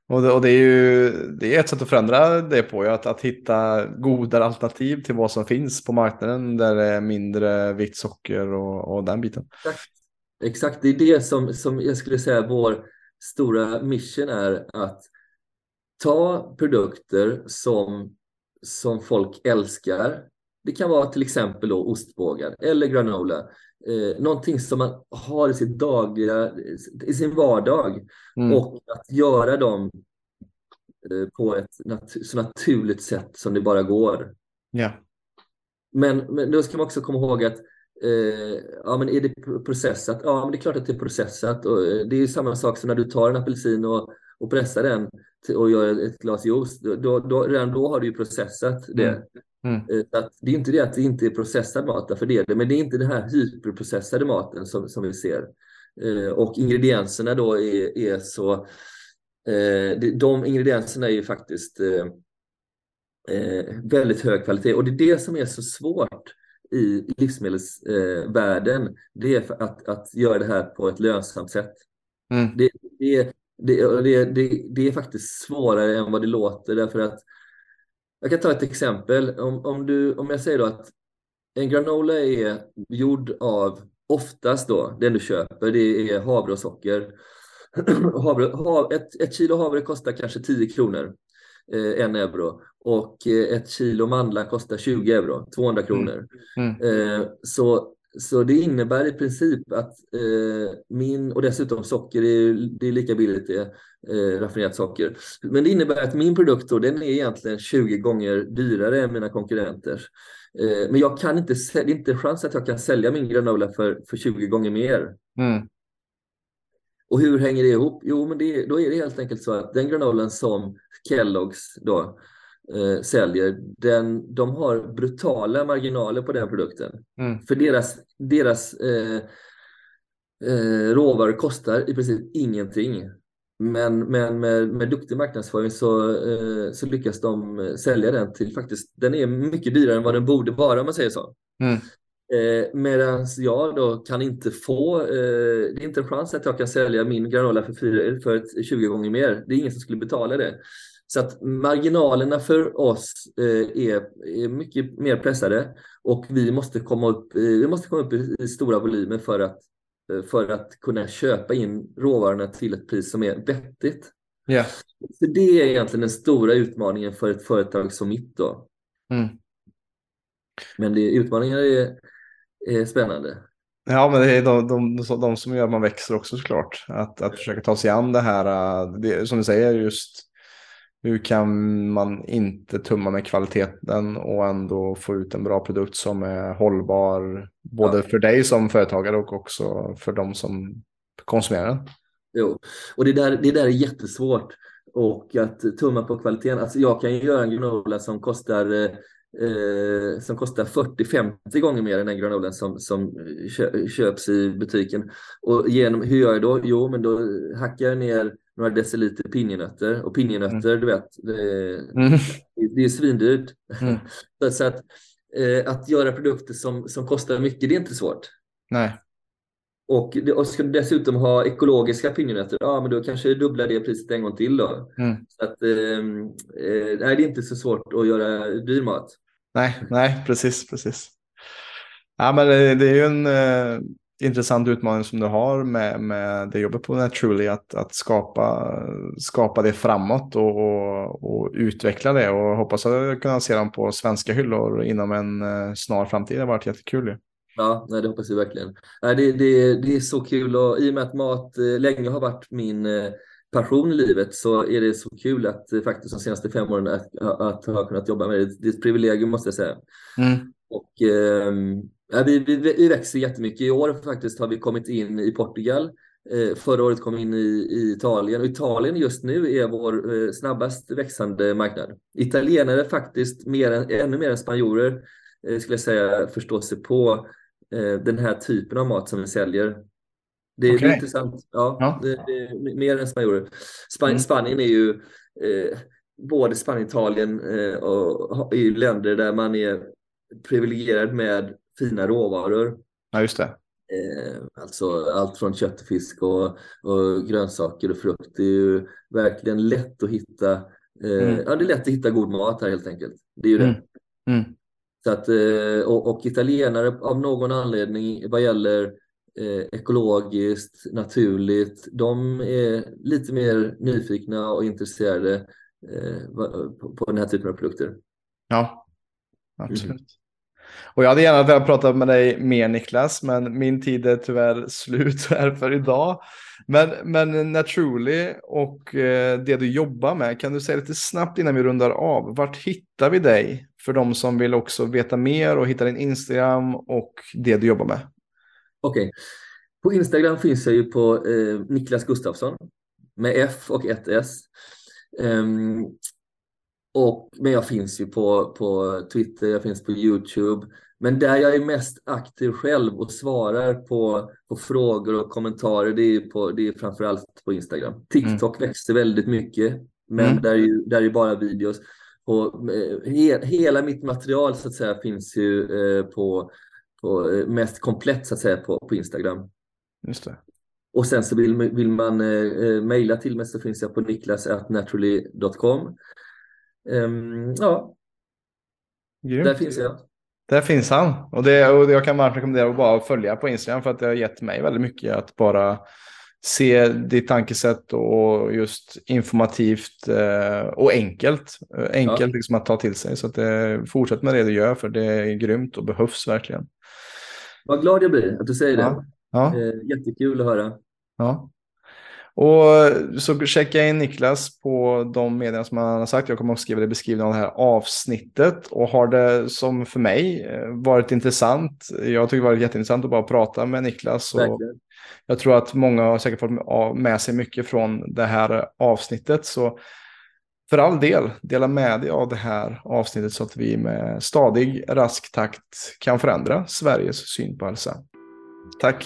Och det, och det, är ju det är ett sätt att förändra det på, att, att hitta godare alternativ till vad som finns på marknaden där det är mindre vitt socker och, och den biten. Exakt. Exakt, det är det som, som jag skulle säga vår stora mission är att ta produkter som, som folk älskar. Det kan vara till exempel då ostbågar eller granola. Eh, någonting som man har i sitt dagliga, i sin vardag mm. och att göra dem eh, på ett nat så naturligt sätt som det bara går. Ja. Men, men då ska man också komma ihåg att eh, ja, men är det processat? Ja, men det är klart att det är processat. Och eh, det är ju samma sak som när du tar en apelsin och, och pressar den och gör ett glas juice. Då, då, redan då har du ju processat det. Mm. Mm. Eh, att det är inte det att det inte är processad mat, för det är det, men det är inte den här hyperprocessade maten som, som vi ser. Eh, och ingredienserna då är, är så, eh, de ingredienserna är ju faktiskt väldigt hög kvalitet och det är det som är så svårt i livsmedelsvärlden. det är att, att göra det här på ett lönsamt sätt. Mm. Det, det, det, det, det, det är faktiskt svårare än vad det låter därför att jag kan ta ett exempel. Om, om, du, om jag säger då att en granola är gjord av, oftast då, den du köper, det är havre och socker. havre, hav, ett, ett kilo havre kostar kanske 10 kronor, eh, en euro. Och eh, ett kilo mandlar kostar 20 euro, 200 kronor. Mm. Mm. Eh, så så det innebär i princip att eh, min, och dessutom socker, är, det är lika billigt det, eh, raffinerat socker. Men det innebär att min produkt då, den är egentligen 20 gånger dyrare än mina konkurrenters. Eh, men jag kan inte, det är inte chans att jag kan sälja min granola för, för 20 gånger mer. Mm. Och hur hänger det ihop? Jo, men det, då är det helt enkelt så att den granolan som Kellogg's då eh, säljer, den, de har brutala marginaler på den produkten. Mm. För deras, deras eh, eh, råvaror kostar i princip ingenting. Men, men med, med duktig marknadsföring så, eh, så lyckas de eh, sälja den till faktiskt, den är mycket dyrare än vad den borde vara om man säger så. Mm. Eh, Medan jag då kan inte få, eh, det är inte en chans att jag kan sälja min granola för, fyra, för 20 gånger mer. Det är ingen som skulle betala det. Så att marginalerna för oss eh, är, är mycket mer pressade och vi måste komma upp, eh, vi måste komma upp i, stora volymer för att, eh, för att kunna köpa in råvarorna till ett pris som är vettigt. Yeah. Så det är egentligen den stora utmaningen för ett företag som mitt då. Mm. Men det, utmaningar är, är spännande. Ja, men det är de, de, de, som gör att man växer också såklart. Att, att försöka ta sig an det här, det, som du säger, just hur kan man inte tumma med kvaliteten och ändå få ut en bra produkt som är hållbar både ja. för dig som företagare och också för de som konsumerar den? Jo, och det där, det där är jättesvårt och att tumma på kvaliteten. Alltså jag kan ju göra en granola som kostar eh, som kostar 40-50 gånger mer än den granolan som, som köps i butiken. Och genom, hur gör jag då? Jo, men då hackar jag ner några deciliter pinjenötter. Och pinjenötter, mm. du vet, det, mm. det är svindyrt. Mm. så att, eh, att göra produkter som, som kostar mycket, det är inte svårt. Nej. Och, och ska du dessutom ha ekologiska pinjenötter, ja men då kanske du dubblar det priset en gång till då. Mm. Så att, ehm, eh, nej, det är inte så svårt att göra dyr mat. Nej, nej, precis, precis. Ja, men det, är ju en, eh, intressant utmaning som du har med, med det jobbet på Naturally, att, att skapa, skapa det framåt och, och, och utveckla det och hoppas att kunna se dem på svenska hyllor inom en uh, snar framtid. Det har varit jättekul ju. Ja, nej, det hoppas vi verkligen. Nej, det, det, det är så kul och i och med att mat eh, länge har varit min eh, passion i livet så är det så kul att eh, faktiskt de senaste fem åren att, att ha kunnat jobba med det. Det är ett privilegium måste jag säga. Mm. Och eh, Ja, vi, vi, vi växer jättemycket. I år faktiskt har vi kommit in i Portugal. Eh, förra året kom vi in i, i, Italien och Italien just nu är vår eh, snabbast växande marknad. Italienare faktiskt mer än, ännu mer än spanjorer eh, skulle jag säga förstår sig på eh, den här typen av mat som vi säljer. Det, okay. är intressant. Ja, ja. Det, det, mer än spanjorer. Span mm. Spanien är ju eh, både Spanien och Italien eh, är ju länder där man är privilegierad med fina råvaror. Ja, just det. Eh, alltså allt från kött och fisk och, och grönsaker och frukt. Det är ju verkligen lätt att hitta. Eh, mm. Ja, det är lätt att hitta god mat här helt enkelt. Det är ju det. Mm. Mm. Så att, eh, och, och, italienare av någon anledning vad gäller eh, ekologiskt, naturligt, de är lite mer nyfikna och intresserade eh, på, på den här typen av produkter. Ja, absolut. Och jag hade gärna velat prata med dig mer Niklas, men min tid är tyvärr slut här för idag. Men, men Naturally och eh, det du jobbar med, kan du säga lite snabbt innan vi rundar av, vart hittar vi dig för de som vill också veta mer och hitta din Instagram och det du jobbar med? Okej, okay. på Instagram finns jag ju på eh, Niklas Gustafsson med F och ett S. Um, och, men jag finns ju på, på Twitter, jag finns på Youtube. Men där jag är mest aktiv själv och svarar på, på frågor och kommentarer, det är, på, det är framförallt på Instagram. TikTok mm. växer väldigt mycket, men mm. där, är ju, där är bara videos. Och, eh, he, hela mitt material så att säga finns ju eh, på, på eh, mest komplett så att säga på, på Instagram. Just det. Och sen så vill, vill man eh, eh, mejla till mig så finns jag på niklas.naturally.com. Um, ja, Grymt. där finns jag. Där finns han. Och, det, och jag kan varmt rekommendera att bara följa på Instagram för att det har gett mig väldigt mycket att bara se ditt tankesätt och just informativt eh, och enkelt. Eh, enkelt ja. liksom att ta till sig. Så att det, fortsätt med det du gör för det är grymt och behövs verkligen. Vad glad jag blir att du säger det. Ja. Eh, jättekul att höra. Ja. Och så checka in Niklas på de medierna som han har sagt. Jag kommer att skriva det i beskrivningen av det här avsnittet. Och har det som för mig eh, varit intressant. Jag tycker det varit jätteintressant att bara prata med Niklas. Och jag tror att många har säkert fått med sig mycket från det här avsnittet. Så för all del, dela med dig av det här avsnittet så att vi med stadig, rask takt kan förändra Sveriges syn på hälsa. Tack!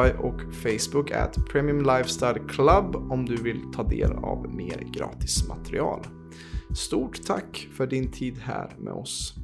Spotify och Facebook at Premium Lifestyle Club om du vill ta del av mer gratis material. Stort tack för din tid här med oss.